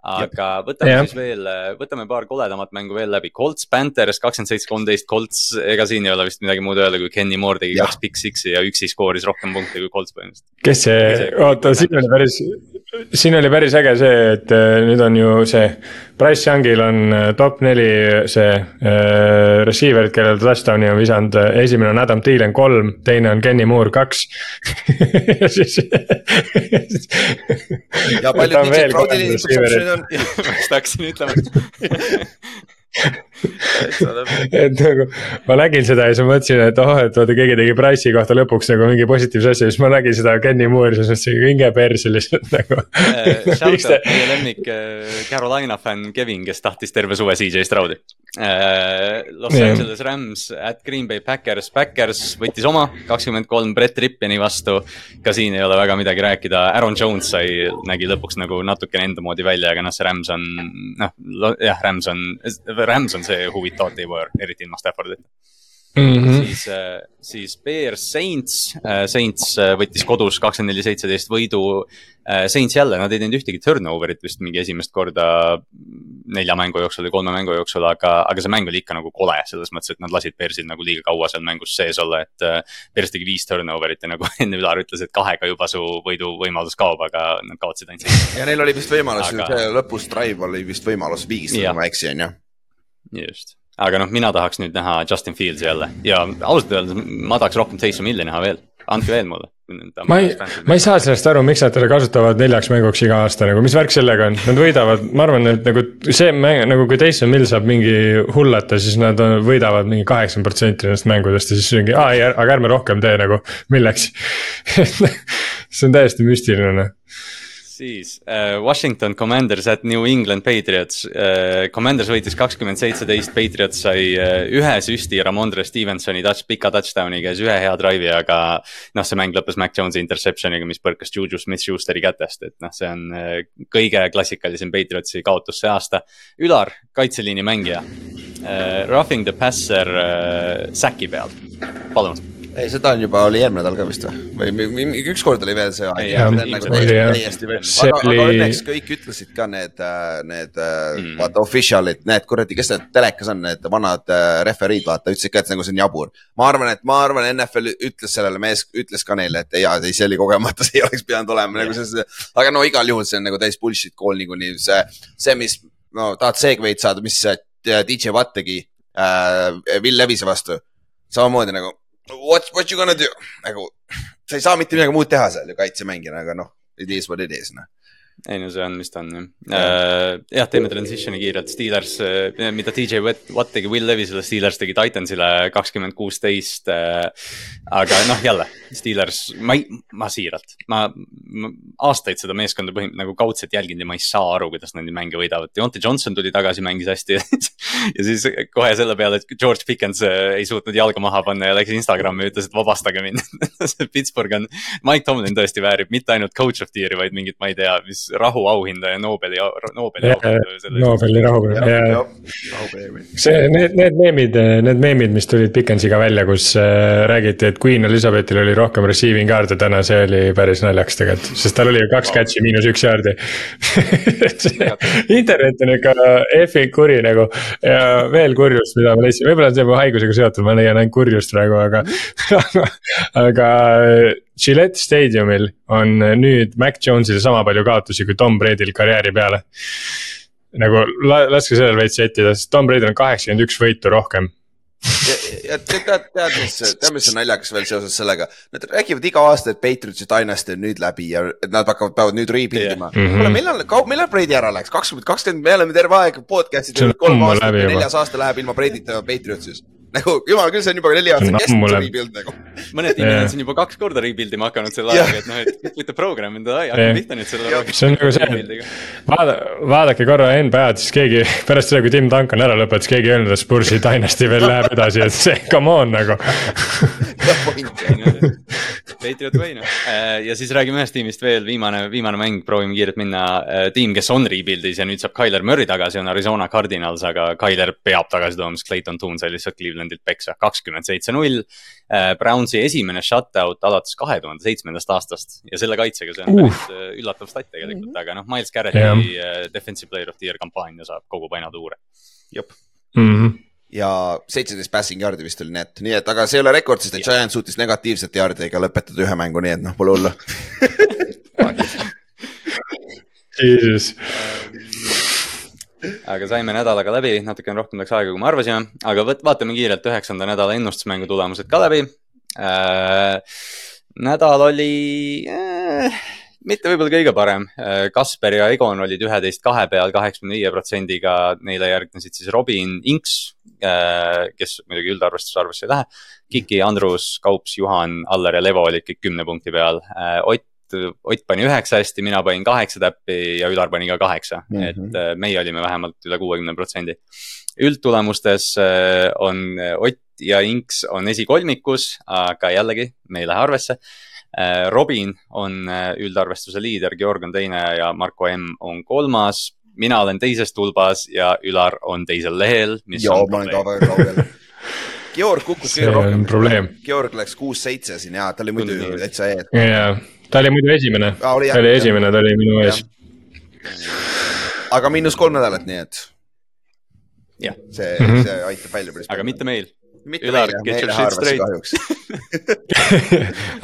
Speaker 2: aga võtame ja. siis veel, võtame paar koledamat mängu veel läbi. Colts, Panthers kakskümmend seitse, kolmteist, Colts, ega siin ei ole vist midagi muud öelda, kui Kenny Moore tegi ja. kaks big six'i ja üksi skooris rohkem punkte kui Colts põhimõtteliselt.
Speaker 4: kes see, oota, siin oli päris, siin oli päris äge see, et äh, nüüd on ju see. Price Youngil on äh, top neli see äh, receiver'id, kellel touchdown'i on visanud, esimene on Adam Thielen kolm, teine on Kenny Moore kaks ja siis
Speaker 3: ja paljud Crowd'i interception'id on.
Speaker 2: just hakkasin ütlema
Speaker 4: et nagu ma nägin seda ja siis ma mõtlesin, et oh, et vaata keegi tegi Price'i kohta lõpuks nagu mingi positiivse asja, siis ma nägin seda Kenny Moore'i, siis mõtlesin hinge perse lihtsalt nagu
Speaker 2: uh,. Shout out meie lemmik uh, Carolina fänn Kevin, kes tahtis terve suve CJ Stroudi uh,. Los. Angeles Rams at Green Bay Packers, Packers võttis oma kakskümmend kolm Brett Rippeni vastu. ka siin ei ole väga midagi rääkida, Aaron Jones sai, nägi lõpuks nagu natukene enda moodi välja, aga noh, see Rams on noh, jah, Rams on Rams on see huvitav teema, eriti ilma Staffordita mm. -hmm. siis, äh, siis Bears Saints, äh, Saints äh, võttis kodus kakskümmend neli, seitseteist võidu. Saints jälle, nad ei teinud ühtegi turnover'it vist mingi esimest korda nelja mängu jooksul või kolme mängu jooksul, aga, aga see mäng oli ikka nagu kole selles mõttes, et nad lasid Bearsil nagu liiga kaua seal mängus sees olla, et. Bears tegi viis turnover'it ja nagu enne Ülar ütles, et kahega juba su võiduvõimalus kaob, aga nad kaotasid ainult seitse.
Speaker 3: ja neil oli vist võimalus aga..., lõpus drive oli vist võimalus viigistada, kui ma ei eksi, on ju
Speaker 2: just, aga noh, mina tahaks nüüd näha Justin Fieldsi jälle. Ja ausalt öeldes ma tahaks rohkem Taysom Hilli näha veel, andke veel mulle.
Speaker 4: ma ei, ma ei saa sellest aru, miks nad teda kasutavad neljaks mänguks iga aasta nagu, mis värk sellega on, nad võidavad, ma arvan, et nagu see mäng nagu kui Taysom Hill saab mingi hullata, siis nad võidavad mingi kaheksakümmend protsenti nendest mängudest ja siis mingi, aa ei, aga ärme rohkem tee nagu, milleks? See on täiesti müstiline noh
Speaker 2: siis uh, Washington Commanders at New England Patriots uh,. Commanders võitis kakskümmend seitseteist, Patriots sai uh, ühe süsti Ramondre Stevensoni touch, pika touchdown'iga ja siis ühe hea drive'i, aga. noh, see mäng lõppes Mac Jones'i interception'iga, mis põrkas Juju Smith-Schusteri kätest, et noh, see on uh, kõige klassikalisem Patriotsi kaotus see aasta. Ülar, kaitseliini mängija uh,, roughing the passer uh, säki peal, palun
Speaker 3: ei, seda on juba, oli eelmine nädal ka vist või, või ükskord oli veel see aeg. Nagu täiesti veel, aga, aga õnneks kõik ütlesid ka need, äh, need äh, mm. vaata official'id, need kuradi, kes need telekas on, need vanad äh, referiid, vaata, ütlesid ka, et nagu see on jabur. ma arvan, et ma arvan, NFL ütles sellele mees, ütles ka neile, et jaa, see oli kogemata, see ei oleks pidanud olema nagu see, aga no igal juhul see on nagu täis bullshit call niikuinii see, see, mis no tahad segway'd saada, mis DJ Watt tegi äh, Will Levise vastu samamoodi nagu what, what you gonna do nagu, sa ei saa mitte midagi muud teha seal ju kaitsemängijana, aga noh, it is what it is noh
Speaker 2: ei no see on, mis ta on jah uh,. jah, teeme transition'i kiirelt, Steelers, äh, mida DJ Watt tegi Will Levisele, Steelers tegi Titansile kakskümmend kuusteist. Äh, aga noh, jälle Steelers, ma ei, ma siiralt, ma, ma aastaid seda meeskonda põhimõtteliselt nagu kaudselt jälginud ja ma ei saa aru, kuidas nad neid mänge võidavad. Deontay Johnson tuli tagasi, mängis hästi ja siis kohe selle peale, et George Pickens ei suutnud jalga maha panna ja läks Instagrami ja ütles, et vabastage mind Pittsburgh on, Mike Tomlin tõesti väärib mitte ainult coach of the year'i, vaid mingit, ma ei tea, mis rahuauhinda ja Nobeli, Nobeli auhinda.
Speaker 4: Nobeli rahupreemia, see, need, need meemid, need meemid, mis tulid Pickensiga välja, kus äh, räägiti, et Queen Elizabethil oli rohkem receiving yard'e täna, see oli päris naljakas tegelikult, sest tal oli ju kaks catch'i miinus üks yard'i internet on ikka effing kuri nagu ja veel kurjust, mida ma leidsin, võib-olla see on haigusega seotud, ma leian ainult kurjust praegu, aga aga Gillette staadiumil on nüüd Mac Jones'il sama palju kaotusi kui Tom Brady'l karjääri peale. nagu la, laske sellel veits sättida, sest Tom Brady'l on kaheksakümmend üks võitu rohkem
Speaker 3: ja, tead, tead, mis, tead, mis on naljakas veel seoses sellega, nad räägivad iga aasta, et Patriotsi dynasty on nüüd läbi ja nad hakkavad, peavad nüüd rebuild ima yeah.. kuule, millal, millal Brady ära läks, kakskümmend, kakskümmend, me oleme terve aeg podcast'i teinud kolm aastat ja neljas aasta läheb ilma Brady'ta Patriotsis nagu jumal küll, see on juba neli aastat kestnud see rebuild nagu.
Speaker 2: mõned tiimid on juba kaks korda rebuild ima hakanud selle ajaga, et noh, et võite program enda aja, hakka pihta nüüd selle.
Speaker 4: see on nagu see, vaada, vaadake korra NBA-d, siis keegi pärast seda, kui Tim Duncan ära lõpetas, keegi ei öelnud, et Spursi dynasty veel läheb edasi, et see, come on nagu
Speaker 2: Patriot way noh, äh, ja siis räägime ühest tiimist veel, viimane, viimane mäng, proovime kiirelt minna. Äh, tiim, kes on rebuild'is ja nüüd saab Tyler Murry tagasi, on Arizona Cardinals, aga Tyler peab tagasi tooma, sest Clayton Tune sai lihtsalt Cleveland Clevelandilt peksa, kakskümmend seitse null. Äh, Brownsi esimene shutout alates kahe tuhande seitsmendast aastast ja selle kaitsega, see on uh. päris äh, üllatav stat tegelikult, aga noh, Miles Garretti yeah. defensive player of the year kampaania saab, kogub aina tuure.
Speaker 3: jep mm. -hmm ja seitseteist passing yard'i vist oli net, nii et, aga see ei ole rekord, sest et Giant suutis negatiivsete yard'iga lõpetada ühe mängu, nii et noh, pole hullu.
Speaker 4: Jesus
Speaker 2: aga saime nädalaga läbi, natukene rohkem läks aega, kui me arvasime, aga võt-, vaatame kiirelt üheksanda nädala ennustusmängu tulemused ka läbi. Äh,. nädal oli äh, mitte võib-olla kõige parem. Kasper ja Egon olid üheteist kahe peal kaheksakümne viie protsendiga, neile järgnesid siis Robin Inks, äh, kes muidugi üldarvestuse arvesse ei lähe. Kiki, Andrus, Kaups, Juhan, Aller ja Levo olid kõik kümne punkti peal. Äh, Ott Ott pani üheksa hästi, mina panin kaheksa täppi ja Ülar pani ka kaheksa mm, -hmm. et äh, meie olime vähemalt üle kuuekümne protsendi. üldtulemustes on Ott ja Inks on esikolmikus, aga jällegi, me ei lähe arvesse. Robin on üldarvestuse liider, Georg on teine ja Marko M on kolmas. mina olen teises tulbas ja Ülar on teisel lehel.
Speaker 3: joo, ma olen ka väga kaugel Georg kukkus
Speaker 4: kõige rohkem.
Speaker 3: Georg läks kuus-seitse siin ja ta oli muidu täitsa ees.
Speaker 4: jaa, ta oli muidu esimene, ta oli esimene, ta oli minu ees.
Speaker 3: aga miinus kolm nädalat, nii et. see mm, -hmm. see aitab välja päris
Speaker 2: palju. aga mitte meil.
Speaker 3: Ülar, get your shit straight.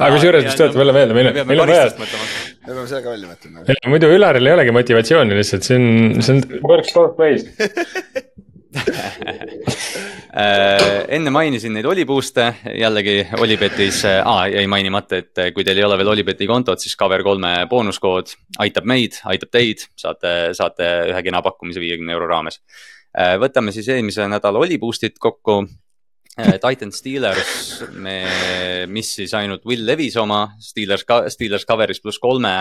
Speaker 4: aga kusjuures, mis tuletab jälle meelde, meil, meil on vaja.
Speaker 3: me peame selle ka välja mõtlema.
Speaker 4: muidu Ülaril ei olegi motivatsiooni lihtsalt, see on, see on works both ways
Speaker 2: Äh, enne mainisin neid Oliboost'e, jällegi Olipetis ah,, jäi mainimata, et kui teil ei ole veel Olipeti kontot, siis Cover3 boonuskood aitab meid, aitab teid, saate, saate ühe kena pakkumise viiekümne euro raames. Äh, võtame siis eelmise nädala Oliboost'id kokku Titan Steelers, me missis ainult Will Levis oma, Steelers, Steelers cover'is pluss kolme.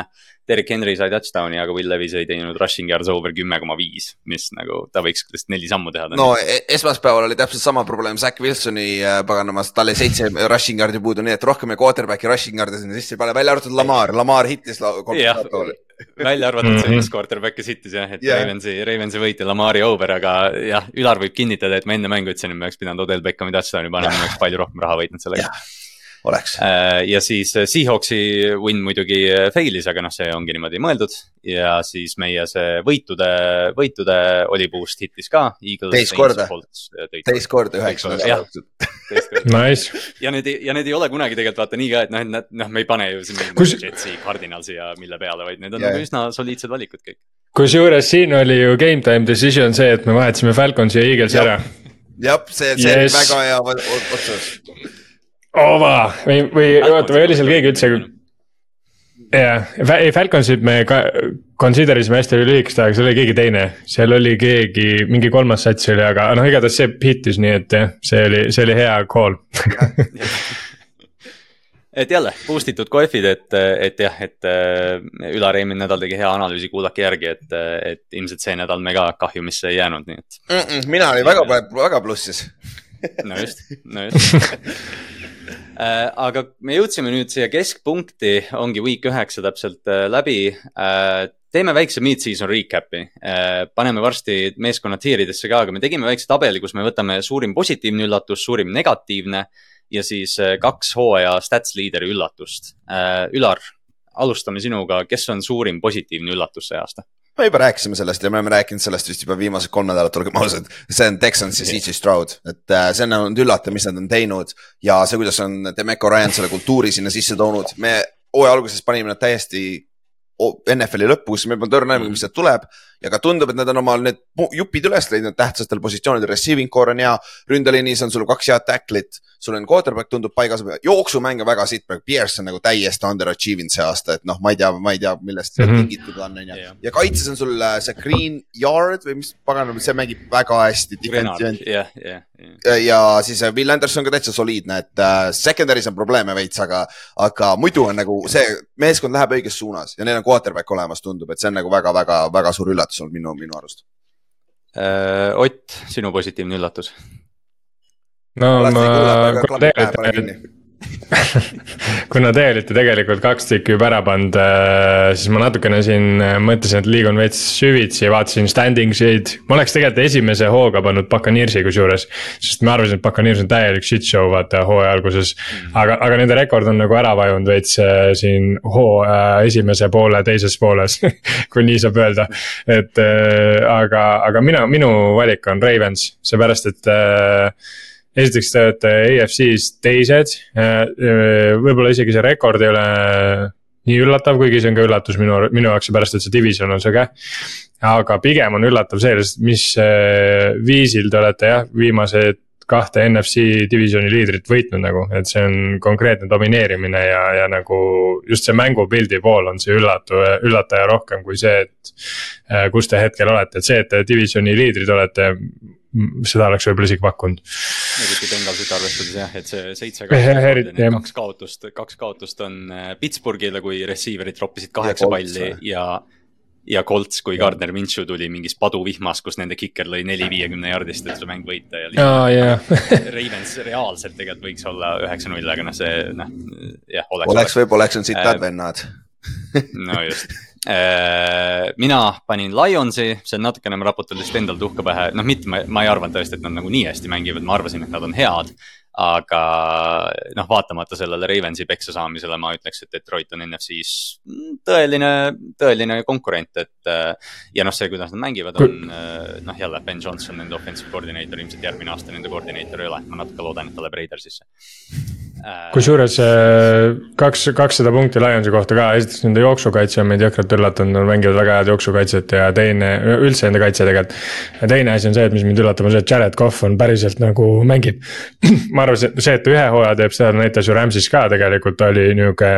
Speaker 2: Derek Henry sai touchdown'i, aga Will Levis ei teinud rushing yards over kümme koma viis, mis nagu ta võiks lihtsalt neli sammu teha.
Speaker 3: no e-, esmaspäeval oli täpselt sama probleem Zack Wilsoni äh, paganamas, tal oli seitse rushing yard'i puudu, nii et rohkem quarterback'i rushing yard'e sinna sisse ei pane, välja arvatud Lamar, Lamar hittis kolm
Speaker 2: välja arvatud mm -hmm. sellest quarterback'i sitis jah, et yeah. Ravensi, Ravensi võit ja Lamari over, aga jah, Ülar võib kinnitada, et ma enne mängu ütlesin, et me oleks pidanud Odel Beckhami touchdown'i panema yeah., me oleks palju rohkem raha võitnud sellega yeah
Speaker 3: oleks.
Speaker 2: Äh, ja siis äh, Seahawksi win muidugi äh, fail'is, aga noh, see ongi niimoodi mõeldud. ja siis meie see võitude, võitude oli boost hittis ka.
Speaker 3: teist korda, teist korda üheksa nädala jooksul.
Speaker 4: Nice.
Speaker 2: ja need, ja need ei ole kunagi tegelikult vaata nii ka, et noh, et nad, noh, me ei pane ju siin Kus... Jetsi, Cardinalsi ja mille peale, vaid need on yeah. nagu üsna soliidsed valikud kõik.
Speaker 4: kusjuures siin oli ju game time decision see, et me vahetasime Falconsi ja Eaglesi ära.
Speaker 3: jah, see, see yes. oli väga hea otsus
Speaker 4: Ova. Või, või oota, või oli seal keegi üldse? jah, ei Falconsit me ka consider isime hästi lühikest aega, seal oli keegi teine, seal oli keegi, mingi kolmas sats oli, aga noh, igatahes see hittis, nii et jah, see oli, see oli hea call.
Speaker 2: Et jälle boost itud kohvid, et, et jah, et äh, Ülar eelmine nädal tegi hea analüüsi, kuulake järgi, et, et ilmselt see nädal me ka kahjumisse ei jäänud, nii et
Speaker 3: mm. -mm, mina olin väga, väga plussis.
Speaker 2: No just, no just aga me jõudsime nüüd siia keskpunkti, ongi week üheksa täpselt äh, läbi. Äh, teeme väikse mid-season recap'i, paneme varsti meeskonna tieridesse ka, aga me tegime väikse tabeli, kus me võtame suurim positiivne üllatus, suurim negatiivne ja siis kaks hooaja stats leader'i üllatust. Ülar, alustame sinuga, kes on suurim positiivne üllatus see aasta?
Speaker 3: Me juba rääkisime sellest ja me oleme rääkinud sellest vist juba viimased kolm nädalat, olgem ausad. see on Texans ja CJ Stroud, et äh, see on olnud üllatav, mis nad on teinud. Ja see, kuidas on Demeco Ryan selle kultuuri sinna sisse toonud. me hooaja alguses panime nad täiesti NFL-i lõpus, me peame tõrjuma, mis sealt tuleb ja ka tundub, et nad on omal need jupid üles leidnud tähtsatel positsioonidel, receiving core on hea, ründeliinis on sul kaks head tacklit, sul on quarterback tundub paigas, jooksumäng on väga sitt, Pierce on nagu täiesti underachieve inud see aasta, et noh, ma ei tea, ma ei tea, millest see mm -hmm. tingitud on, on ju. ja kaitses on sul äh, see Green Yard või mis paganam, see mängib väga hästi.
Speaker 2: Yeah, yeah,
Speaker 3: yeah. ja siis äh, Will Anderson ka täitsa soliidne, et uh, secondary's on probleeme veits, aga, aga muidu on nagu see meeskond läheb õiges suunas ja neil on quarterback olemas, tundub, et see on nagu väga-väga-väga suur üllatus olnud minu, minu arust
Speaker 2: äh,. Ott, sinu positiivne üllatus?
Speaker 4: no ma, kuna te olete kuna te olite tegelikult kaks tükki juba ära pannud, äh, siis ma natukene siin äh, mõtlesin, et liigun veits süvitsi, vaatasin standings eid. ma oleks tegelikult esimese hooga pannud Buccaneers'i kusjuures, sest ma arvasin, et Buccaneers on täielik shit show vaata hooaja alguses. aga, aga nende rekord on nagu ära vajunud veits äh, siin hoo esimese poole teises pooles kui nii saab öelda. et aga, aga mina, minu valik on Ravens, seepärast et esiteks te olete EFC-s teised, äh, äh, võib-olla isegi see rekord ei ole nii üllatav, kuigi see on ka üllatus minu, minu jaoks, seepärast et see division on sihuke. aga pigem on üllatav see, mis äh, viisil te olete jah, viimased kahte NFC divisioni liidrit võitnud nagu, et see on konkreetne domineerimine ja, ja nagu just see mängupildi pool on see üllatu, üllataja rohkem kui see, et. kus te hetkel olete, et see, et te divisioni liidrid olete, seda oleks võib-olla isegi pakkunud.
Speaker 2: eriti Bengalsit arvestades jah, et see seitse kaks kaotust, kaks kaotust on äh, Pittsburghile, kui receiver'id roppisid kaheksa palli ja ja Colts, kui Gardner Minshew tuli mingis paduvihmas, kus nende kiker lõi neli viiekümne jardist, et seda mäng võita ja.
Speaker 4: aa, jah.
Speaker 2: Ravens reaalselt tegelikult võiks olla üheksa-null, aga noh, see noh, jah.
Speaker 3: oleks, oleks, võib-olla, eks on sitad äh, vennad
Speaker 2: no just mina panin Lionsi, see natukene, ma raputan lihtsalt endal tuhka pähe, noh, mitte ma, ma ei arvanud tõesti, et nad nagu nii hästi mängivad, ma arvasin, et nad on head. aga noh, vaatamata sellele Ravensi peksa saamisele ma ütleks, et Detroit on NFC-s tõeline, tõeline konkurent, et. ja noh, see, kuidas nad mängivad, on noh, jälle Ben Johnson, nende offensive coordinator, ilmselt järgmine aasta nende koordineeter ei ole, ma natuke loodan, et ta läheb Raidersisse Äh,
Speaker 4: kusjuures äh, kaks, kakssada punkti Lionsi kohta ka, esiteks nende jooksukaitse on meid jõhkralt üllatanud, nad mängivad väga head jooksukaitset ja teine, üldse nende kaitse tegelikult. ja teine asi on see, et mis mind üllatab, on see, et Jared Cough on päriselt nagu mängib. ma arvasin, et see, et ta ühe hooaja teeb, seda näitas ju Rams'is ka tegelikult, oli nihuke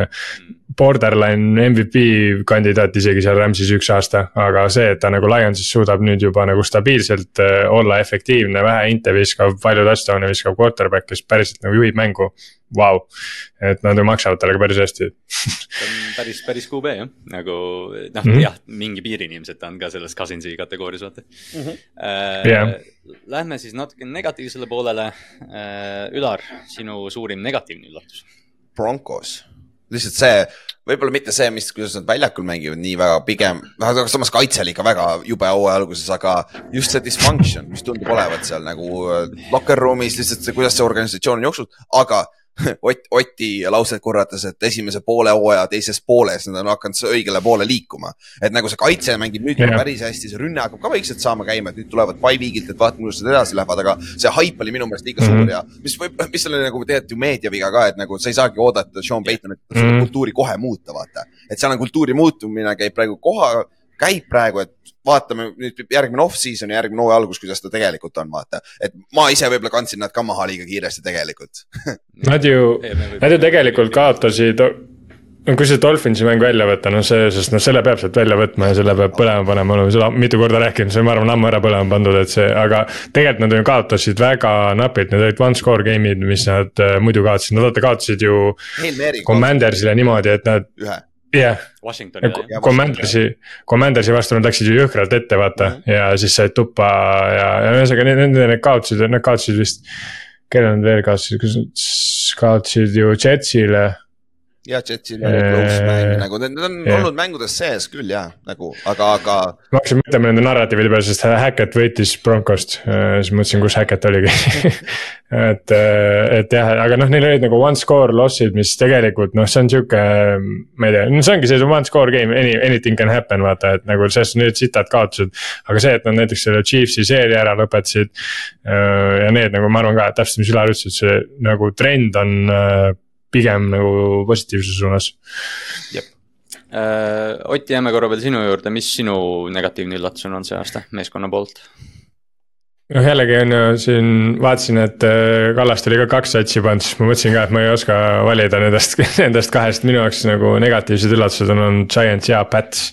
Speaker 4: borderline MVP kandidaat isegi seal Rams'is üks aasta, aga see, et ta nagu Lionsis suudab nüüd juba nagu stabiilselt äh, olla efektiivne, vähe inte viskav, palju touchdown'e viskav quarterback, kes päriselt nagu juhib mängu. Vau, et nad ju maksavad talle ka päris hästi
Speaker 2: päris, päris QB jah, nagu noh mm. -hmm. jah, mingi piirini ilmselt ta on ka selles Cousinsi kategoorias vaata mm. -hmm. Äh,
Speaker 4: Jah.
Speaker 2: Lähme siis natuke negatiivsele poolele äh,. Ülar, sinu suurim negatiivne üllatus?
Speaker 3: Broncos, lihtsalt see, võib-olla mitte see, mis, kuidas nad väljakul mängivad nii väga, pigem, noh, aga samas kaitse oli ikka väga jube hooaja alguses, aga just see dysfunction, mis tundub olevat seal nagu äh, locker room'is lihtsalt see, kuidas see organisatsioon on jooksnud, aga Ott, Oti lauset korrates, et esimese poole hooaja teises pooles nad on hakanud õigele poole liikuma. et nagu see kaitse mängib nüüd juba päris hästi, see rünne hakkab ka vaikselt saama käima, et nüüd tulevad Paiviigilt, et vaatame, kuidas nad edasi lähevad, aga see haip oli minu meelest liiga suur ja mis võib, mis oli nagu tegelikult ju meediaviga ka, et nagu sa ei saagi oodata Sean Paytonit seda
Speaker 4: Mhm.
Speaker 3: kultuuri kohe muuta, vaata. et seal on kultuuri muutumine käib praegu koha, käib praegu, et vaatame nüüd järgmine off-season ja järgmine hooaja algus, kuidas ta tegelikult on, vaata. et ma ise võib-olla kandsin nad ka maha liiga kiiresti tegelikult
Speaker 4: Nad ju, nad ju tegelikult kaotasid no kui see Dolphinsi mäng välja võtta, no see, sest noh, selle peab sealt välja võtma ja selle peab põlema panema, oleme seda mitu korda rääkinud, see on, ma arvan, ammu ära põlema pandud, et see, aga. tegelikult nad ju kaotasid väga napilt, need olid one score game'id, mis nad äh, muidu kaotasid, nad vaata kaotasid ju Commandersile niimoodi, et nad,
Speaker 3: ühe,
Speaker 4: jah yeah, Commandersi, Commandersi vastu nad läksid ju jõhkralt ette, vaata
Speaker 3: Mhm.
Speaker 4: ja siis said tuppa ja, ja ühesõnaga need, need, kaotasid, nad kaotasid vist. kellele nad veel kaotasid, kas nad kaotasid ju Jetsile
Speaker 3: ja Jetsil oli close mäng nagu, need need on
Speaker 4: jah.
Speaker 3: olnud mängudes sees küll jah, nagu, aga, aga
Speaker 4: ma hakkasin mõtlema nende narratiivide peale, sest Hackett võitis Broncost, siis mõtlesin, kus Hackett oligi et, et jah, aga noh, neil olid nagu one score loss'id, mis tegelikult noh, see on sihuke, ma ei tea, no see ongi see one score game, any, anything can happen, vaata, et nagu sellest on nüüd sitad kaotused. aga see, et nad näiteks selle Chiefsi seeria ära lõpetasid äh, ja need nagu ma arvan ka, et täpselt, mis Ülar ütles, et see nagu trend on äh, pigem nagu positiivsuse suunas.
Speaker 2: Äh, Ott, jääme korra veel sinu juurde, mis sinu negatiivne üllatus on olnud see aasta meeskonna poolt?
Speaker 4: Noh, jällegi on ju siin vaatasin, et äh, Kallaste oli ka kaks satsi pannud, siis ma mõtlesin ka, et ma ei oska valida nendest, nendest kahest, minu jaoks nagu negatiivsed üllatused on olnud Giants ja Pats.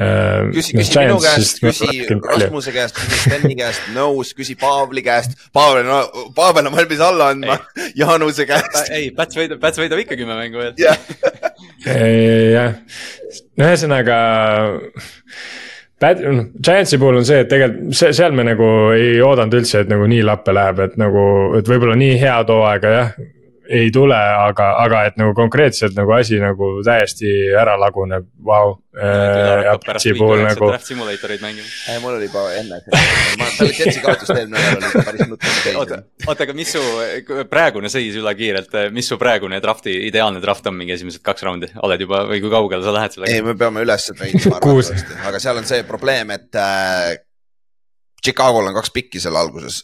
Speaker 4: Äh,
Speaker 3: küsi, küsi minu käest, küsi Rasmuse käest, küsi Steni käest, Nõus, küsi Paavli käest. Pavel, no Pavel on valmis alla andma Jaanuse käest.
Speaker 2: ei, Päts võidab, Päts võidab ikka kümme mängu veel.
Speaker 3: jah,
Speaker 4: jah, no ühesõnaga. Bad, noh, Giantsi puhul on see, et tegelikult see, seal me nagu ei oodanud üldse, et nagu nii lappe läheb, et nagu, et võib-olla nii head hooaega jah. Ei tule, aga, aga et nagu konkreetselt nagu asi nagu täiesti ära laguneb, vau. puhul nagu.
Speaker 2: Simulatoreid mängima.
Speaker 3: ei mul oli juba enne, ma peale Jetsi kaotust eelmine nädal oli päris nukker
Speaker 2: oota, oota, aga mis su praegune seis üle kiirelt, mis su praegune drafti, ideaalne draft on mingi esimesed kaks raundi, oled juba või kui kaugele sa lähed sellega?
Speaker 3: ei, me peame üles arvatavasti, aga seal on see probleem, et äh, Chicago'l on kaks pikki seal alguses.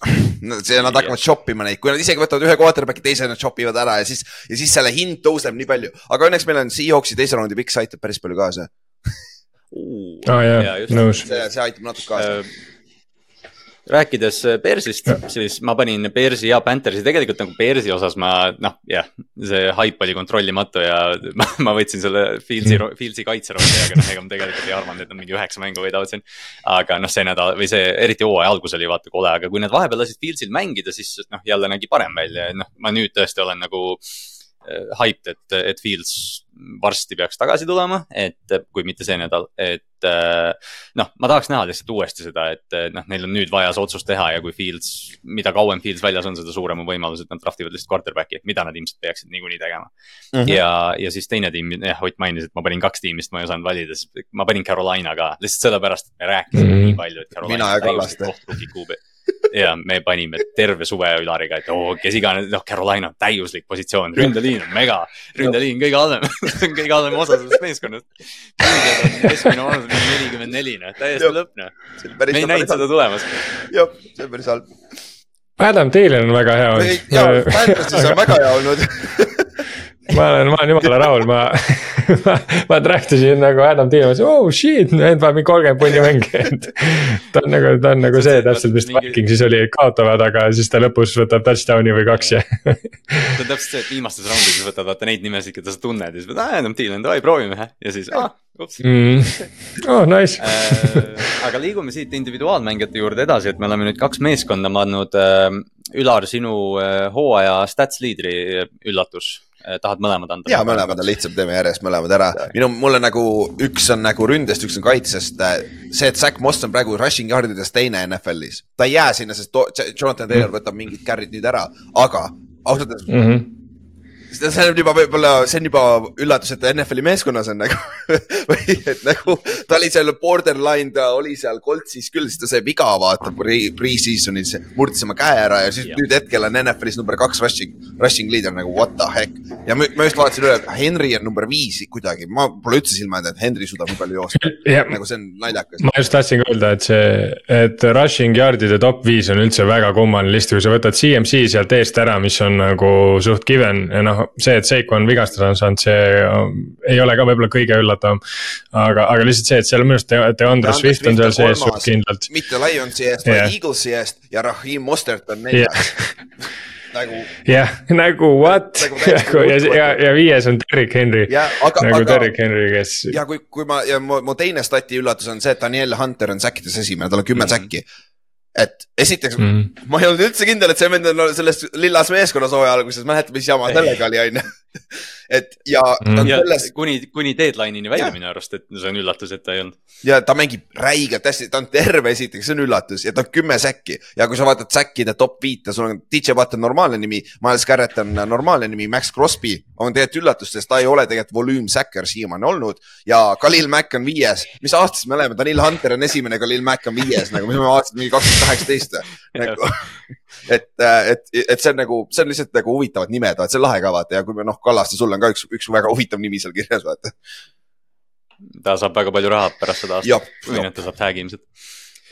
Speaker 3: See, nad hakkavad shop ima neid, kui nad isegi võtavad ühe quarterback'i, teise nad shop ivad ära ja siis, ja siis selle hind tõuseb nii palju, aga õnneks meil on Seahawksi teise raundi pikk, see aitab päris palju kaasa.
Speaker 4: aa jaa, nõus.
Speaker 3: see, see aitab natuke kaasa.
Speaker 2: Äh, rääkides Bearsist, siis ma panin Bearsi ja Panthersi, tegelikult nagu Bearsi osas ma noh, jah, see haip oli kontrollimatu ja ma, ma võtsin selle Fieldsi, Fieldsi kaitserolli, aga noh, ega ma tegelikult ei arvanud, et nad mingi üheksa mängu võidavad siin. aga noh, see nädal või see eriti hooaja algus oli vaata kole, aga kui nad vahepeal lasid Fieldsil mängida, siis noh, jälle nägi parem välja ja noh, ma nüüd tõesti olen nagu hyped, et, et Fields varsti peaks tagasi tulema, et kui mitte see nädal, et noh, ma tahaks näha lihtsalt uuesti seda, et noh, neil on nüüd vaja see otsus teha ja kui Fields, mida kauem Fields väljas on, seda suurem on võimalus, et nad draft ivad lihtsalt quarterback'i, mida nad ilmselt peaksid niikuinii tegema mm. -hmm. ja, ja siis teine tiim, jah, Ott mainis, et ma panin kaks tiimist, ma ei osanud valida, siis ma panin Carolina ka, lihtsalt sellepärast, et me rääkisime mm -hmm. nii palju, et Carolina
Speaker 3: täiesti
Speaker 2: kohtrooki kuube ja me panime terve suve Ülariga, et oo, kes iganes, noh, Carolina on täiuslik positsioon, ründeliin on mega, ründeliin kõige halvem kõige halvem osa sellest meeskonnast. keskmine vanus on nelikümmend neli, noh, täiesti lõpp, noh. me ei näinud seda tulemas.
Speaker 3: jah, see on päris halb.
Speaker 4: Adam Thielen on väga hea olnud.
Speaker 3: jaa, Fantasy's on väga hea olnud
Speaker 4: ma olen, ma olen jumala rahul, ma, ma, ma draft isin nagu Adam Thielen, ma ütlesin oh shit, nüüd paneb mingi kolmkümmend punni mänge, et. ta on nagu, ta on nagu see täpselt, mis Vikingsis oli, kaotavad, aga siis ta lõpus võtab touchdown'i või kaks ja
Speaker 2: ta on täpselt see, et viimastes raundides võtad vaata neid nimesid, keda sa tunned ja siis mõtled, aa Adam Thielen, davai proovime ja siis, aa ups
Speaker 4: mm.. oh nice
Speaker 2: äh, aga liigume siit individuaalmängijate juurde edasi, et me oleme nüüd kaks meeskonda pannud äh,. Ülar, sinu äh, hooaja stats liidri üllatus tahad mõlemad anda?
Speaker 3: ja mõlemad on lihtsam, teeme järjest mõlemad ära. minu, mulle nagu üks on nagu ründest, üks on kaitsest. see, et Zack Moss on praegu rushing yard ides teine NFL-is, ta ei jää sinna, sest Jonathan Taylor võtab mingid carry'd nüüd ära, aga ausalt öeldes mm -hmm see on juba võib-olla, see on juba üllatus, et ta NFL-i meeskonnas on nagu või et nagu ta oli seal borderline, ta oli seal Coltsis küll, siis ta sai viga vaata pre-season'is, murdis oma käe ära ja siis ja. nüüd hetkel on NFL-is number kaks rushing, rushing leader nagu what the heck. ja ma, ma just vaatasin üle, et Henry on number viis kuidagi, ma pole üldse silma jäänud, et Henry suudab nii palju joosta nagu see on naljakas.
Speaker 4: ma just tahtsin ka öelda, et see, et rushing yard'ide top viis on üldse väga kummaline list, kui sa võtad CMC sealt eest ära, mis on nagu suht given ja noh see, et Seiko on vigastada saanud, see äh, ei ole ka võib-olla kõige üllatavam. aga, aga lihtsalt see, et seal minu arust Deandre Swift on seal sees suht kindlalt.
Speaker 3: mitte Lionsi eest yeah., vaid Eaglesi eest ja Rahim Mostert on neljas
Speaker 4: yeah. nagu. jah, nagu what nagu, nagu ja, ja, ja viies on Derek Henry. nagu aga, Derek Henry, kes.
Speaker 3: ja kui, kui ma ja mu, mu teine stati üllatus on see, et Daniel Hunter on säkkides esimene, tal on kümme mm -hmm. säkki et esiteks mm. ma ei olnud üldse kindel, et see vend on selles lillas meeskonnas hooaja alguses, mäletad, mis jama sellega oli, onju et ja
Speaker 2: mm.. Selles... kuni, kuni deadline'ini välja minu arust, et see on üllatus, et ta ei olnud.
Speaker 3: ja ta mängib räigelt hästi, ta on terve esiteks, see on üllatus ja ta on kümme säkki. Ja kui sa vaatad säkkide top viite, sul on DJ Watt on normaalne nimi, Miles Garrett on normaalne nimi, Max Crosby on tegelikult üllatus, sest ta ei ole tegelikult volüümsäkker siiamaani olnud. Ja Khalil Mack on viies. mis aastast me oleme, Danil Hunter on esimene, Khalil Mack on viies nagu, me vaatasime mingi kaks tuhat kaheksateist. Nagu et, et, et see on nagu, see on lihtsalt nagu huvitavad nimed, vaata see on lahe ka vaata ja kui me noh, Kallaste, sul on ka üks, üks väga huvitav nimi seal kirjas, vaata.
Speaker 2: ta saab väga palju raha pärast seda aastat, või noh, ta saab tag'i ilmselt.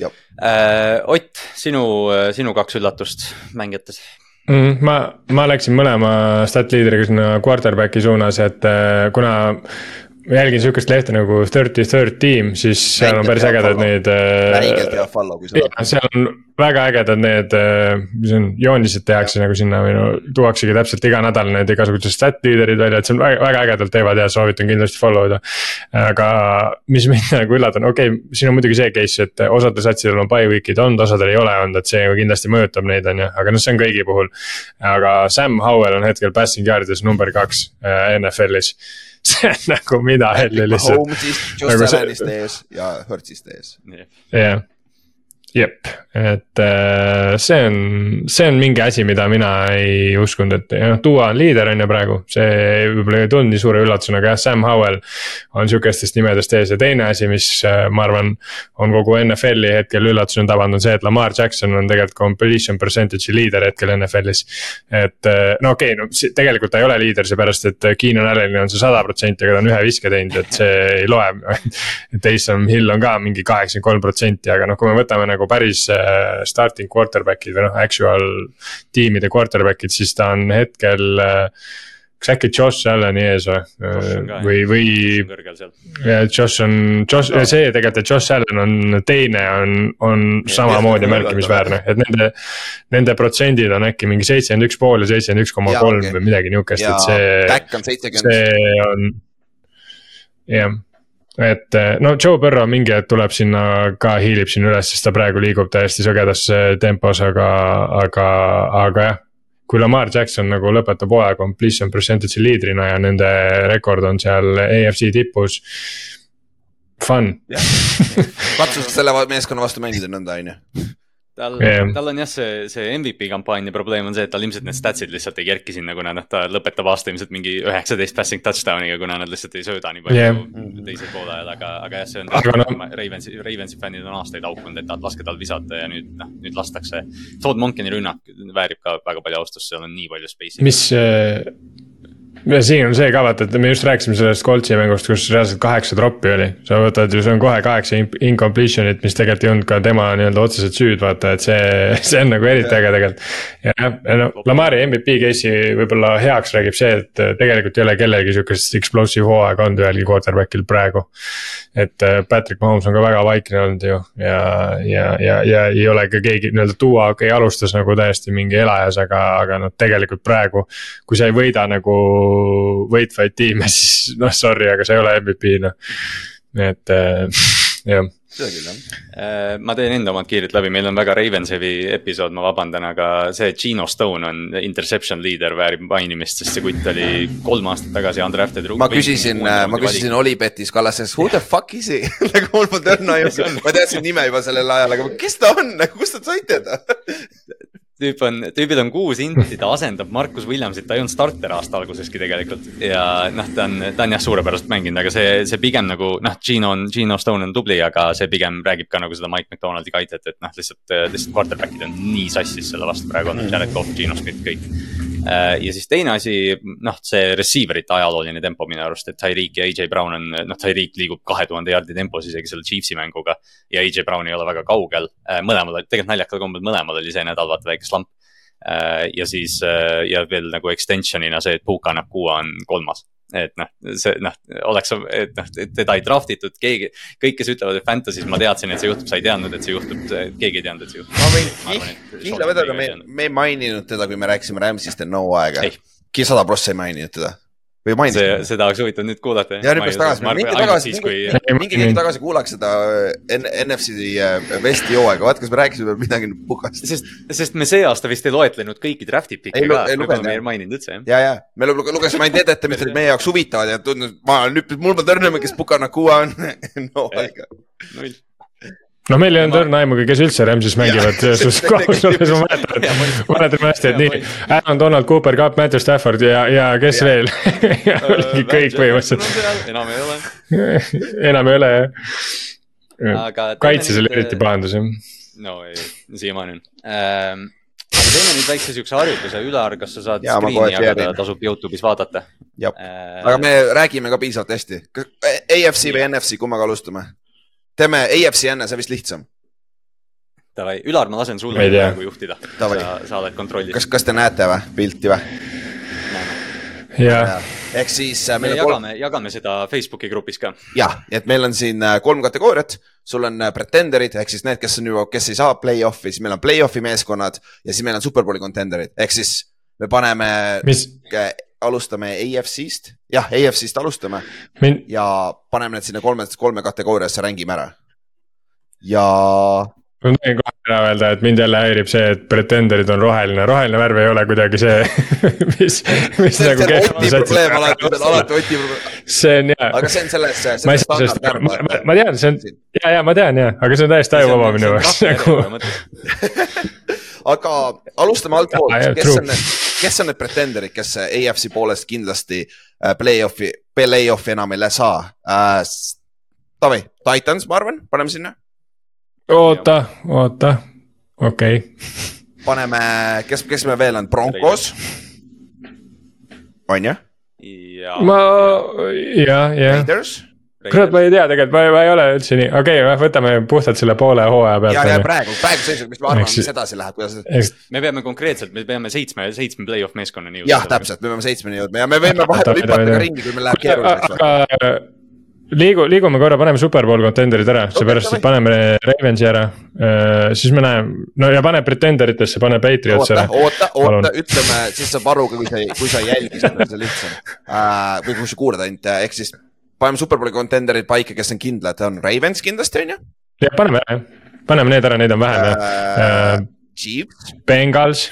Speaker 2: Äh, Ott, sinu, sinu kaks üllatust mängijates
Speaker 4: mm,? ma, ma läksin mõlema stat leader'iga sinna quarterback'i suunas, et äh, kuna ma jälgin sihukest lehte nagu Thirty Third Team, siis seal on päris ägedad need.
Speaker 3: räigelt hea follow, kui
Speaker 4: sa tahad. seal on väga ägedad need, äh, mis on, joonised tehakse nagu sinna või no tuuaksegi täpselt iga nädal need igasugused stat leader'id välja, et see on väga, väga ägedalt teevad ja soovitan kindlasti follow ida. aga mis mind nagu üllatab, okei okay,, siin on muidugi see case, et osadel satsidel on by week'id olnud, osadel ei ole olnud, et see kindlasti mõjutab neid, on ju, aga noh, see on kõigi puhul. aga Sam Howell on hetkel passing yard'is number kaks äh, NFL-is see on nagu mida helli lihtsalt.
Speaker 3: Holmesist, Josh nagu Allanist ees ja Hertzist ees.
Speaker 4: jah, jep, et äh, see on, see on mingi asi, mida mina ei uskunud, et noh, Duo on liider on ju praegu, see võib-olla ei tulnud nii suure üllatusena, aga jah, Sam Howell on sihukestest nimedest ees ja teine asi, mis äh, ma arvan, on kogu NFL-i hetkel üllatusena tabanud, on see, et Lamar Jackson on tegelikult completion percentage'i liider hetkel NFL-is. et äh, no okei okay,, no tegelikult ta ei ole liider, seepärast et Keenan Allanil on see sada protsenti, aga ta on ühe viske teinud, et see ei loe. Taysom Hill on ka mingi kaheksakümmend kolm protsenti, aga noh, kui me võtame nagu nagu päris äh, starting quarterback'id või noh, actual tiimide quarterback'id, siis ta on hetkel äh, kas äkki Josh Allan'i ees või? või, või. ja Josh on, Josh no., see tegelikult, et Josh Allan on teine, on, on ja, samamoodi märkimisväärne, et nende. Nende protsendid on äkki mingi seitsekümmend üks pool ja seitsekümmend üks koma kolm või midagi nihukest, et see. see on, jah et eh, no Joe Burrow mingi hetk tuleb sinna ka hiilib sinna üles, sest ta praegu liigub täiesti sõgedas tempos, aga, aga, aga jah. kui Lamar Jackson nagu lõpetab hooaja completion percentage'i liidrina ja nende rekord on seal AFC tipus. Fun.
Speaker 3: katsus selle meeskonna vastu mängida nõnda, on ju
Speaker 2: tal yeah., tal on jah, see, see MVP kampaania probleem on see, et tal ilmselt need statsid lihtsalt ei kerki sinna, kuna noh, ta lõpetab aasta ilmselt mingi üheksateist passing touchdown'iga, kuna nad lihtsalt ei sööda nii palju yeah. teisel poolel, aga, aga jah, see on. No. Ravensi, Ravensi fännid on aastaid haukunud, et laske tal visata ja nüüd noh, nüüd lastakse. Todd Monkeni rünnak väärib ka väga palju austust, seal on nii palju space'i.
Speaker 4: mis ja siin on see ka vaata, et me just rääkisime sellest Coltsi mängust, kus reaalselt kaheksa troppi oli. sa võtad ju, see on kohe kaheksa incompletion'it, mis tegelikult ei olnud ka tema nii-öelda otseselt süüd, vaata, et see, see on nagu eriti äge tegelikult. jah, no Lamari MVP case'i võib-olla heaks räägib see, et tegelikult ei ole kellelgi sihukest explosive hooaega olnud ühelgi quarterback'il praegu. et äh, Patrick Mahomes on ka väga vaikne olnud ju ja, ja, ja, ja ei ole ka keegi nii-öelda tuua, okei okay, alustas nagu täiesti mingi elajas, aga, aga noh, tegelikult praegu. kui sa ei võida nagu võitvaid tiime, siis noh, sorry, aga sa ei ole MVP noh, et äh, jah.
Speaker 3: Seda küll jah.
Speaker 2: Äh, ma teen enda omad kiirelt läbi, meil on väga Ravensheavy episood, ma vabandan, aga see Gino Stone on interception leader, väärib mainimist, sest see kutt oli kolm aastat tagasi undrafted.
Speaker 3: ma küsisin, ma küsisin Olipetis Kallasest, who the fuck is he? Nagu mul polnud õrna aimu, ma teadsin nime juba sellel ajal, aga kes ta on, nagu kust te saite ta
Speaker 2: tüüp on, tüübid on kuus inti, ta asendab Markus Williamsit, ta ei olnud starter aasta alguseski tegelikult. ja noh, ta on, ta on jah suurepäraselt mänginud, aga see, see pigem nagu noh, Gino on, Gino Stone on tubli, aga see pigem räägib ka nagu seda Mike McDonaldi kaitset, et noh, lihtsalt, lihtsalt quarterback'id on nii sassis selle vastu praegu olnud, Jared Goff, Gino Smith, kõik Äh, ja siis teine asi, noh, see receiver ite ajalooline tempo minu arust, et Tyreek ja AJ Brown on, noh, Tyreek liigub kahe tuhande jaardi tempos isegi selle Chiefsi mänguga. ja AJ Brown ei ole väga kaugel, äh, mõlemal, tegelikult naljakal kombel mõlemal oli see nädal vaata väike slamp. Äh, ja siis ja veel nagu extension'ina see, et Puka Nakua on kolmas et noh, see noh, oleks, et noh, teda ei draft itud, keegi, kõik, kes ütlevad, et Fantasy's ma teadsin, et see juhtub, sa ei teadnud, et see juhtub, keegi ei teadnud, et see juhtub.
Speaker 3: ma võin kihla vedada, me, me ei maininud teda, kui me rääkisime Rams'ist enne hooaega. sada prossa ei maininud teda või mainisid?
Speaker 2: see, seda oleks huvitav nüüd kuulata.
Speaker 3: ja hüppas tagasi, minge tagasi, minge keegi tagasi kuulaks seda äh, NFC äh, Westi hooaega, vaat kas me rääkisime midagi Pukast.
Speaker 2: sest, sest me see aasta vist ei loetlenud kõiki draft'i pikke ka, võib-olla me ei maininud üldse jah.
Speaker 3: ja, ja me lugesime ainult edette, mis olid meie jaoks huvitavad ja tundus, ma nüüd, mul pole tõrne, kes Puka Nakua on no aega. null
Speaker 4: no meil ei olnud õrna aimugi, kes üldse Rams'is mängivad selles kaugsuses, ma mäletan, mäletan hästi, et nii. Aaron Donald, Cooper Cup, Matthew Stafford ja, ja kes ja. veel oligi kõik põhimõtteliselt.
Speaker 2: enam ei ole.
Speaker 4: enam ei ole jah. kaitses oli eriti pahandus jah.
Speaker 2: no ei, siiamaani on ähm, aga teeme nüüd väikse siukse harjutuse, Ülar, kas sa saad screen'i jagada, tasub Youtube'is vaadata?
Speaker 3: äh,, aga me räägime ka piisavalt hästi. AFC või NFC, kummaga alustame? Teeme AFC enne, see vist lihtsam.
Speaker 2: Davai, Ülar, ma lasen sul praegu juhtida. sa, sa oled kontrollis.
Speaker 3: kas, kas te näete või, pilti või?
Speaker 4: jah.
Speaker 3: ehk siis
Speaker 2: äh, me jagame kolm..., jagame seda Facebooki grupis ka.
Speaker 3: jah, et meil on siin äh, kolm kategooriat, sul on äh, pretenderid ehk siis need, kes on juba, kes ei saa play-off'i, siis meil on play-off'i meeskonnad ja siis meil on superbowli contender'id ehk siis me paneme alustame AFC-st, jah, AFC-st alustame Min... ja paneme need sinna kolme, kolme kategooriasse, rängime ära. ja.
Speaker 4: ma tohin kohe ära öelda, et mind jälle häirib see, et pretenderid on roheline, roheline värv ei ole kuidagi see mis, mis
Speaker 3: see, nagu. Oti probleem.
Speaker 4: see on jaa.
Speaker 3: aga see on selles, selles
Speaker 4: ma, standardvärv. Ma, ma tean, see on, ja, ja ma tean ja, aga see on täiesti ajuvaba minu jaoks nagu
Speaker 3: aga alustame altpoolt, kes on need kes on need pretenderid, kes AFC poolest kindlasti äh, play-off'i, play-off'i enam ei saa äh,? Taavi, Titans, ma arvan, paneme sinna.
Speaker 4: oota, oota, okei okay.
Speaker 3: paneme, kes, kes meil veel on, Broncos? on ju?
Speaker 4: ma, jah, jah.
Speaker 3: Raiders
Speaker 4: kurat, ma ei tea tegelikult, ma, ma ei ole üldse nii, okei okay,, võtame puhtalt selle poole hooaja pealt.
Speaker 3: ja, ja praegu, praegu seisuga, mis me arvame, mis edasi läheb, kuidas.
Speaker 2: me peame konkreetselt, me peame seitsme, seitsme play-off meeskonnani
Speaker 3: jõudma. jah, täpselt, me peame seitsmeni jõudma ja me võime vahepeal hüpata ka ringi, kui meil läheb keeruliseks.
Speaker 4: aga liigu, liigume korra, paneme superbowl contender'id ära, seepärast, et paneme Ravensi ära uh,. siis me näeme, no ja pane pretenderitesse, pane Patriots
Speaker 3: ära. oota, oota, ütleme, siis saab aru ka, kui sa, kui sa ei jälgi seda, see lihtsam uh,. või kui sa kuulad ainult, ehk siis paneme superbowli contender'id paika, kes on kindlad, on Ravens kindlasti on ju?
Speaker 4: jah, paneme jah, paneme need ära, neid on vähem
Speaker 3: uh, uh,. Chiefs.
Speaker 4: Bengals.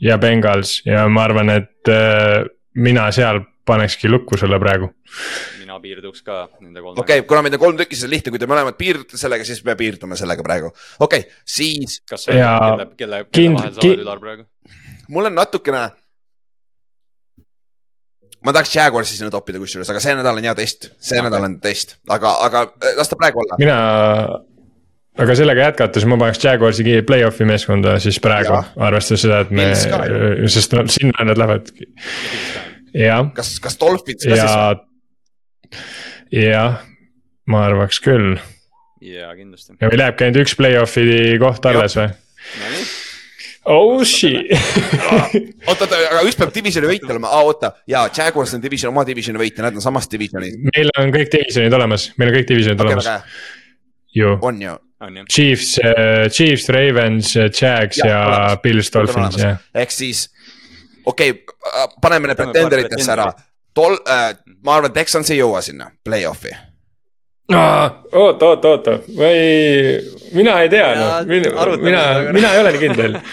Speaker 4: ja Bengals ja ma arvan, et uh, mina seal panekski lukku selle praegu.
Speaker 2: mina piirduks ka nende kolmega.
Speaker 3: okei okay,, kuna meid on kolm tükki, siis on lihtne, kui te mõlemad piirdute sellega, siis me piirdume sellega praegu. okei okay,, siis.
Speaker 2: kas sa ja... kelle, kelle, kelle vahel sa oled Ülar praegu?
Speaker 3: mul on natukene ma tahaks Jaguarsi sinna toppida kusjuures, aga see nädal on hea test, see okay. nädal on test, aga, aga äh, las ta praegu olla.
Speaker 4: mina, aga sellega jätkates ma paneks Jaguarsi play-off'i meeskonda siis praegu, arvestades seda, et me, sest no sinna nad lähevadki. jah.
Speaker 3: kas, kas Dolphins
Speaker 4: ka ja, siis? jah, ma arvaks küll.
Speaker 2: jaa, kindlasti.
Speaker 4: ja meil jääbki ainult üks play-off'i koht alles või? Nonii Oh shit
Speaker 3: oota, oota, aga üks peab divisioni võit olema, aa oota, jaa, Jaguars on division, oma divisioni võit ja nad on samas divisionis.
Speaker 4: meil on kõik divisionid olemas, meil on kõik divisionid okay, olemas. ju.
Speaker 3: on ju.
Speaker 4: Chiefs uh,, Chiefs, Ravens, Jags ja, ja. Bills, Dolphins, jah.
Speaker 3: ehk siis, okei okay,, paneme need pretenderitesse ära. Tol- äh,, ma arvan, Texans ei jõua sinna play-off'i
Speaker 4: oota, oota, oota, ma ei, mina ei tea, noh, mina, mina, mina ei ole nii kindel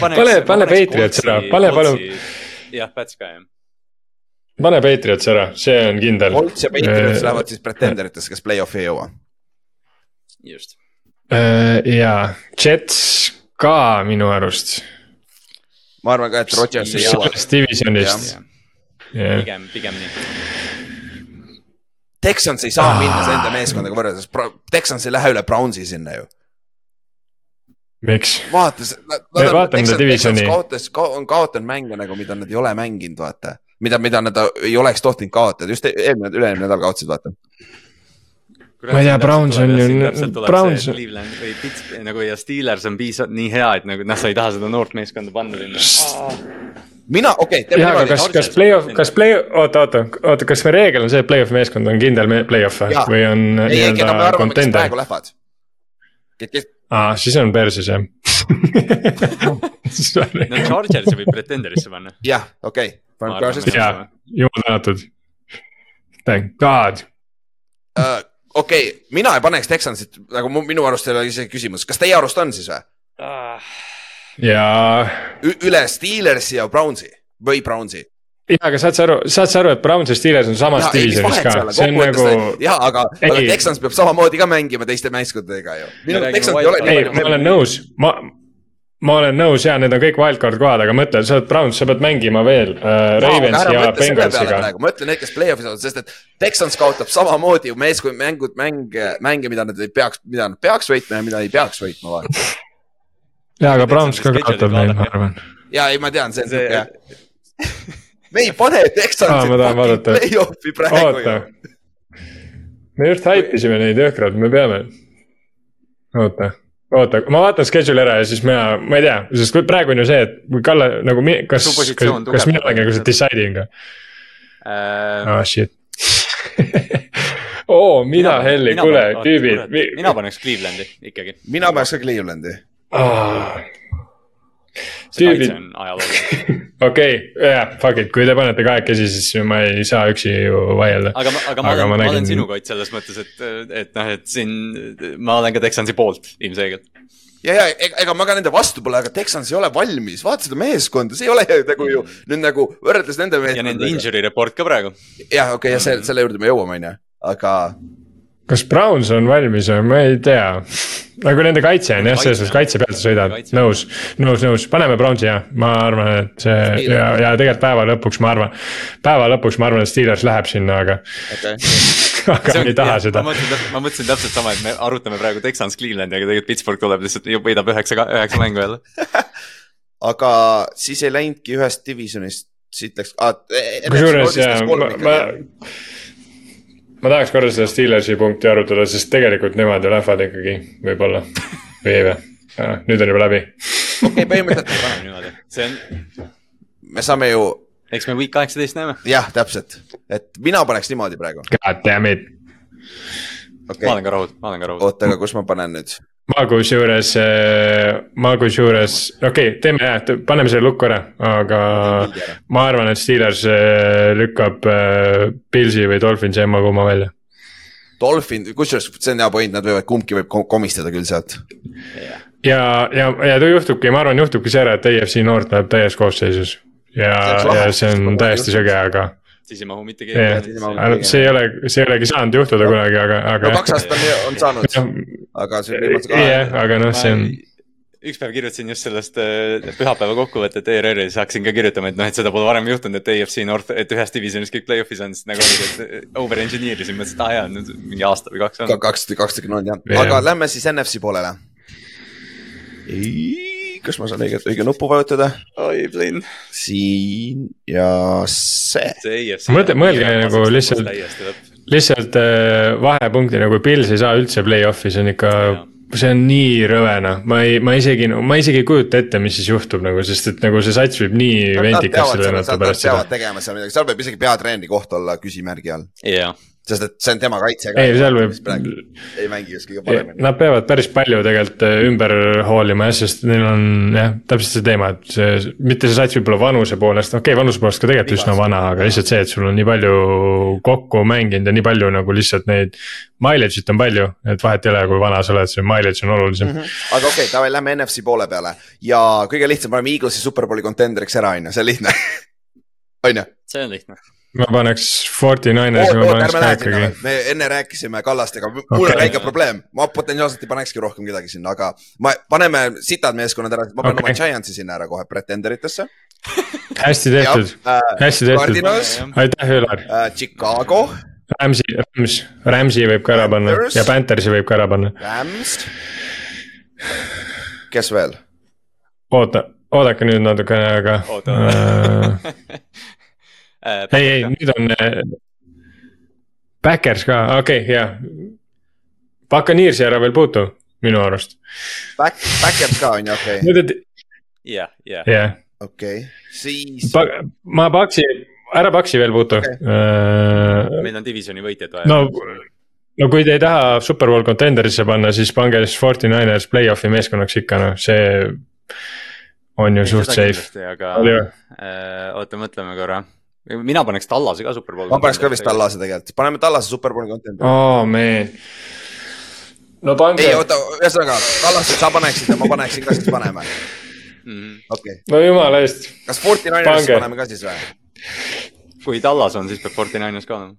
Speaker 4: pane, pane Patriots ära, pane palun.
Speaker 2: jah, Pats ka jah.
Speaker 4: pane Patriots ära, see on kindel.
Speaker 3: Colts ja Patriots äh, lähevad siis pretenderitesse, kes play-off'i ei jõua.
Speaker 2: just.
Speaker 4: Äh, ja, Jets ka minu arust.
Speaker 3: ma arvan ka, et Rodgers ei jõua.
Speaker 4: sellest divisionist.
Speaker 2: pigem, pigem nii
Speaker 3: Texans ei saa minna enda meeskondaga võrreldes, Texans ei lähe üle Brownsi sinna ju.
Speaker 4: miks?
Speaker 3: vaata,
Speaker 4: me vaatame seda divisioni.
Speaker 3: kaotas, on kaotanud mänge nagu, mida nad ei ole mänginud, vaata. mida, mida nad ei oleks tohtinud kaotada, just eelmine, üle-eelmine nädal kaotasid, vaata
Speaker 4: ma ei tea, Browns on ju, Browns.
Speaker 2: Cleveland või Pits nagu ja Steelers on piisavalt nii hea, et nagu noh, sa ei taha seda noort meeskonda panna sinna
Speaker 3: mina, okei okay,.
Speaker 4: jah, aga kas, kas play-off, kas play, oota, oota, oota, kas me reegel on see, et play-off meeskond on kindel play-off või on nii-öelda contender? aa, siis on perses jah
Speaker 2: no Chargersi võib pretenderisse panna.
Speaker 3: jah, okei
Speaker 4: jaa, jumal tänatud. Thank god
Speaker 3: uh,. Okei okay,, mina ei paneks Texansit, nagu minu arust ei ole isegi küsimus, kas teie arust on siis või uh.?
Speaker 4: ja.
Speaker 3: üle Steelersi ja Brownsi või Brownsi
Speaker 4: ja, aga saad sa aru, saad sa aru, et Browns ja Steelers on samas divisionis ka, see on nagu.
Speaker 3: ja, aga, aga Texans peab samamoodi ka mängima teiste meeskondadega ju.
Speaker 4: ei, ma olen nõus, ma, ma olen nõus ja need on kõik wildcard kohad, aga mõtle, sa oled Browns, sa pead mängima veel äh, Ravens ja Bengalsiga.
Speaker 3: ma ütlen need, kes play-off'is on, sest et Texans kaotab samamoodi ju meeskond, mängud, mänge, mänge, mida nad ei peaks, mida nad peaks võitma ja mida ei peaks võitma, vaata
Speaker 4: jaa, aga Browns ka kaotab neid, ma arvan.
Speaker 3: jaa, ei, ma tean, see on siuke me ei pane Texansit play-off'i praegu ju.
Speaker 4: me just haipisime neid jõhkralt, me peame. oota, oota, ma vaatan schedule'i ära ja siis mina, ma ei tea, sest praegu on ju see, et kui Kalle nagu, kas, kas, kas mina olen nagu see deciding või uh...? ah shit oo oh,, mida helli, kuule, tüübid.
Speaker 2: mina paneks Clevelandi ikkagi.
Speaker 3: mina paneks ka Clevelandi
Speaker 4: oh.. Tüübid, okei, jah, fuck it, kui te panete kahekesi, siis ma ei saa üksi ju vaielda.
Speaker 2: aga, aga ma olen, ma, nägin... ma olen sinuga Ott selles mõttes, et, et noh, et siin ma olen ka Texansi poolt ilmselgelt.
Speaker 3: Ja, ja ega, ega ma ka nende vastu pole, aga Texans ei ole valmis, vaata seda meeskonda, see ei ole nagu ju nüüd nagu võrreldes nende
Speaker 2: meeskondadega. ja nende injury report ka praegu.
Speaker 3: jah, okei okay,, ja selle, selle juurde me jõuame, on ju, aga
Speaker 4: kas Browns on valmis või, ma ei tea. nagu nende kaitse on jah, selles suhtes kaitse pealt sa sõidad, nõus, nõus, nõus, paneme Brownsi jah, ma arvan, et see ja, ja tegelikult päeva lõpuks ma arvan. päeva lõpuks ma arvan, et Steelers läheb sinna, aga okay. aga me ei taha jah, seda.
Speaker 2: ma mõtlesin, täpselt sama, et me arutame praegu Texans Clevelandi, aga tegelikult Pittsburgh tuleb lihtsalt, võidab üheksa, üheksa mängu jälle
Speaker 3: aga siis ei läinudki ühest divisionist, siit läks ah,.
Speaker 4: kusjuures ma, ma ma tahaks korra seda Steelersi punkti arutada, sest tegelikult nemad ju lähevad ikkagi võib-olla või ei või? nüüd on juba läbi.
Speaker 3: okei põhimõtteliselt
Speaker 2: paneme niimoodi, see on.
Speaker 3: me saame ju.
Speaker 2: eks me week kaheksateist näeme.
Speaker 3: jah, täpselt, et mina paneks niimoodi praegu.
Speaker 4: God damn it
Speaker 2: okay.. ma olen ka rahul, ma olen ka rahul.
Speaker 3: oota, aga kus ma panen nüüd?
Speaker 4: Ma kusjuures, äh, ma kusjuures, okei okay,, teeme jah, paneme selle lukku ära, aga ma arvan, et Steelers äh, lükkab Pilsi äh, või Dolphinsi emma kumma välja.
Speaker 3: Dolphin, kusjuures see on hea point, nad võivad, kumbki võib komistada küll sealt.
Speaker 4: ja, ja, ja juhtubki, ma arvan, juhtubki see ära, et AFC North läheb täies koosseisus ja, ja see on täiesti sõge, aga
Speaker 2: siis ei mahu mitte keegi
Speaker 4: see ei ole, see ei olegi saanud juhtuda kunagi, aga, aga.
Speaker 3: no kaks aastat on, on saanud, aga see
Speaker 4: on viimased kahe. jah, aga noh, see on.
Speaker 2: üks päev kirjutasin just sellest äh, pühapäeva kokkuvõtet ERR-is, hakkasin ka kirjutama, et noh, et seda pole varem juhtunud, et AFC North, et ühes divisionis kõik play-off'is on, siis nagu oligi, et over engineer isin, mõtlesin, et aa jaa, nüüd mingi aasta või kaks on
Speaker 3: Ka-. kaks, kaks tükki on jah
Speaker 4: Jah.,
Speaker 3: aga lähme siis NFC poolele. Kas ma saan õiget, õige nuppu vajutada?
Speaker 2: oi, Blin.
Speaker 3: siin ja see.
Speaker 2: see.
Speaker 4: Mõtle- mõelge nagu lihtsalt- lihtsalt äh, vahepunktina, kui Pils ei saa üldse play-off'i, see on ikka
Speaker 2: Jaa.,
Speaker 4: see on nii rõve noh, ma ei, ma isegi, ma isegi ei kujuta ette, mis siis juhtub nagu, sest et nagu see sats võib nii
Speaker 3: Nad
Speaker 4: vendikasse
Speaker 3: peavad,
Speaker 4: lennata
Speaker 3: nad
Speaker 4: pärast
Speaker 3: peavad
Speaker 4: seda.
Speaker 3: tegema seal midagi, seal võib isegi peatreeneri koht olla küsimärgi all,
Speaker 2: jaa,
Speaker 3: sest et see on tema kaitse ka.
Speaker 4: ei, seal võib,
Speaker 3: ei mängi just kõige paremini.
Speaker 4: nad peavad päris palju tegelikult äh, ümber hoolima jah, sest neil on jah, täpselt see teema, et see, mitte see sats võib-olla vanuse poolest, okei okay,, vanuse poolest ka tegelikult üsna vana, aga lihtsalt see, et sul on nii palju kokku mänginud ja nii palju nagu lihtsalt neid. Mileage'it on palju, et vahet ei ole, kui vana sa oled, see mileage on olulisem mm. -hmm.
Speaker 3: aga okei okay,, davai, lähme NFC poole peale ja kõige lihtsam, paneme Eaglesi superbowli contenderiks ära, on ju, see on lihtne. on ju?
Speaker 2: see on lihtne.
Speaker 4: Ma paneks Forty Ninersi, ma
Speaker 3: oot,
Speaker 4: paneks ka ikkagi,,
Speaker 3: me enne rääkisime Kallastega, mul
Speaker 4: Okei.
Speaker 3: on väike probleem, ma potentsiaalselt ei panekski rohkem kedagi sinna, aga ma, paneme sitad meeskonnad ära, ma panen
Speaker 4: Okei.
Speaker 3: oma Giantsi sinna ära kohe pretenderitesse.
Speaker 4: hästi tehtud, hästi tehtud,
Speaker 3: Cardinals,
Speaker 4: aitäh, Ülar.
Speaker 3: Chicago,
Speaker 4: Rams'i, Rams, Rams'i võib ka ära panna
Speaker 3: Panthers.
Speaker 4: ja Panthersi võib ka ära panna.
Speaker 3: Rams. kes veel?
Speaker 4: oota, oodake nüüd natukene, aga
Speaker 2: Oota.
Speaker 4: äh,. ei, ei, nüüd on äh, Backers ka, okei okay,, jaa. Buccaneers'i ära veel puutu, minu arust.
Speaker 3: Back, Backers ka on ju, okei,
Speaker 2: jah, jah.
Speaker 4: jah,
Speaker 3: okei, siis
Speaker 4: ma Paxi, ära Paxi veel puutu okay..
Speaker 2: meil on divisioni võitjad vaja.
Speaker 4: no, no kui te ei taha Superbowl contender'isse panna, siis pange siis Forty Niners play-off'i meeskonnaks ikka noh, see on ju suht safe.
Speaker 2: aga äh, oota, mõtleme korra. Mina paneks Tallase ka superbowli.
Speaker 3: ma paneks ka vist. Tallase tegelikult, paneme Tallase superbowli contenderi.
Speaker 4: oo, man. no pange
Speaker 3: ei, oota, ühesõnaga, Tallase sa paneksid ja ma paneksin ka, siis paneme,
Speaker 2: Mhm.
Speaker 3: okei okay..
Speaker 4: no jumala eest,
Speaker 3: kas Forty Ninersi
Speaker 4: Pange.
Speaker 3: paneme ka siis või?
Speaker 2: kui Tallas on, siis peab Forty Niners ka olema.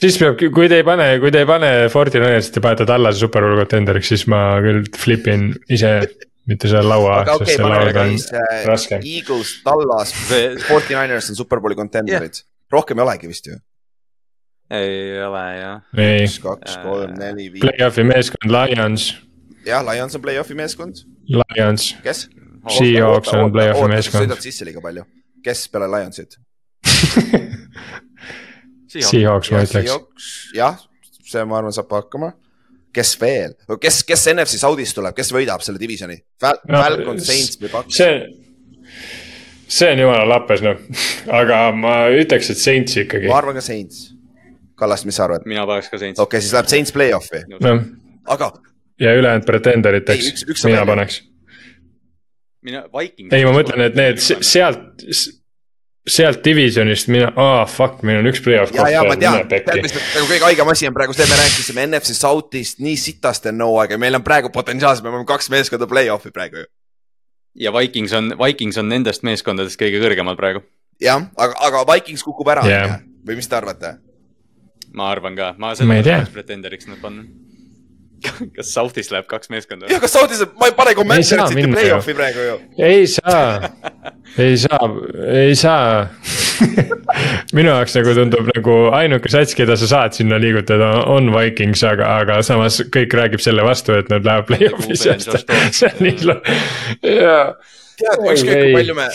Speaker 4: siis peab, kui te ei pane, kui te ei pane Forty Ninersit ja panete Tallase Superbowl contenderiks, siis ma küll flip in ise, mitte seal laua,
Speaker 3: aga okei
Speaker 4: sest
Speaker 3: okay,,
Speaker 4: see
Speaker 3: paneme siis äh,
Speaker 4: raske.
Speaker 3: Eagles, Tallas,
Speaker 2: See-
Speaker 3: Forty Niners on superbowli contenderid yeah.. rohkem ei olegi vist ju.
Speaker 2: ei ole jah.
Speaker 4: ei,
Speaker 3: üks, kaks, kolm, neli, viis,
Speaker 4: play-off'i meeskond Lions,
Speaker 3: jah, Lions on play-off'i meeskond,
Speaker 4: Lions,
Speaker 3: kes?
Speaker 4: Seahawks on play-off'i meeskond.
Speaker 3: sõidad sisse liiga palju, kes peale Lionsit?
Speaker 4: Seahawks ma ütleks.
Speaker 3: jah, see ma arvan, saab hakkama. Kes veel, kes, kes NFC South'ist tuleb, kes võidab selle divisioni Fal?
Speaker 4: No,
Speaker 3: Falcon, Saints või Bucks?
Speaker 4: see, see on jumala lappes noh, aga ma ütleks, et Saints ikkagi
Speaker 3: ma, arvan ka Saints. Kallast, mis sa arvad?
Speaker 2: mina paneks ka Saints.
Speaker 3: okei okay,, siis läheb Saints play-off'i,
Speaker 4: noh
Speaker 3: aga
Speaker 4: ja ülejäänud pretenderiteks mina paneks.
Speaker 2: mina, Vikings.
Speaker 4: ei, ma mõtlen, et need se- sealt, sealt divisionist mina, aa oh, fuck, meil on üks play-off
Speaker 3: ja,
Speaker 4: koht
Speaker 3: ja ma
Speaker 4: veel,
Speaker 3: tean
Speaker 4: mine,
Speaker 3: tead,
Speaker 4: pekki
Speaker 3: mis. nagu kõige haigem asi on praegu see, me rääkisime NFC South'ist nii sitast enne hooaega, meil on praegu potentsiaalselt, me oleme kaks meeskonda play-off'i praegu ju.
Speaker 2: ja Vikings on, Vikings on nendest meeskondadest kõige kõrgemal praegu.
Speaker 3: jah, aga, aga Vikings kukub ära yeah., või mis te arvate?
Speaker 2: ma arvan ka, ma
Speaker 4: Ma ei
Speaker 2: seda pretenderiks nad panna. kas South'ist läheb kaks meeskonda?
Speaker 3: jah, kas South'is, ma ei pane ju
Speaker 4: minna
Speaker 3: play-off'i praegu ju.
Speaker 4: ei saa, ei saa, ei saa. minu jaoks nagu tundub nagu ainuke sats, keda sa saad sinna liigutada, on Vikings, aga, aga samas kõik räägib selle vastu, et nad lähevad play-off'i seast see on nii lo-, jaa.
Speaker 3: tead, ükskõik kui palju me,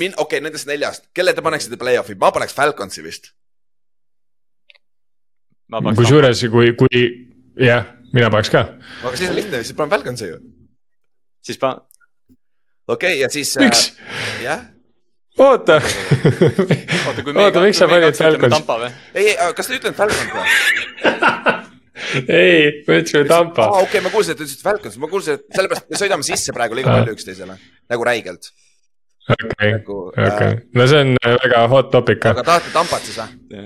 Speaker 3: min-, okei okay,, nendest neljast, kelle te paneksite play-off'i, ma paneks Falconsi vist.
Speaker 4: kusjuures, kui, kui jah, mina paneks ka.
Speaker 3: aga siis on lihtne, siis paneme Falconsi ju.
Speaker 2: siis pa-,
Speaker 3: okei okay,, ja siis.
Speaker 4: miks?
Speaker 3: jah,
Speaker 4: oota.
Speaker 2: oota, kui me
Speaker 4: oota, miks sa panid Falcons?
Speaker 3: Ei, ei, kas te ütlete Falcons või?
Speaker 4: ei, ma ütlesin Tampa
Speaker 3: aa, okei okay,, ma kuulsin, et te ütlesite Falcons, ma kuulsin, et sellepärast me sõidame sisse praegu liiga palju üksteisele, nagu räigelt.
Speaker 4: okei,
Speaker 3: nagu
Speaker 4: okei, no see on äh, väga hot topic
Speaker 3: aga tahate Tampat siis või?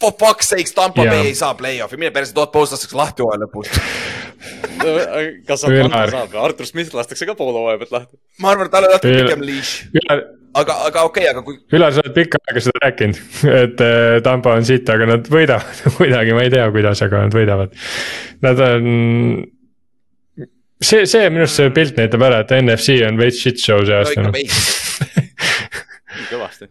Speaker 2: on,
Speaker 3: For fuck's sakes, Tampa
Speaker 4: Jaa.
Speaker 3: Bay ei saa play-off'i, mine perse, Todd Bowles lastakse lahti hooaja lõpus.
Speaker 2: kas
Speaker 4: Ülar.
Speaker 2: Atlanta saab? Artur Smith lastakse ka poole hooaja pealt lahti.
Speaker 3: ma arvan, et talle lahti
Speaker 4: Üle-
Speaker 3: pikem leash, aga, aga okei okay,, aga kui
Speaker 4: Ülar, sa oled pikka aega seda rääkinud, et äh, Tampa on siit, aga nad võidavad kuidagi, ma ei tea, kuidas, aga nad võidavad. Nad on, see, see minu arust see pilt näitab ära, et NFC on veits shit show see
Speaker 3: no
Speaker 4: aasta
Speaker 3: veits.
Speaker 2: kõvasti.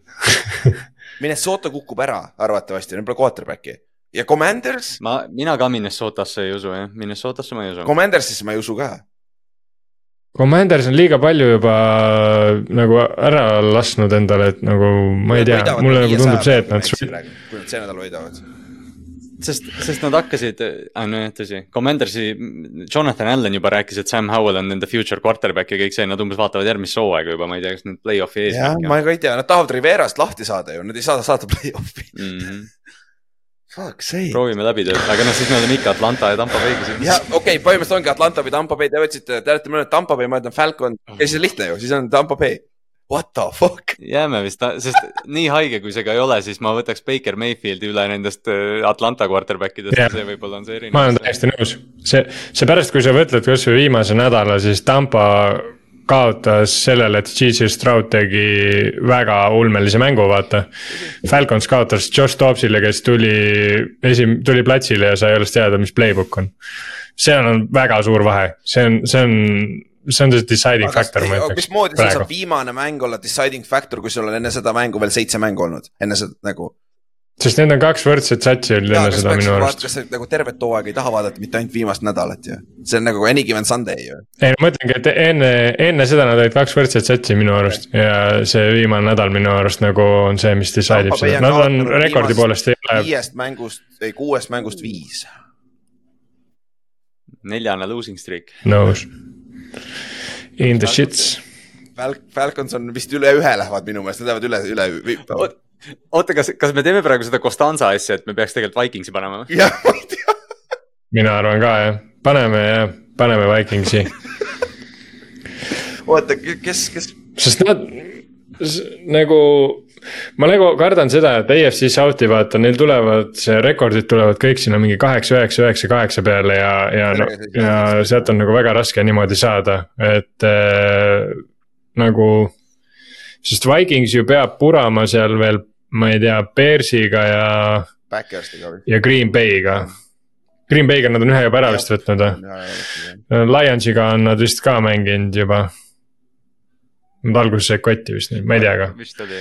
Speaker 3: Minnesota kukub ära arvatavasti, neil pole quarterback'i ja Commanders,
Speaker 2: ma, mina ka Minnesotasse ei usu jah, Minnesotasse ma ei usu.
Speaker 3: Commandersisse ma ei usu ka.
Speaker 4: Commanders on liiga palju juba nagu ära lasknud endale, et nagu ma ei tea, mulle nagu tundub see, et nad.
Speaker 3: kui nad see nädal võidavad.
Speaker 2: sest, sest nad hakkasid, nojah tõsi, Commandersi, Jonathan Allan juba rääkis, et Sam Howell on nende future quarterback ja kõik see, nad umbes vaatavad järgmist hooaega juba, ma ei tea, kas nüüd play-off'i
Speaker 3: jah,
Speaker 2: eesmärk
Speaker 3: ma ka ei tea, nad tahavad Riverast lahti saada ju, nad ei saa saada play-off'i.
Speaker 2: mm. -hmm.
Speaker 3: Fuck sake.
Speaker 2: proovime läbi tööd, aga noh, siis me oleme ikka Atlanta ja Tampa Bay'ga siin.
Speaker 3: ja okei okay,, põhimõtteliselt ongi Atlanta või Tampa Bay, te võtsite, te olete mõelnud Tampa Bay, ma ütlen Falcon ja siis on lihtne ju, siis on Tampa Bay. What the fuck?
Speaker 2: jääme vist, sest nii haige, kui see ka ei ole, siis ma võtaks Baker Mayfieldi üle nendest äh, Atlanta quarterback idest yeah., see võib-olla on see erinev.
Speaker 4: ma olen täiesti nõus, see, seepärast, kui sa mõtled kasvõi viimase nädala, siis Tampa kaotas sellele, et GC Stroud tegi väga ulmelise mängu, vaata. Falcons kaotas Josh Dobbsile, kes tuli esim-, tuli platsile ja sai alles teada, mis playbook on. seal on väga suur vahe, see on, see on, see on see deciding factor, ma ütleks.
Speaker 3: mismoodi
Speaker 4: praegu
Speaker 3: saab. viimane mäng olla deciding factor, kui sul on enne seda mängu veel seitse mängu olnud, enne seda nagu.
Speaker 4: sest need on kaks võrdset satsi olnud enne seda minu arust.
Speaker 3: kas sa nagu tervet hooaega ei taha vaadata, mitte ainult viimast nädalat ju. see on nagu any given Sunday ju.
Speaker 4: ei, ma ütlengi, et enne, enne seda nad olid kaks võrdset satsi minu arust ja see viimane nädal minu arust nagu on see, mis decide ib seda, nad on rekordi poolest ei ole,
Speaker 3: viiest mängust, ei kuuest mängust viis.
Speaker 2: neljane losing streak.
Speaker 4: nõus. In the shits.
Speaker 3: Fal-, Falcons on vist üle ühe lähevad minu meelest, nad lähevad üle, üle.
Speaker 2: oota, kas, kas me teeme praegu seda Costanza asja, et me peaks tegelikult Vikingsi panema või?
Speaker 3: jah, ma ei tea.
Speaker 4: mina arvan ka jah, paneme jah, paneme Vikingsi,
Speaker 3: oota, kes, kes,
Speaker 4: sest nad nagu. Ma nagu kardan seda, et AFC South'i vaata, neil tulevad, see rekordid tulevad kõik sinna mingi kaheksa, üheksa, üheksa, kaheksa peale ja, ja no ja sealt on nagu väga raske niimoodi saada, et äh, nagu. sest Vikings ju peab purama seal veel, ma ei tea, Bearsiga ja, ja Green Bay'ga. Green Bay'ga nad on ühe juba ära vist võtnud või? Lionsiga on nad vist ka mänginud juba. Nad alguses said kotti vist, ma ei tea ka.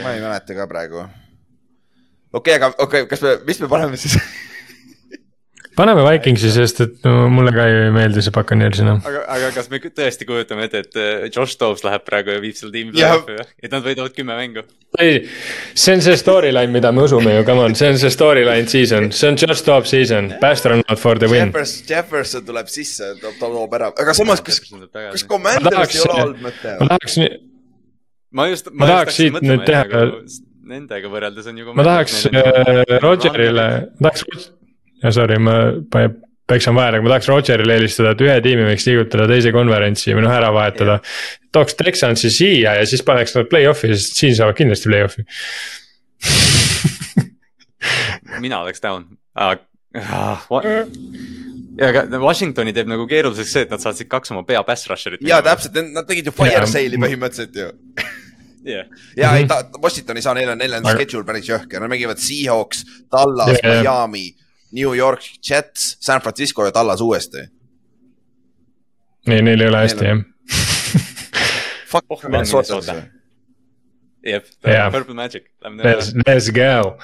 Speaker 3: ma ei mäleta ka praegu. okei, aga okei okay,, kas me, mis me paneme siis?
Speaker 4: paneme Vikingsi, sest et no mulle ka ei meeldi see Buccaneers enam.
Speaker 2: aga, aga kas me tõesti kujutame ette, et äh, Josh Dobbs läheb praegu ja viib selle tiimi play-off'i või? et nad võidavad kümme mängu?
Speaker 4: ei, see on see storyline, mida me usume ju, come on, see on see storyline season, see on just top season, best run out for the win.
Speaker 3: Jeffers, Jefferson tuleb sisse, toob, toob ära, aga samas, kas, kas
Speaker 2: ma
Speaker 3: Commanders ei ole olnud mõte
Speaker 4: ma? tahaks nii,
Speaker 2: just,
Speaker 4: ma tahaks siit nüüd teha-
Speaker 2: Nendega võrreldes on ju.
Speaker 4: ma tahaks äh, Rogerile, tahaks, ja sorry, ma pa- peksan vahele, aga ma tahaks Rogerile eelistada, et ühe tiimi võiks liigutada teise konverentsi või noh, ära vahetada. tooks Texansi siia ja siis paneks nad play-off'i, sest siin saavad kindlasti play-off'i.
Speaker 2: mina oleks down ah,. Ah, ja aga Washingtoni teeb nagu keeruliseks see, et nad saatsid kaks oma pea pass rusher'it.
Speaker 3: ja täpselt, nad tegid ju fire sale'i põhimõtteliselt ju.
Speaker 2: yeah..
Speaker 3: ja ei Washington ei saa, neil on, neil on
Speaker 4: Aga-
Speaker 3: schedule päris jõhker, nad mängivad Seahawks, Dallas
Speaker 4: Jaa, jaa.
Speaker 3: Miami, New York Jets, San Francisco ja Dallas uuesti.
Speaker 4: nii, neil ei ole hästi jah.
Speaker 3: Fuck
Speaker 2: Oh,
Speaker 3: Minnesota's
Speaker 2: Minnesota.
Speaker 3: või?
Speaker 2: jep
Speaker 4: Jaa.
Speaker 2: Purple Magic.
Speaker 4: Let's, let's go,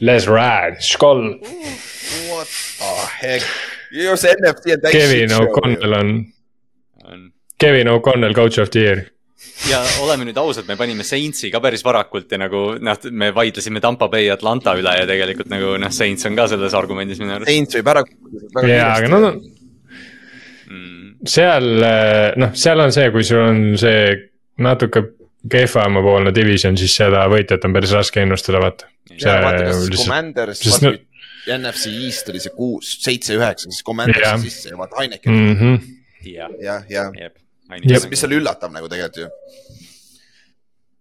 Speaker 4: let's ride, skoll.
Speaker 3: What the heck? Ju see NFC on täis.
Speaker 4: Kevin O'Connell on, Kevin O'Connell coach of the year.
Speaker 2: ja oleme nüüd ausad, me panime Saintsi ka päris varakult ja nagu noh, me vaidlesime Tampa Bay Atlanta üle ja tegelikult nagu noh, Saints on ka selles argumendis minu arust
Speaker 3: Saints võib ära.
Speaker 4: jaa, aga nad on,
Speaker 2: mm,.
Speaker 4: seal noh, seal on see, kui sul on see natuke kehvemapoolne division, siis seda võitjat on päris raske ennustada, vaata.
Speaker 3: ja vaata, kas Commanders,
Speaker 4: no-
Speaker 3: kui NFC East oli see kuus, seitse, üheksa, siis Commanders
Speaker 4: Jah.
Speaker 3: sisse ja vaata Heineken
Speaker 4: Mhm.
Speaker 2: jah,
Speaker 3: jah, jah.
Speaker 2: jep.
Speaker 3: mis, mis oli üllatav nagu tegelikult ju.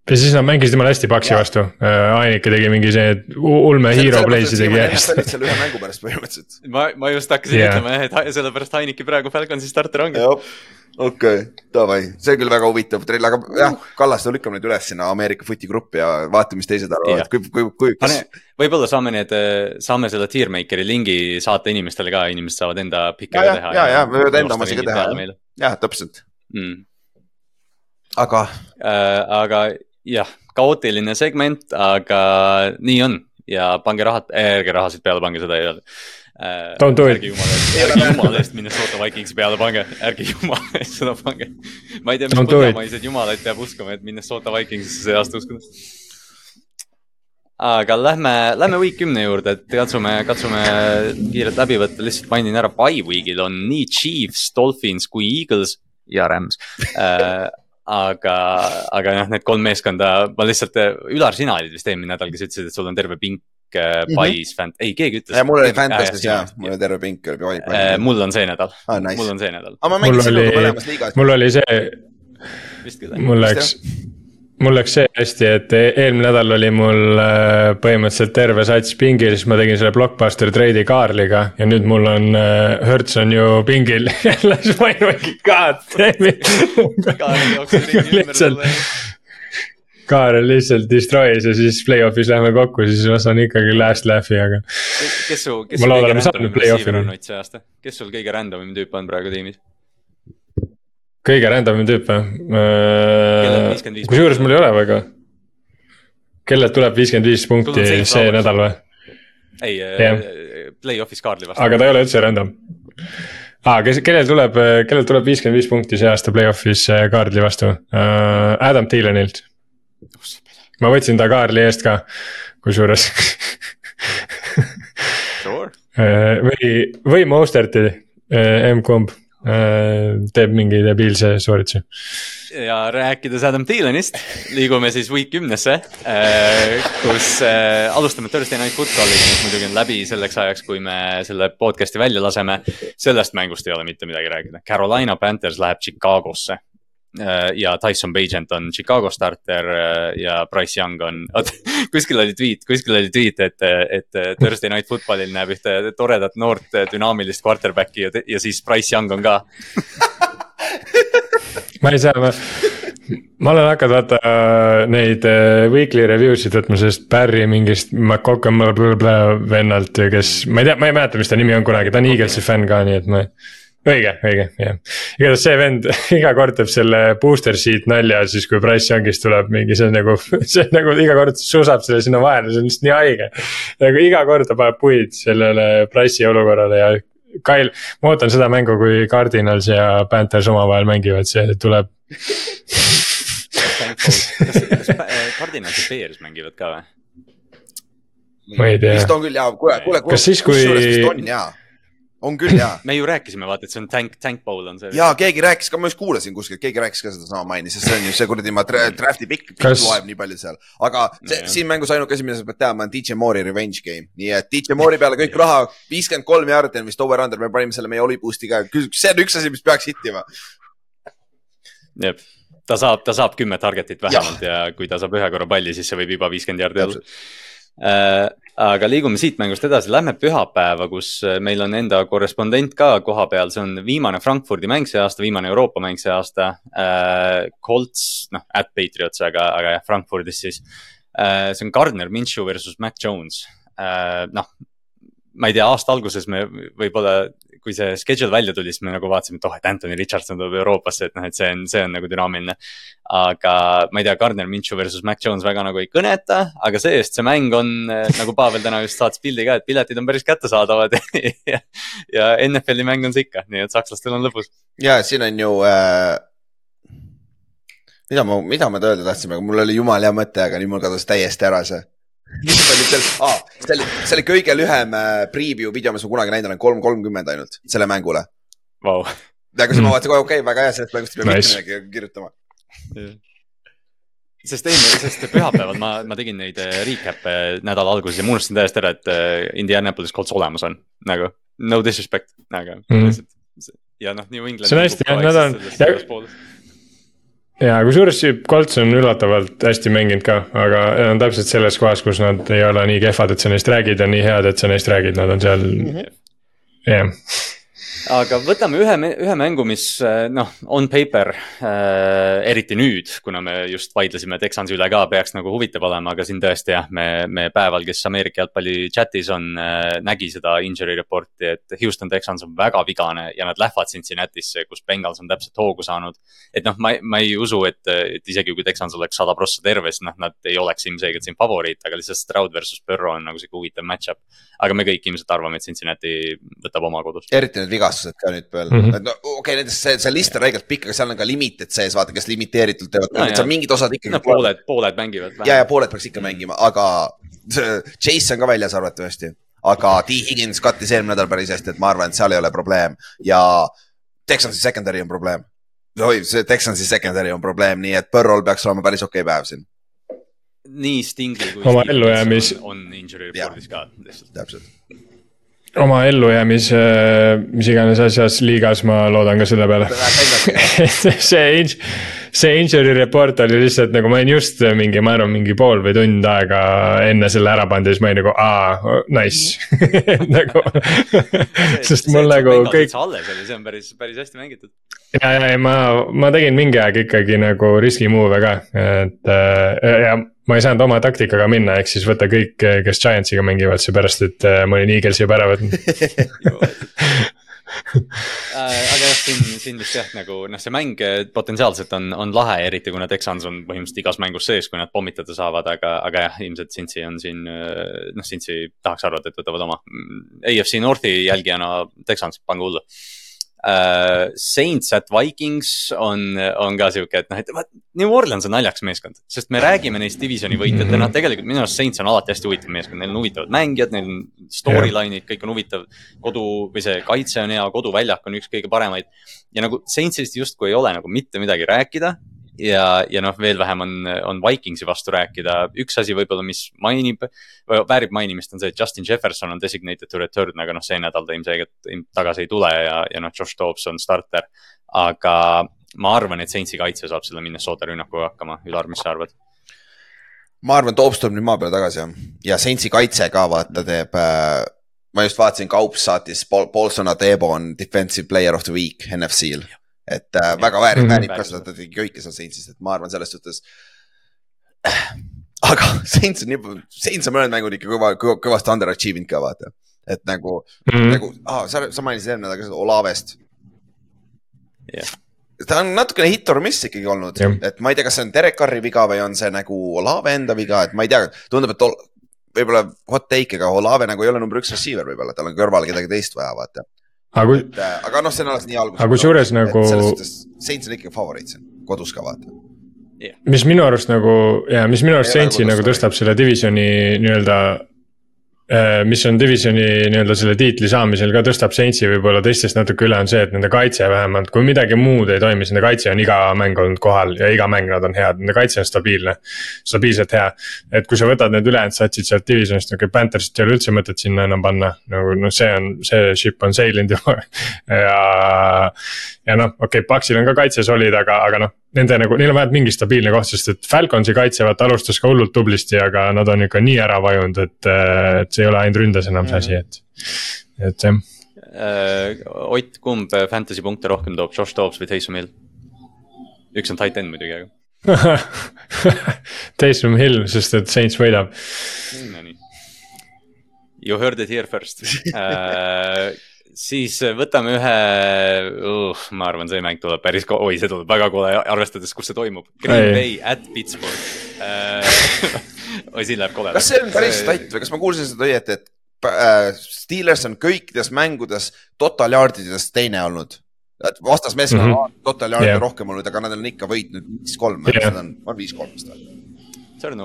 Speaker 4: ja siis nad mängisid jumala hästi Paksi vastu, Ainike tegi mingi see ulme hero play'si tegi järjest.
Speaker 3: seal ühe mängu pärast põhimõtteliselt.
Speaker 2: ma, ma just hakkasin yeah. ütlema jah, et sellepärast Heineki praegu Falconsi starter ongi.
Speaker 3: Okei okay,, davai, see on küll väga huvitav trell, aga jah, Kallaste lükkame nüüd üles sinna Ameerika footi gruppi ja vaatame, mis teised arvavad, kui, kui, kui
Speaker 2: kas.... võib-olla saame need, saame selle Tiermakeri lingi saata inimestele ka, inimesed saavad enda pikke
Speaker 3: ka teha. ja, ja, ja me võime enda omasid ka teha, jah, täpselt. Mm.. aga
Speaker 2: äh,. aga jah, kaootiline segment, aga nii on. Ja pange rahad äh,, ärge rahasid peale pange, seda ei öelda
Speaker 4: äh,. Don't do it.
Speaker 2: ärge jumala eest, ärge jumala eest Minnesota Vikingsi peale pange, ärge jumala eest seda pange. ma ei tea, mis põhjamaised jumalaid peab uskuma, et Minnesota Vikingsisse see aasta uskuda. aga lähme, lähme week kümne juurde, et katsume, katsume kiirelt läbi võtta, lihtsalt mainin ära, by week'il on nii Chiefs, Dolphins kui Eagles ja Rams äh, aga, aga noh, need kolm meeskonda, ma lihtsalt, Ülar, sina olid vist eelmine nädal, kes ütlesid, et sul on terve pink äh, pais mm -hmm. ei keegi ütles.
Speaker 3: mul oli Fantasy's jah, mul oli terve pink oli
Speaker 2: pais. Äh, mul on see nädal
Speaker 3: ah,, nice.
Speaker 2: mul on see nädal.
Speaker 3: aga ma mängisin sinuga mõlemas liigas.
Speaker 4: mul oli see, mul läks mul läks see hästi, et e-, eelmine nädal oli mul äh, põhimõtteliselt terve sats pingil, siis ma tegin selle Blockbuster trade'i Kaarliga ja nüüd mul on äh,, Hertz on ju pingil jälle, siis ma olin mingi god damn lihtsalt. Kaarel lihtsalt destroy'is ja siis play-off'is lähme kokku, siis ma saan ikkagi last laugh'i, aga.
Speaker 2: kes su, kes su kõige random'im receiver on nüüd see aasta, kes sul kõige random'im tüüp on praegu tiimis?
Speaker 4: kõige random'im tüüp või? Äh, kusjuures mul ei ole väga. kellelt tuleb viiskümmend viis punkti see nädal või?
Speaker 2: ei yeah., play-off'is Kaarli vastu.
Speaker 4: aga ta ei ole üldse random ah,. kes, kellel tuleb, kellel tuleb viiskümmend viis punkti see aasta play-off'is Kaarli vastu? Adam Thielenilt. Ma võtsin ta Kaarli eest ka, kusjuures
Speaker 2: Sure.
Speaker 4: või, või Mosterti, M-komb Äh, teeb mingi debiilse soorituse.
Speaker 2: ja rääkides Adam Thielenist, liigume siis week kümnesse, äh, kus äh, alustame Thursday Night Footballiga, mis muidugi on läbi selleks ajaks, kui me selle podcast'i välja laseme. sellest mängust ei ole mitte midagi rääkida, Carolina Panthers läheb Chicagosse Äh, ja Tyson Bagent on Chicago starter äh, ja Price Young on, kuskil oli tweet, kuskil oli tweet, et, et Thursday Night Footballil näeb ühte toredat noort dünaamilist quarterback'i ja, ja siis Price Young on ka.
Speaker 4: Ma ei saa, ma, ma olen hakanud vaata äh, neid weekly review sid võtma sellest Barry mingist McCockam vennalt, kes, ma ei tea, ma ei mäleta, mis ta nimi on kunagi, ta on Eaglesi fänn ka, nii et ma õige, õige, jah. igatahes see vend iga kord teeb selle booster sheet nalja, siis kui Price Youngist tuleb mingi, see on nagu, see on nagu iga kord susab selle sinna vahele, see on lihtsalt nii haige. nagu iga kord ta paneb puid sellele Price'i olukorrale ja Kail, ma ootan seda mängu, kui Cardinals ja Panthers omavahel mängivad, see tuleb
Speaker 2: kas, kas Cardinals ja Bears mängivad ka või?
Speaker 4: ma ei tea.
Speaker 3: vist on küll jaa, kuule, kuule,
Speaker 4: kuule. kas siis, kui.
Speaker 3: on jaa on küll jaa
Speaker 2: me ju rääkisime, vaata, et see on tank, tank bowl on see.
Speaker 3: ja keegi rääkis ka, ma just kuulasin kuskilt, keegi rääkis ka sedasama mainis, sest see on ju see kuradi ma draft'i pikk, pikk Kas... loeb nii palju seal. aga see, no, siin mängus ainuke asi, mida sa pead teadma, on DJ Moore'i revenge game, nii et DJ Moore'i peale kõik raha, viiskümmend kolm jaardi on vist over-under, me panime selle meie Oli boost'i ka, see on üks asi, mis peaks hittima.
Speaker 2: jep ta saab, ta saab kümme target'it vähemalt ja. ja kui ta saab ühe korra palli, siis see võib juba viiskümmend jaardi olla aga liigume siit mängust edasi, lähme pühapäeva, kus äh, meil on enda korrespondent ka koha peal, see on viimane Frankfurdi mäng see aasta, viimane Euroopa mäng see aasta äh,. Colts, noh, at Patriots, aga, aga jah, Frankfurdis siis äh,. see on Gardner Minshew versus Mac Jones äh,, noh ma ei tea, aasta alguses me võib-olla kui see schedule välja tuli, siis me nagu vaatasime, et oh, et Anthony Richardson tuleb Euroopasse, et noh, et see on, see on nagu dünaamiline. aga ma ei tea, Gardner Minshew versus Mac Jones väga nagu ei kõneta, aga see-eest see mäng on nagu Pavel täna just saatis pildi ka, et piletid on päris kättesaadavad ja, ja NFL-i mäng on see ikka, nii et sakslastel on lõbus.
Speaker 3: ja siin on ju äh mida ma, mida ma öelda tahtsin, aga mul oli jumala hea mõte, aga nüüd mul kadus täiesti ära see ah, see oli, see oli kõige lühem äh, preview video, mis ma kunagi näinud olen, kolm kolmkümmend ainult selle mängule
Speaker 2: wow..
Speaker 3: aga siis ma vaatasin, okei okay,, väga hea, sellest mängust ei pea nice. mitte midagi kirjutama
Speaker 2: sest eelmine, sest pühapäeval ma, ma tegin neid äh, recap'e nädala alguses ja ma unustasin täiesti ära, et äh, Indianapolis Colts olemas on, nagu no disrespect, aga mm. lihtsalt. ja noh, New England.
Speaker 4: see on hästi jah, nad on, ja kusjuures Colts on üllatavalt hästi mänginud ka, aga on täpselt selles kohas, kus nad ei ole nii kehvad, et sa neist räägid ja nii head, et sa neist räägid, nad on seal mm, -hmm.
Speaker 2: Aga võtame ühe, ühe mängu, mis äh, noh, on paper äh,, eriti nüüd, kuna me just vaidlesime Texansi üle ka, peaks nagu huvitav olema, aga siin tõesti jah, me, me päeval, kes Ameerika jalgpalli chat'is on äh,, nägi seda injury report'i, et Houston Texans on väga vigane ja nad lähevad Cincinnati'sse, kus Bengals on täpselt hoogu saanud. et noh, ma, ma ei usu, et, et isegi kui Texans oleks sada prossa terve, siis noh, nad ei oleks ilmselgelt siin favoriit, aga lihtsalt Stroud versus Burrow on nagu sihuke huvitav match-up. aga me kõik ilmselt arvame, et Cincinnati võtab oma kodus.
Speaker 3: eriti need vigastused ka nüüd veel mm,
Speaker 4: Mhm.
Speaker 3: -hmm. no okei okay,, nendest see, see list on räigelt pikk, aga seal on ka limited sees, vaata, kes limiteeritult teevad
Speaker 2: No
Speaker 3: seal mingid osad ikkagi
Speaker 2: no. pooled, pooled mängivad.
Speaker 3: ja, ja pooled peaks ikka mängima, aga see Chase on ka väljas arvatavasti. aga T Higgins kattis eelmine nädal päris hästi, et ma arvan, et seal ei ole probleem ja Texansi secondary on probleem. oi, see Texansi secondary on probleem, nii et Burrow'l peaks olema päris okei okay päev siin,
Speaker 2: nii Stingli kui.
Speaker 4: Oma ellujäämis-
Speaker 2: on injury report'is ka lihtsalt.
Speaker 3: täpselt.
Speaker 4: Oma ellujäämise, mis iganes asjas liigas, ma loodan ka selle peale. see see injury report oli lihtsalt nagu ma olin just mingi, ma arvan, mingi pool või tund aega enne selle ära pannud ja siis ma olin nagu aa, nice nagu, sest mul nagu kõik.
Speaker 2: alles oli, see on päris, päris hästi mängitud.
Speaker 4: ja, ja, ja ma, ma tegin mingi aeg ikkagi nagu riski move'e ka, et äh, ja ma ei saanud oma taktikaga minna, ehk siis võtta kõik, kes Giantsiga mängivad, seepärast et äh, ma olin Eaglesi juba ära võtnud.
Speaker 2: Äh, aga jah, siin, siin vist jah, nagu noh, see mäng eh, potentsiaalselt on, on lahe, eriti kuna Texans on põhimõtteliselt igas mängus sees, kui nad pommitada saavad, aga, aga jah, ilmselt Cincy on siin, noh, Cincy tahaks arvata, et võtavad oma. AFC Northi jälgijana Texans, pange hullu. Saints at Vikings on, on ka sihuke, et noh, et vaat New Orleans on naljakas meeskond, sest me räägime neist divisioni võitjatena, tegelikult minu arust Saints on alati hästi huvitav meeskond, neil on huvitavad mängijad, neil on storyline'id, kõik on huvitav. kodu või see kaitse on hea, koduväljak on üks kõige paremaid ja nagu Saintsist justkui ei ole nagu mitte midagi rääkida. ja, ja noh, veel vähem on, on Vikingsi vastu rääkida, üks asi võib-olla, mis mainib, väärib mainimist, on see, et Justin Jefferson on designated to return, aga noh, see nädal ta ilmselgelt ilm- tagasi ei tule ja, ja noh, Josh Dobbs on starter. aga ma arvan, et Saintsi kaitse saab selle Minnesota rünnakuga hakkama, Ülar, mis sa arvad?
Speaker 3: ma arvan, Toops tuleb nüüd maa peale tagasi jah, ja Saintsi kaitse ka vaata teeb äh,. ma just vaatasin, Kaups saatis Paul, Paulson Adebo on defensive player of the week NFC-l. Et äh, väga väärib,
Speaker 4: Mhm.
Speaker 3: väärib ka seda, ta tegi kõike seal Saintsist, et ma arvan selles suhtes. aga Saints on nii, Saints on mõned mängud ikka kõva, kõva, kõvasti underachieve inud ka vaata. et nagu mm, -hmm. nagu ah,, sa, sa mainisid eelmine nädal ka seda Olavest
Speaker 2: Jah.
Speaker 3: ta on natukene hit or miss ikkagi olnud
Speaker 4: Jah.,
Speaker 3: et ma ei tea, kas see on Derek Carri viga või on see nagu Olave enda viga, et ma ei tea, tundub, et ol- võib-olla hot take, aga Olave nagu ei ole number üks receiver võib-olla, tal on kõrval kedagi teist vaja, vaata.
Speaker 4: Aga kui,
Speaker 3: et äh, aga noh, see on alles nii alguses.
Speaker 4: Aga kusjuures nagu-
Speaker 3: selles suhtes, Saints on ikkagi favoriit siin, kodus ka vaata.
Speaker 4: mis minu arust nagu ja mis minu arust Saintsi nagu tõstab selle divisioni nii-öelda. Mis on divisioni nii-öelda selle tiitli saamisel ka tõstab Saintsi võib-olla teistest natuke üle, on see, et nende kaitse vähemalt, kui midagi muud ei toimi, siis nende kaitse on iga mäng olnud kohal ja iga mäng nad on head, nende kaitse on stabiilne. stabiilselt hea, et kui sa võtad need ülejäänud satsid sealt divisionist, okei okay, Panthersit ei ole üldse mõtet sinna enam panna, nagu noh, see on, see ship on sail inud juba ja. Ja noh, okei okay,, Paxil on ka kaitse solid, aga, aga noh, nende nagu, neil on vähemalt mingi stabiilne koht, sest et Falconsi kaitse vaata alustas ka hullult tublisti, aga nad on ikka nii ära vajunud, et, et see ei ole ainult ründes enam see asi, et, et jah.
Speaker 2: Ott, kumb fantasy punkte rohkem toob, Josh Dobbs või Taysom Hill? üks on tight end muidugi, aga
Speaker 4: Taysom Hill, sest et Saints võidab.
Speaker 2: Nonii. You heard it here first uh. siis võtame ühe uh,, ma arvan, see mäng tuleb päris, oi, see tuleb väga kole, arvestades, kus see toimub. Green
Speaker 4: Ei.
Speaker 2: Bay at Pittsburgh uh. oi, siin läheb koledaks.
Speaker 3: kas see on päris tight või kas ma kuulsin seda õieti, et äh, Steelers on kõikides mängudes total yard'idest teine olnud? et vastasmeeskonnal
Speaker 4: Mhm.
Speaker 3: mm -hmm. on total yard'e yeah. rohkem olnud, aga nad on ikka võitnud viis-kolm, nad on, on viis-kolm vist või?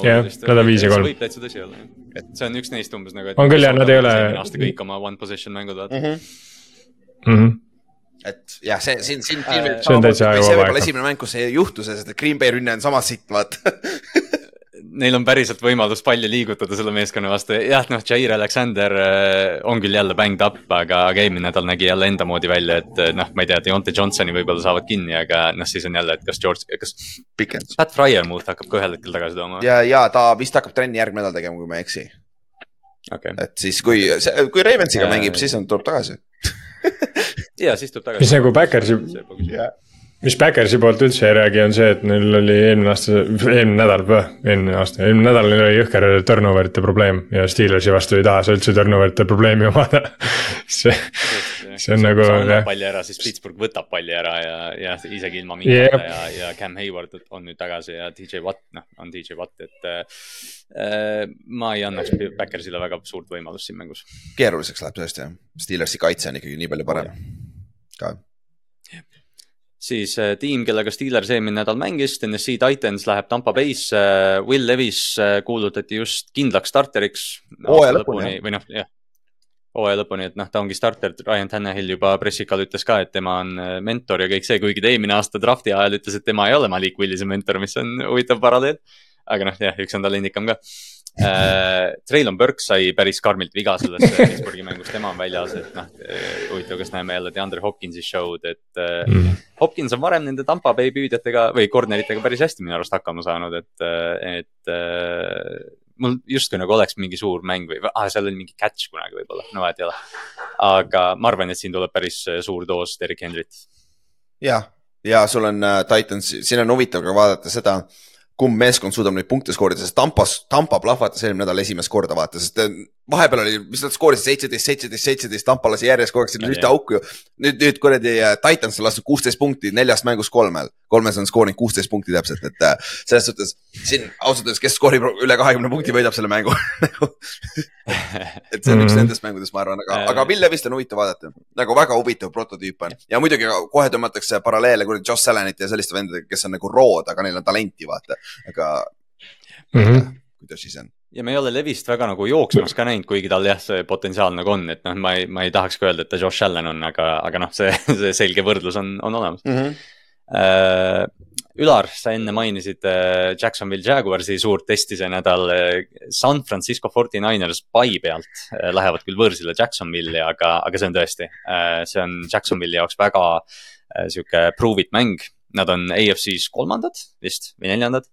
Speaker 4: Jah, nad on viis ja kolm.
Speaker 2: võib täitsa tõsi olla, jah. Et see on üks neist umbes nagu.
Speaker 4: On küll, jah, nad ei ole-
Speaker 2: aasta kõik oma one possession mängud vaata
Speaker 3: Mm -hmm.
Speaker 4: Mm -hmm.
Speaker 3: et jah, see siin, siin
Speaker 2: Äh,
Speaker 3: filmib
Speaker 4: see on täitsa
Speaker 3: see võib olla esimene mäng, kus ei juhtu see, sest et Green Bay rünne on sama sitt, vaata.
Speaker 2: Neil on päriselt võimalus palli liigutada selle meeskonna vastu, jah, noh, Jair Alexander äh, on küll jälle banged up, aga, aga eelmine nädal nägi jälle enda moodi välja, et äh, noh, ma ei tea, Deontay Johnsoni võib-olla saavad kinni, aga noh, siis on jälle, et kas George, kas. Pat Fryermuth hakkab ka ühel hetkel tagasi tooma?
Speaker 3: ja, ja ta vist hakkab trenni järgmine nädal tegema, kui ma ei eksi.
Speaker 2: okei,
Speaker 3: et siis, kui, kui Ravensiga
Speaker 2: Jaa.
Speaker 3: mängib, siis on, tuleb tagasi.
Speaker 2: ja siis tuleb tagasi.
Speaker 4: mis nagu Backersi, mis Backersi poolt üldse ei räägi, on see, et neil oli eelmine aasta, eelmine nädal, eelmine aasta, eelmine nädal neil oli jõhker turnover'ite probleem ja Steelersi vastu ei taha sa üldse turnover'ite probleemi omada. see, see on nagu,
Speaker 2: palli ära, siis Pittsburgh võtab palli ära ja, ja isegi ilma mingi
Speaker 4: Jep.
Speaker 2: yeah. ja, ja Cam Hayward on nüüd tagasi ja DJ Watt, noh, on DJ Watt, et äh, ma ei annaks Backersile väga suurt võimalust siin mängus.
Speaker 3: keeruliseks läheb tõesti jah, Steelersi kaitse on ikkagi nii palju parem ka.
Speaker 2: Siis äh, tiim, kellega Steelers eelmine nädal mängis, Tennessee Titans läheb Tampa Bay'sse. Will Levis äh, kuulutati just kindlaks starteriks.
Speaker 3: Hooaja lõpuni,
Speaker 2: või noh, jah, hooaja lõpuni, et noh, ta ongi starter, Ryan Tannehill juba pressikal ütles ka, et tema on äh, mentor ja kõik see, kuigi ta eelmine aasta drafti ajal ütles, et tema ei ole Malik Willise mentor, mis on huvitav paralleel. aga noh, jah, üks on tal indikam ka äh,. Traylon Burke sai päris karmilt viga selles äh, Pittsburghi mängus, tema on väljas, et noh, huvitav, kas näeme jälle DeAndre Hopkinsi show'd, et äh,
Speaker 4: mm.
Speaker 2: Hopkins on varem nende Tampa Bay püüdjatega või corner'itega päris hästi minu arust hakkama saanud, et, et äh, mul justkui nagu oleks mingi suur mäng või ah,, seal oli mingi catch kunagi võib-olla, no vahet ei ole. aga ma arvan, et siin tuleb päris äh, suur doos Derek Henry't.
Speaker 3: jah, ja sul on äh, Titans, siin on huvitav ka vaadata seda, kumb meeskond suudab neid punkte skoorida, sest Tampas, Tampa plahvatas eelmine nädal esimest korda vaata, sest äh, vahepeal oli, mis nad skoorisid, seitseteist, seitseteist, seitseteist, Tampa lasi järjest kogu aeg sinna ühte auku ju. nüüd, nüüd kuradi äh, Titans on lasknud kuusteist punkti neljast mängust kolmel, kolmes on skoorinud kuusteist punkti täpselt, et äh, selles suhtes siin ausalt öeldes, kes skoorib üle kahekümne punkti, võidab selle mängu Nagu, et see on üks
Speaker 4: Mhm.
Speaker 3: nendest mängudest, ma arvan, aga
Speaker 2: Äh.,
Speaker 3: aga Ville vist on huvitav vaadata, nagu väga huvitav prototüüp on ja muidugi kohe tõmmatakse paralleele kuradi Josh Allanit ja selliste vendadega, kes on nagu rood, aga neil on talenti, vaata, aga
Speaker 4: Mm -hmm.
Speaker 3: kuidas siis on?
Speaker 2: Ja me ei ole Levist väga nagu jooksmas ka näinud, kuigi tal jah, see potentsiaal nagu on, et noh, ma ei, ma ei tahaks ka öelda, et ta Josh Allan on, aga, aga noh, see, see selge võrdlus on, on olemas. Äh, Ülar, sa enne mainisid äh, Jacksonville Jaguarsi suurt testi see nädal. San Francisco 49ers pai pealt äh, lähevad küll võõrsile Jacksonville'i, aga, aga see on tõesti, see on Jacksonville'i jaoks väga äh, sihuke prove it mäng. Nad on AFC-s kolmandad vist või neljandad,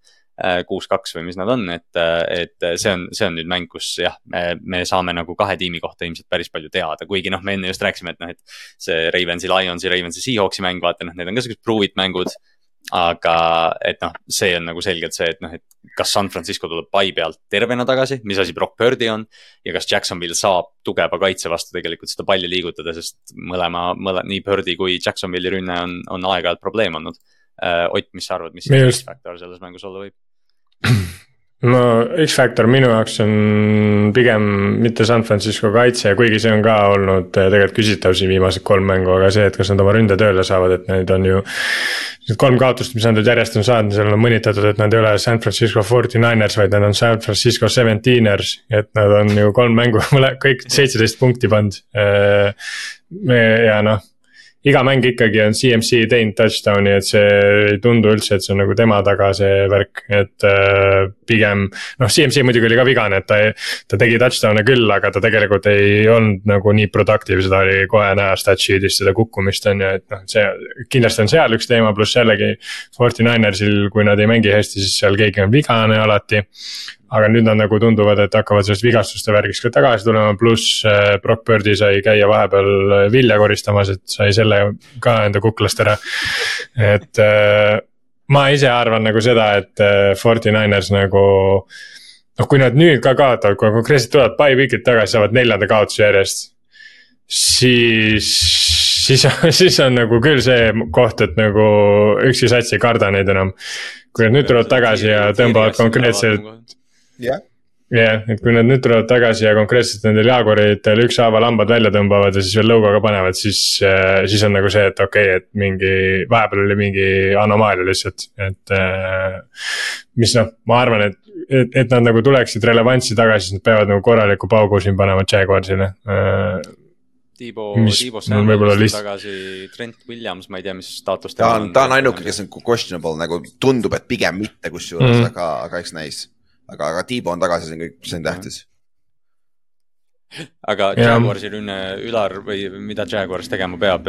Speaker 2: kuus-kaks või mis nad on, et, et see on, see on nüüd mäng, kus jah, me, me saame nagu kahe tiimi kohta ilmselt päris palju teada, kuigi noh, me enne just rääkisime, et noh, et see Ravensi, Lionsi, Ravensi, Seahawksi mäng, vaata noh, need on ka siuksed prove it mängud. aga et noh, see on nagu selgelt see, et noh, et kas San Francisco tuleb pai pealt tervena tagasi, mis asi Brock Birdi on ja kas Jacksonville saab tugeva kaitse vastu tegelikult seda palli liigutada, sest mõlema, mõle-, nii Birdi kui Jacksonville'i rünne on, on aeg-ajalt probleem olnud. Ott, mis sa arvad, mis see X-faktor selles mängus olla võib?
Speaker 4: No X-Factor minu jaoks on pigem mitte San Francisco kaitse, kuigi see on ka olnud eh, tegelikult küsitav siin viimased kolm mängu, aga see, et kas nad oma ründe tööle saavad, et need on ju. Need kolm kaotust, mis nad nüüd järjest on saanud, seal on mõnitatud, et nad ei ole San Francisco 49ers, vaid nad on San Francisco Seventeeners, et nad on ju kolm mängu, kõik seitseteist punkti pannud. me ja noh iga mäng ikkagi on CMC teinud touchdown'i, et see ei tundu üldse, et see on nagu tema taga see värk, et äh, pigem. noh, CMC muidugi oli ka vigane, et ta ta tegi touchdown'e küll, aga ta tegelikult ei olnud nagu nii productive, seda oli kohe näha stat sheet'ist seda kukkumist on ju, et noh, see kindlasti on seal üks teema, pluss jällegi. Fortininersil, kui nad ei mängi hästi, siis seal keegi on vigane alati aga nüüd nad nagu tunduvad, et hakkavad sellest vigastuste värgist ka tagasi tulema, pluss äh, Brock Birdi sai käia vahepeal äh, vilja koristamas, et sai selle ka enda kuklast ära. et äh, ma ise arvan nagu seda, et äh, Fortininers nagu noh, kui nad nüüd ka kaotavad, kui konkreetselt tulevad by week'id tagasi, saavad neljanda kaotuse järjest. siis, siis, siis on nagu küll see koht, et nagu ükski sats ei karda neid enam. kui nad nüüd tulevad tagasi ja tõmbavad konkreetselt
Speaker 3: jah,
Speaker 4: jah, et kui nad nüüd tulevad tagasi ja konkreetselt nendel jaaguritel ükshaaval hambad välja tõmbavad ja siis veel lõugaga panevad, siis, siis on nagu see, et okei okay,, et mingi, vahepeal oli mingi anomaalia lihtsalt, et. mis noh, ma arvan, et, et, et nad nagu tuleksid relevantsi tagasi, siis nad peavad nagu korraliku paugu siin panema Jaguarsile.
Speaker 2: Tiibo,
Speaker 4: Mis
Speaker 2: Tiibo
Speaker 4: mul võib-olla
Speaker 2: Samuel
Speaker 4: list-
Speaker 2: tagasi, Trent Williams, ma ei tea, mis staatus
Speaker 3: ta on, ta on ainuke, kes on questionable nagu tundub, et pigem mitte kusjuures mm. -hmm. aga, aga eks näis. aga, aga Tiibo on tagasi, see on kõik, see on tähtis.
Speaker 2: aga. Jaguarsi rünne Ülar või mida Jaguars tegema peab,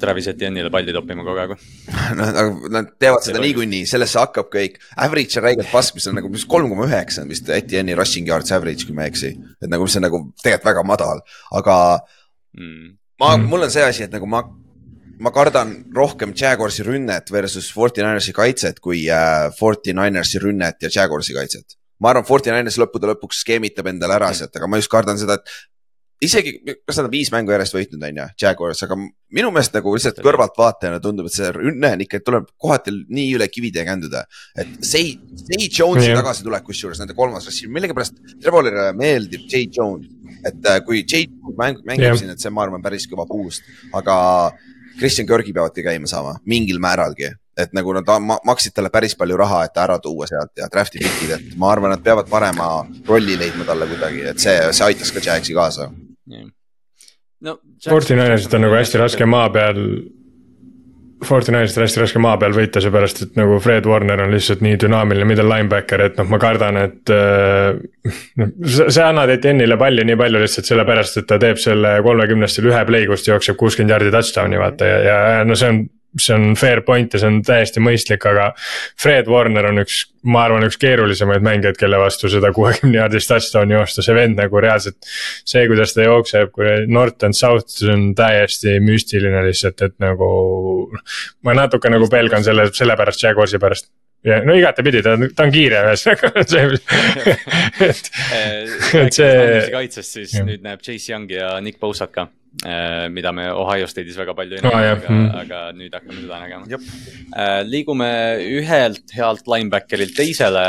Speaker 2: Travis Etienne'ile palli toppima kogu aeg või?
Speaker 3: Nad, nad teevad seda niikuinii, sellesse hakkab kõik. Average on räigelt pask, mis on nagu, mis kolm koma üheksa on vist Etienne'i rushing yards average, kui ma ei eksi. et nagu, mis on nagu tegelikult väga madal, aga
Speaker 2: Mm.
Speaker 3: ma
Speaker 4: Mm.
Speaker 3: mm., mul on see asi, et nagu ma ma kardan rohkem Jaguarsi rünnet versus Forty Ninersi kaitset kui äh, Forty Ninersi rünnet ja Jaguarsi kaitset. Ma arvan, Forty Niners lõppude lõpuks skeemitab endale ära sealt, aga ma just kardan seda, et isegi, kas nad on viis mängu järjest võitnud, on ju, Jaguars, aga minu meelest nagu lihtsalt kõrvaltvaatajana tundub, et see rünne on ikka, tuleb kohati nii üle kivide ja kändude. et Say, Say Jones'i yeah. tagasitulek kusjuures nende kolmas receiver, millegipärast Trevorile meeldib Jay Jones. et äh, kui Jay mäng, mängib yeah. siin, et see, ma arvan, päris kõva boost, aga Christian Kirgi peavadki käima saama mingil määralgi et nagu nad maksid talle päris palju raha, et ta ära tuua sealt ja draft'i pikid, et ma arvan, nad peavad parema rolli leidma talle kuidagi, et see, see aitaks ka Jagsi kaasa
Speaker 4: no,. Fortinanerist on nagu hästi raske maa peal. Fortinanerist on hästi raske maa peal võita, seepärast et nagu Fred Warner on lihtsalt nii dünaamiline middle linebacker, et noh, ma kardan, et äh,. noh, sa annad Etienne'ile palli nii palju lihtsalt sellepärast, et ta teeb selle kolmekümnestel ühe play, kus ta jookseb kuuskümmend jardi touchdown'i vaata ja, ja no see on see on fair point ja see on täiesti mõistlik, aga Fred Warner on üks, ma arvan, üks keerulisemaid mängijaid, kelle vastu seda kuuekümne jaardist touchdown'i joosta, see vend nagu reaalselt. see, kuidas ta jookseb, kui North and South, on täiesti müstiline lihtsalt, et nagu. ma natuke nagu pelgan selle, sellepärast Jaguarsi pärast ja no igatepidi ta, ta on kiire ühesõnaga
Speaker 2: et, et see. kaitsest siis ja. nüüd näeb Chase Young ja Nick Bosak ka mida me Ohio State'is väga palju ei näe oh,, aga mm., aga nüüd hakkame seda nägema. Äh, liigume ühelt healt linebackerilt teisele,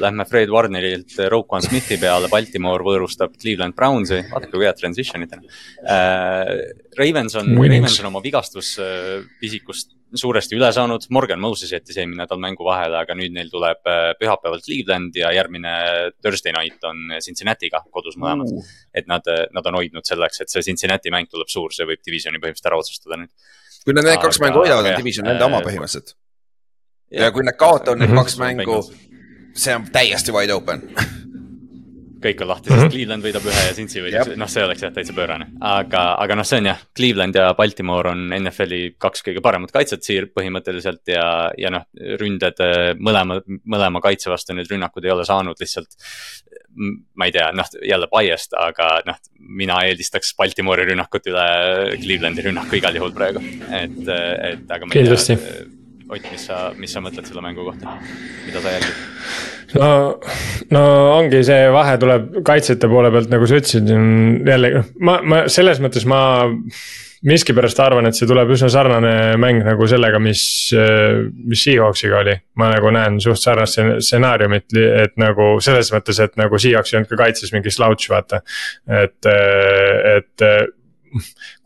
Speaker 2: lähme Fred Warnerilt Roquan Smithi peale, Baltimore võõrustab Cleveland Brownsi, vaadake kui head transition'id on. Äh, Ravens on, Ravens on oma vigastuspisikust suuresti üle saanud, Morgan Moses jättis eelmine nädal mängu vahele, aga nüüd neil tuleb pühapäeval Cleveland ja järgmine Thursday night on Cincinnati'ga kodus mõlemad. Uh.. et nad, nad on hoidnud selleks, et see Cincinnati mäng tuleb suur, see võib divisioni põhimõtteliselt ära otsustada nüüd.
Speaker 3: kui nad need kaks mängu hoiavad, on division nende oma põhimõtteliselt. ja kui nad kaotavad need kaks mängu, see on täiesti wide open
Speaker 2: kõik on lahti, sest mhm. Cleveland võidab ühe ja Cincy võidab, noh, see oleks jah täitsa pöörane. aga, aga noh, see on jah, Cleveland ja Baltimore on NFL-i kaks kõige paremat kaitset siir põhimõtteliselt ja, ja noh, ründed mõlema, mõlema kaitse vastu need rünnakud ei ole saanud lihtsalt. ma ei tea, noh jälle biased, aga noh, mina eelistaks Baltimore'i rünnakut üle Clevelandi rünnaku igal juhul praegu, et, et aga.
Speaker 4: kindlasti
Speaker 2: Ott, mis sa, mis sa mõtled selle mängu kohta, mida sa jälgid?
Speaker 4: no, no ongi see vahe tuleb kaitsjate poole pealt, nagu sa ütlesid, jälle ma, ma selles mõttes ma miskipärast arvan, et see tuleb üsna sarnane mäng nagu sellega, mis, mis Seahawksiga oli. ma nagu näen suht sarnast stsenaariumit, et nagu selles mõttes, et nagu Seahawks ei olnud ka kaitses mingi slouch, vaata. et, et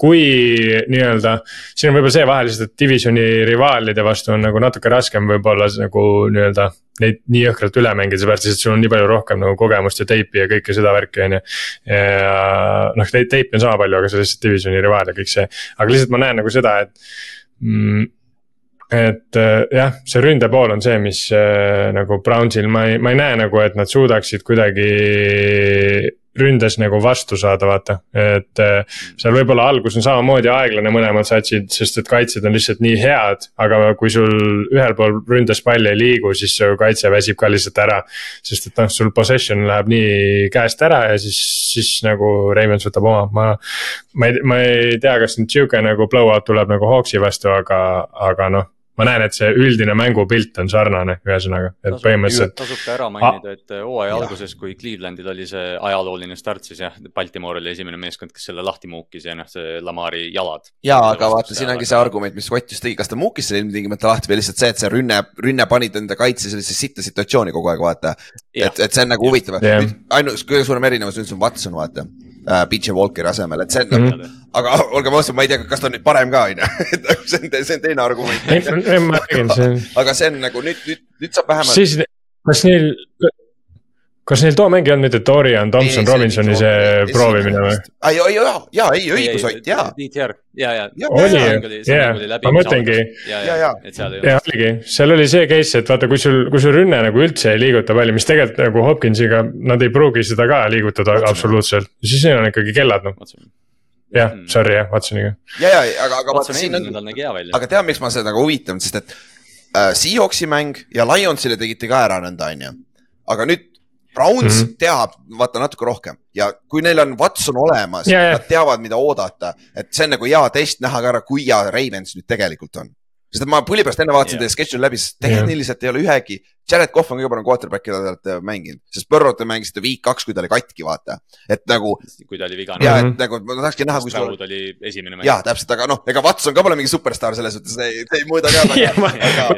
Speaker 4: kui nii-öelda, siin on võib-olla see vahe lihtsalt, et divisioni rivaalide vastu on nagu natuke raskem võib-olla nagu nii-öelda. Neid nii jõhkralt üle mängida, seepärast et sul on nii palju rohkem nagu kogemust ja teipi ja kõike seda värki, on ju. ja noh, teipi on sama palju, aga see on lihtsalt divisioni rivaal ja kõik see, aga lihtsalt ma näen nagu seda, et mm, et äh, jah, see ründe pool on see, mis äh, nagu Brownsil ma ei, ma ei näe nagu, et nad suudaksid kuidagi ründes nagu vastu saada, vaata. et äh, seal võib-olla algus on samamoodi aeglane mõlemad satsid, sest et kaitsjad on lihtsalt nii head. aga kui sul ühel pool ründes pall ei liigu, siis su kaitse väsib ka lihtsalt ära. sest et noh, sul possession läheb nii käest ära ja siis, siis nagu Ravens võtab oma, ma. ma ei, ma ei tea, kas nüüd sihuke nagu blowout tuleb nagu Hawksi vastu, aga, aga noh ma näen, et see üldine mängupilt on sarnane, ühesõnaga, et tasub, põhimõtteliselt.
Speaker 2: tasub ka ära mainida, et äh, hooaja alguses, kui Clevelandil oli see ajalooline start, siis jah, Baltimore oli esimene meeskond, kes selle lahti muukis ja noh, see Lamari jalad.
Speaker 3: ja, aga vaata, siin ongi see argument, mis Ott just tõi, kas ta muukis selle ilmtingimata lahti või lihtsalt see, et see rünne, rünne pani ta enda kaitse sellisesse sitta situatsiooni kogu aeg, vaata. et, et see on nagu huvitav, ainus kõige suurem erinevus üldse on Watson, vaata äh, PJ Walkeri asemel, et see on mm, -hmm. aga olgem ausad, ma ei tea, kas ta on nüüd parem ka, on ju, et nagu see on, see on teine argument. aga see on nagu nüüd, nüüd, nüüd saab vähemalt.
Speaker 4: siis, kas neil, kas neil too mäng ei olnud nüüd, et Dorian Thompson Robinsoni see proovimine või?
Speaker 3: aa, ja, ja, ja, ei õigus Ott, ja.
Speaker 2: DTR, ja, ja.
Speaker 4: oli, ja, ma mõtlengi. ja, ja, ja oligi, seal oli see case, et vaata, kui sul, kui sul rünne nagu üldse ei liiguta palju, mis tegelikult nagu Hopkinsiga, nad ei pruugi seda ka liigutada Watson. absoluutselt, siis neil on ikkagi kellad noh jah, mm. sorry jah, Watsoniga.
Speaker 3: ja, ja, aga, aga vaata siin on, aga tead, miks ma seda nagu huvitav, sest et äh, Seahawksi mäng ja Lionsile tegite ka ära nõnda, on ju. aga nüüd Browns mm. -hmm. teab vaata natuke rohkem ja kui neil on Watson olemas
Speaker 4: ja.
Speaker 3: nad teavad, mida oodata, et see on nagu hea test näha ka ära, kui hea Ravens nüüd tegelikult on. Sest ma põli pärast enne vaatasin
Speaker 2: Jah.
Speaker 3: teie schedule'i läbi, sest tehniliselt ei ole ühegi, Jared Cough on kõige parem quarterback, keda te olete mänginud, sest Burrow't te mängisite week kaks, kui ta oli katki, vaata. et nagu
Speaker 2: kui ta oli vigane
Speaker 3: ja et nagu ma tahakski näha, kui
Speaker 2: Stroud oli esimene mäng.
Speaker 3: ja täpselt, aga noh, ega Watson ka pole mingi superstaar selles suhtes, see ei mõõda ka
Speaker 4: ma,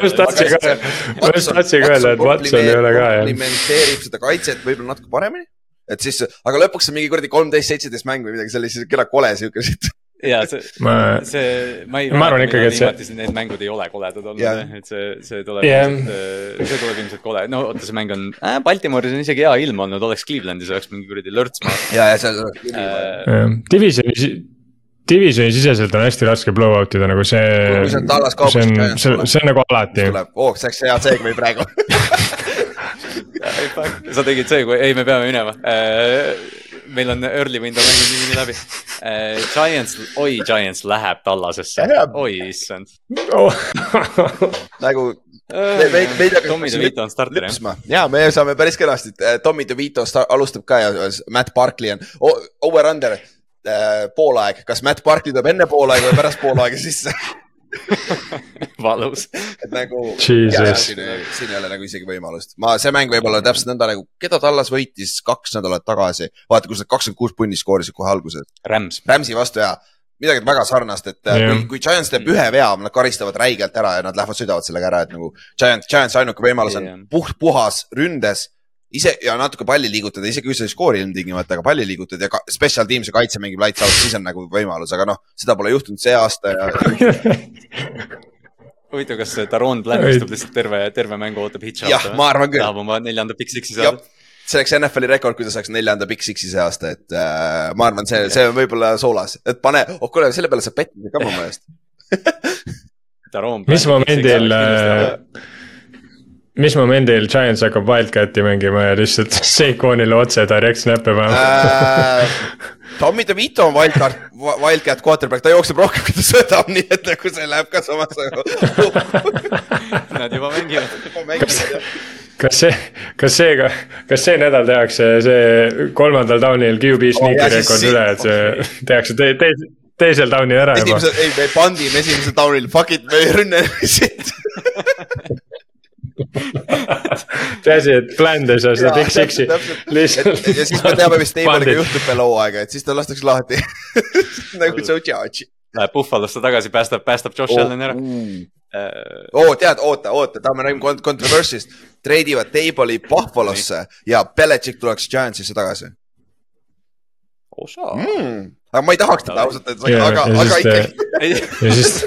Speaker 4: just tahtsin ka, ma just tahtsin ka öelda, et Watson ei ole ka jah.
Speaker 3: komplimenteerib seda kaitset võib-olla natuke paremini. et siis, aga lõpuks on mingi kuradi kolmteist, seitseteist mäng või midagi sellist, keda kole siuke siit.
Speaker 2: Ja see,
Speaker 4: ma,
Speaker 2: see, ma ei.
Speaker 4: Ma arvan ikkagi, et see-.
Speaker 2: Need mängud ei ole koledad olnud yeah., et see, see tuleb
Speaker 4: Jah.
Speaker 2: ilmselt, see tuleb ilmselt kole, no oota, see mäng on äh,, Baltimoris on isegi hea ilm olnud, oleks Clevelandis oleks mingi kuradi lörts maas
Speaker 3: ja, ja seal
Speaker 2: äh,.
Speaker 4: divisioni, divisioni siseselt on hästi raske blow out ida nagu see
Speaker 3: Kui see on Dallas Cowboys
Speaker 4: see on see see on nagu alati.
Speaker 3: tuleb, oo, see oleks hea segment praegu.
Speaker 2: sa tegid see, kui, ei, me peame minema äh,. Meil on early window mängid niikuinii läbi äh,. Giants, oi, Giants läheb Tallasesse oi issand
Speaker 3: nagu
Speaker 2: äh,.
Speaker 3: me- me ei tea, kas
Speaker 2: Tommy DeVito on starter jah?
Speaker 3: lüpsma ja me saame päris kenasti, Tommy DeVito sta- alustab ka ja Matt Barkley on over-under äh, poolaeg, kas Matt Barkley tuleb enne poolaega või pärast poolaega sisse,
Speaker 2: valus.
Speaker 3: et nagu. Siin ei siin ei ole nagu isegi võimalust, ma, see mäng võib olla täpselt nõnda nagu, keda Tallas võitis kaks nädalat tagasi, vaata, kus nad kakskümmend kuus punni skoorisid kohe alguses,
Speaker 2: Rams.
Speaker 3: Rams'i vastu ja midagi väga sarnast, et yeah.
Speaker 4: Jah.
Speaker 3: kui, kui Giants teeb ühe vea, nad karistavad räigelt ära ja nad lähevad, sõidavad sellega ära, et nagu Giant, Giants ainuke võimalus on
Speaker 2: Jah.
Speaker 3: puht, puhas ründes ise ja natuke palli liigutada, isegi kui sa ei skoori ilmtingimata, aga palli liigutad ja ka, special team see kaitse mängib lights out, siis on nagu võimalus, aga noh, seda pole juhtunud see aasta ja
Speaker 2: huvitav, kas Taron Bland istub lihtsalt terve, terve mängu ootab hitch
Speaker 3: jah, ma arvan küll.
Speaker 2: tahab oma neljanda Big Six'i
Speaker 3: jah
Speaker 2: saada.,
Speaker 3: see oleks NFL-i rekord, kui ta saaks neljanda Big Six'i see aasta, et äh, ma arvan, see, see on võib-olla soolas, et pane, oh kuule, selle peale saab pettida ka mu meelest.
Speaker 4: Mis momendil, mis momendil Giants hakkab Wildcati mängima ja lihtsalt Saquonile otse direct snap'e panema?
Speaker 3: Äh, Tommy DeVito on wildcard, wildcat quarterback, ta jookseb rohkem, kui ta söödab, nii et nagu see läheb ka samas.
Speaker 2: Nad juba mängivad.
Speaker 4: kas see, kas seega, kas see nädal tehakse see kolmandal down'il QB
Speaker 3: Oh, ja siis
Speaker 4: rekord
Speaker 3: see-
Speaker 4: üle, et see tehakse te, te, teisel down'il ära juba.
Speaker 3: ei, me pandime esimesel down'il, fuck it, me rünne siit.
Speaker 4: peaasi, et Bland ei saa seda Big Six'i lihtsalt.
Speaker 3: ja siis me teame, mis
Speaker 4: Bandit.
Speaker 3: juhtub peale hooaega, et siis ta lastakse lahti. nagu Joe Judge.
Speaker 2: Läheb Buffalosse tagasi, päästab, päästab Josh
Speaker 3: Oh.
Speaker 2: Allan ära.
Speaker 3: oo, tead, oota, oota, tahame räägime controversie'ist. treidivad Table'i Buffalosse ja Belichik tuleks Giantsisse tagasi
Speaker 2: osa.
Speaker 3: mm.. aga ma ei tahaks teda ausalt öeldes, aga, aga ikkagi.
Speaker 4: ja siis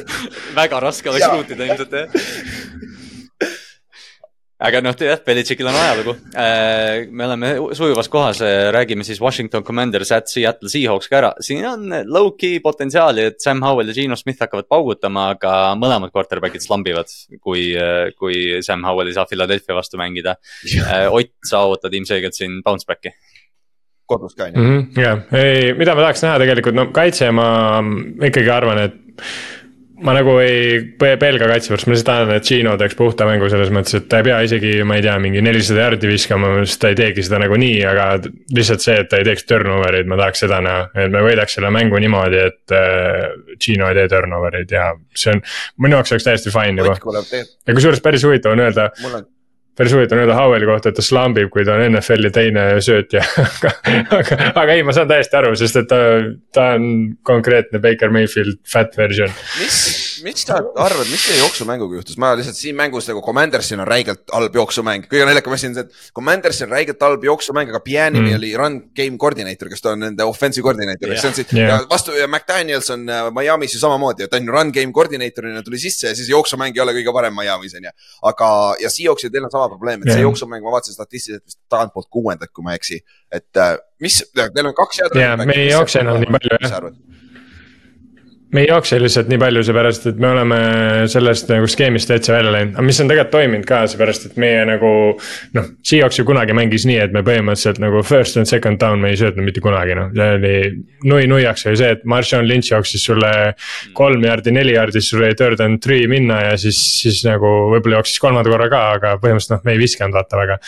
Speaker 2: väga raske oleks ruutida ilmselt jah. Aga noh, jah, Belichikil on ajalugu. me oleme sujuvas kohas, räägime siis Washington Commanders at Seattle Seahawks ka ära. siin on low-key potentsiaali, et Sam Howell ja Geno Smith hakkavad paugutama, aga mõlemad quarterback'id slambivad, kui, kui Sam Howell ei saa Philadelphia vastu mängida. Ott, sa ootad ilmselgelt siin bounce back'i.
Speaker 3: kodus ka onju.
Speaker 4: mm. -hmm, jah, ei, mida ma tahaks näha tegelikult, no kaitse ma ikkagi arvan, et ma nagu ei pe- pelga kaitse pärast, ma lihtsalt tahan, et Gino teeks puhta mängu selles mõttes, et ta ei pea isegi, ma ei tea, mingi nelisada jardi viskama, sest ta ei teegi seda nagunii, aga lihtsalt see, et ta ei teeks turnover eid, ma tahaks seda näha, et me võidaks selle mängu niimoodi, et äh, Gino ei tee turnover eid ja see on, minu jaoks oleks täiesti fine juba. Ja kusjuures päris huvitav on öelda,
Speaker 3: mul on,
Speaker 4: päris huvitav on öelda Howelli kohta, et ta slambib, kui ta on NFL-i teine söötja aga, aga, aga ei, ma saan täiesti aru, sest et ta, ta on konkreetne Baker Mayfield fat version.
Speaker 3: mis, mis sa arvad, mis teie jooksumänguga juhtus, ma lihtsalt siin mängus nagu Commandersil on räigelt halb jooksumäng, kõige naljakam asi on see, et Commandersil on räigelt halb jooksumäng, aga Pianini
Speaker 4: Mm.
Speaker 3: oli run game koordinaator, kes ta on nende offensive koordinaator yeah.,
Speaker 2: Jah.
Speaker 3: see on siis yeah. ja vastu ja McDaniels on äh, Miami's ju samamoodi, ta on run game koordinaatorina tuli sisse ja siis jooksumäng ei ole kõige parem Miami's on ju. aga, ja Seahawksil teil on sama probleem, et see jooksumäng, ma vaatasin statistiliselt vist tagantpoolt kuuendat, kui ma ei eksi, et äh, mis, teil on kaks head.
Speaker 4: Jaa, me ei jookse enam nii palju, jah.
Speaker 3: jah.
Speaker 4: me ei jookse lihtsalt nii palju, seepärast et me oleme sellest nagu skeemist täitsa välja läinud, aga mis on tegelikult toiminud ka, seepärast et meie nagu. noh, Seahawks ju kunagi mängis nii, et me põhimõtteliselt nagu first and second down me ei söötnud mitte kunagi noh, see oli. nui nuiaks oli see, et Marshawn Lynch jooksis sulle kolm jaardi, neli jaardi, sul oli third and three minna ja siis, siis nagu võib-olla jooksis kolmanda korra ka, aga põhimõtteliselt noh, me ei viskanud vaata väga.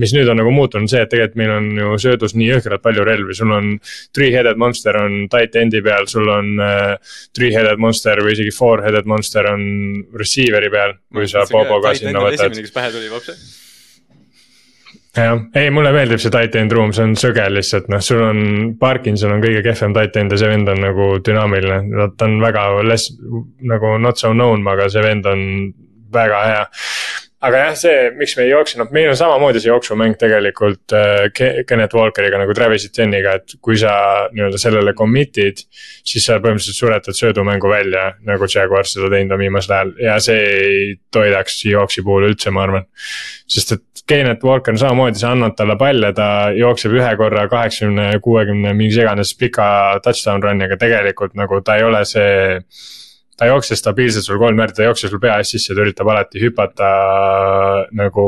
Speaker 4: mis nüüd on nagu muutunud see, et tegelikult meil on ju söödus nii jõhkralt palju relvi, sul on three-headed monster on tight end'i peal, sul on äh, three-headed monster või isegi four-headed monster on receiver'i peal, kui sa Bobo ka sinna võtad.
Speaker 2: esimene, kes pähe tuli, vapsi
Speaker 4: jah, ei mulle meeldib see tight end room, see on sõge lihtsalt noh, sul on, Parkinson on kõige kehvem tight end ja see vend on nagu dünaamiline, ta on väga less nagu not so known, aga see vend on väga hea aga jah, see, miks me ei jookse, noh, meil on samamoodi see jooksumäng tegelikult äh, Kennet Walkeriga nagu Travis Etienne'iga, et kui sa nii-öelda sellele commit'id. siis sa põhimõtteliselt suretad söödumängu välja, nagu Jaguar seda teinud on viimasel ajal ja see ei toidaks jooksi puhul üldse, ma arvan. sest et Kennet Walker samamoodi, sa annad talle palle, ta jookseb ühe korra kaheksakümne, kuuekümne, mingi iganes pika touchdown run'i, aga tegelikult nagu ta ei ole see ta ei jookse stabiilselt sul kolm järgi, ta ei jookse sul pea ees sisse, ta üritab alati hüpata nagu.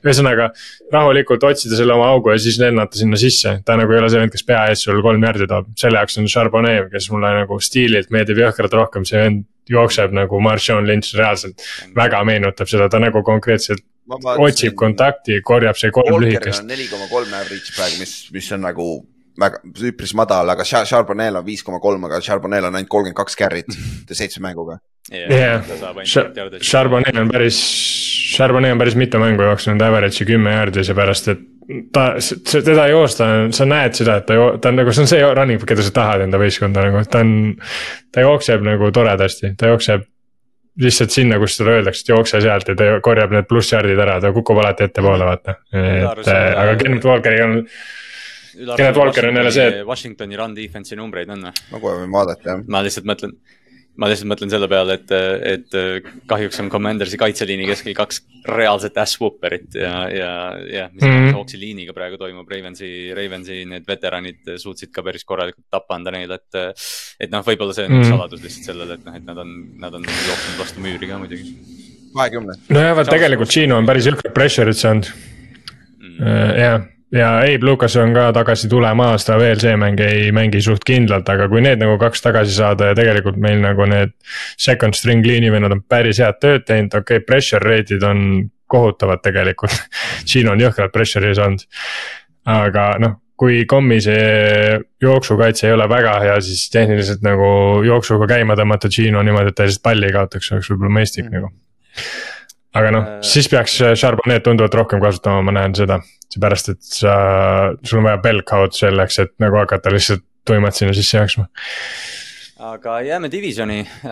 Speaker 4: ühesõnaga rahulikult otsida selle oma augu ja siis lennata sinna sisse, ta nagu ei ole see vend, kes pea ees sul kolm järgi toob, selle jaoks on Charbonnet, kes mulle nagu stiililt meeldib jõhkralt rohkem, see vend jookseb nagu Marshawn Lynch reaalselt. väga meenutab seda, ta nagu konkreetselt otsib kontakti, korjab see kolm lühikest.
Speaker 3: neli koma kolm average praegu, mis, mis on nagu väga üpris madal, aga Charbonnel on viis koma kolm, aga Charbonnel on ainult kolmkümmend kaks carry't seitsme mänguga.
Speaker 4: jah, Charbonnet on päris, Charbonnet on päris mitu mängu jooksnud average'i kümme jaardi, seepärast et ta, teda joosta, sa näed seda, et ta, ta on nagu, see on see running keda sa tahad enda võistkonda nagu, ta on. ta jookseb nagu toredasti, ta jookseb lihtsalt sinna, kus talle öeldakse, et jookse sealt ja ta korjab need plussjardid ära, ta kukub alati ettepoole, vaata. et aga Kenneth Walkeriga on Kenneth Walker on jälle see, et.
Speaker 2: Washingtoni run defense'i numbreid on või?
Speaker 3: ma kohe võin vaadata jah.
Speaker 2: ma lihtsalt mõtlen, ma lihtsalt mõtlen selle peale, et, et kahjuks on Commandersi kaitseliini keskel kaks reaalset ass-whooperit ja, ja, ja mis mm -hmm. Hawksi liiniga praegu toimub, Ravensi, Ravensi need veteranid suutsid ka päris korralikult tappa anda neile, et. et noh, võib-olla see on üks mm -hmm. saladus lihtsalt sellele, et noh, et nad on, nad on jooksnud vastu müüri ka muidugi.
Speaker 3: kahekümne.
Speaker 4: nojah, vaat tegelikult Gino on päris jõhkrat pressure'it saanud mm. -hmm. jah ja Abe Lucas on ka tagasi tulemas, ta veel see mäng ei mängi suht kindlalt, aga kui need nagu kaks tagasi saada ja tegelikult meil nagu need. Second string liinivennad on päris head tööd teinud, okei okay,, pressure rate'id on kohutavad tegelikult siin on jõhkralt pressure'i saanud. aga noh, kui kommi see jooksukaitse ei ole väga hea, siis tehniliselt nagu jooksuga käima tõmmata Gino niimoodi, et ta lihtsalt palli ei kaotaks, oleks võib-olla mõistlik mm. nagu aga noh, äh. siis peaks Charbonnet tunduvalt rohkem kasutama, ma näen seda, seepärast et sa, sul on vaja belk out selleks, et nagu hakata lihtsalt tuimalt sinna sisse jooksma
Speaker 2: aga jääme divisioni äh,.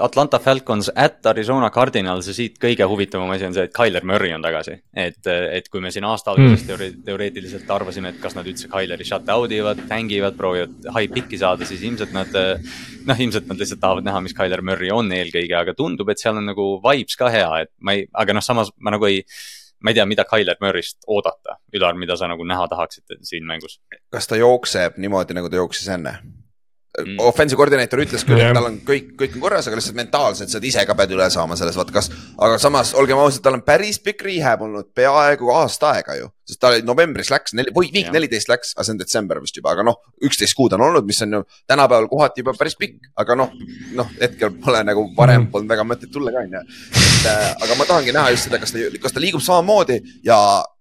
Speaker 2: Atlanta Falcons at Arizona Cardinals ja siit kõige huvitavam asi on see, et Tyler Murray on tagasi. et, et kui me siin aasta alguses mm. teore teoreetiliselt arvasime, et kas nad üldse Tyleri shut out ivad, tängivad, proovivad high pick'i saada, siis ilmselt nad. noh, ilmselt nad lihtsalt tahavad näha, mis Tyler Murray on eelkõige, aga tundub, et seal on nagu vibes ka hea, et ma ei, aga noh, samas ma nagu ei ma ei tea, mida Tyler Murry'st oodata, Ülar, mida sa nagu näha tahaksid siin mängus?
Speaker 3: kas ta jookseb niimoodi, nagu ta jooksis enne? Mm.. offensive koordineeter ütles küll, et tal on kõik, kõik on korras, aga lihtsalt mentaalselt sa ise ka pead üle saama selles, vaata kas. aga samas olgem ausad, tal on päris pikk rehab olnud peaaegu aasta aega ju. Sest ta novembris läks, või viik neliteist läks, aga see on detsember vist juba, aga noh, üksteist kuud on olnud, mis on ju tänapäeval kohati juba päris pikk, aga noh. noh, hetkel pole nagu varem polnud väga mõtet tulla ka on ju. et äh, aga ma tahangi näha just seda, kas ta, kas ta liigub samamoodi ja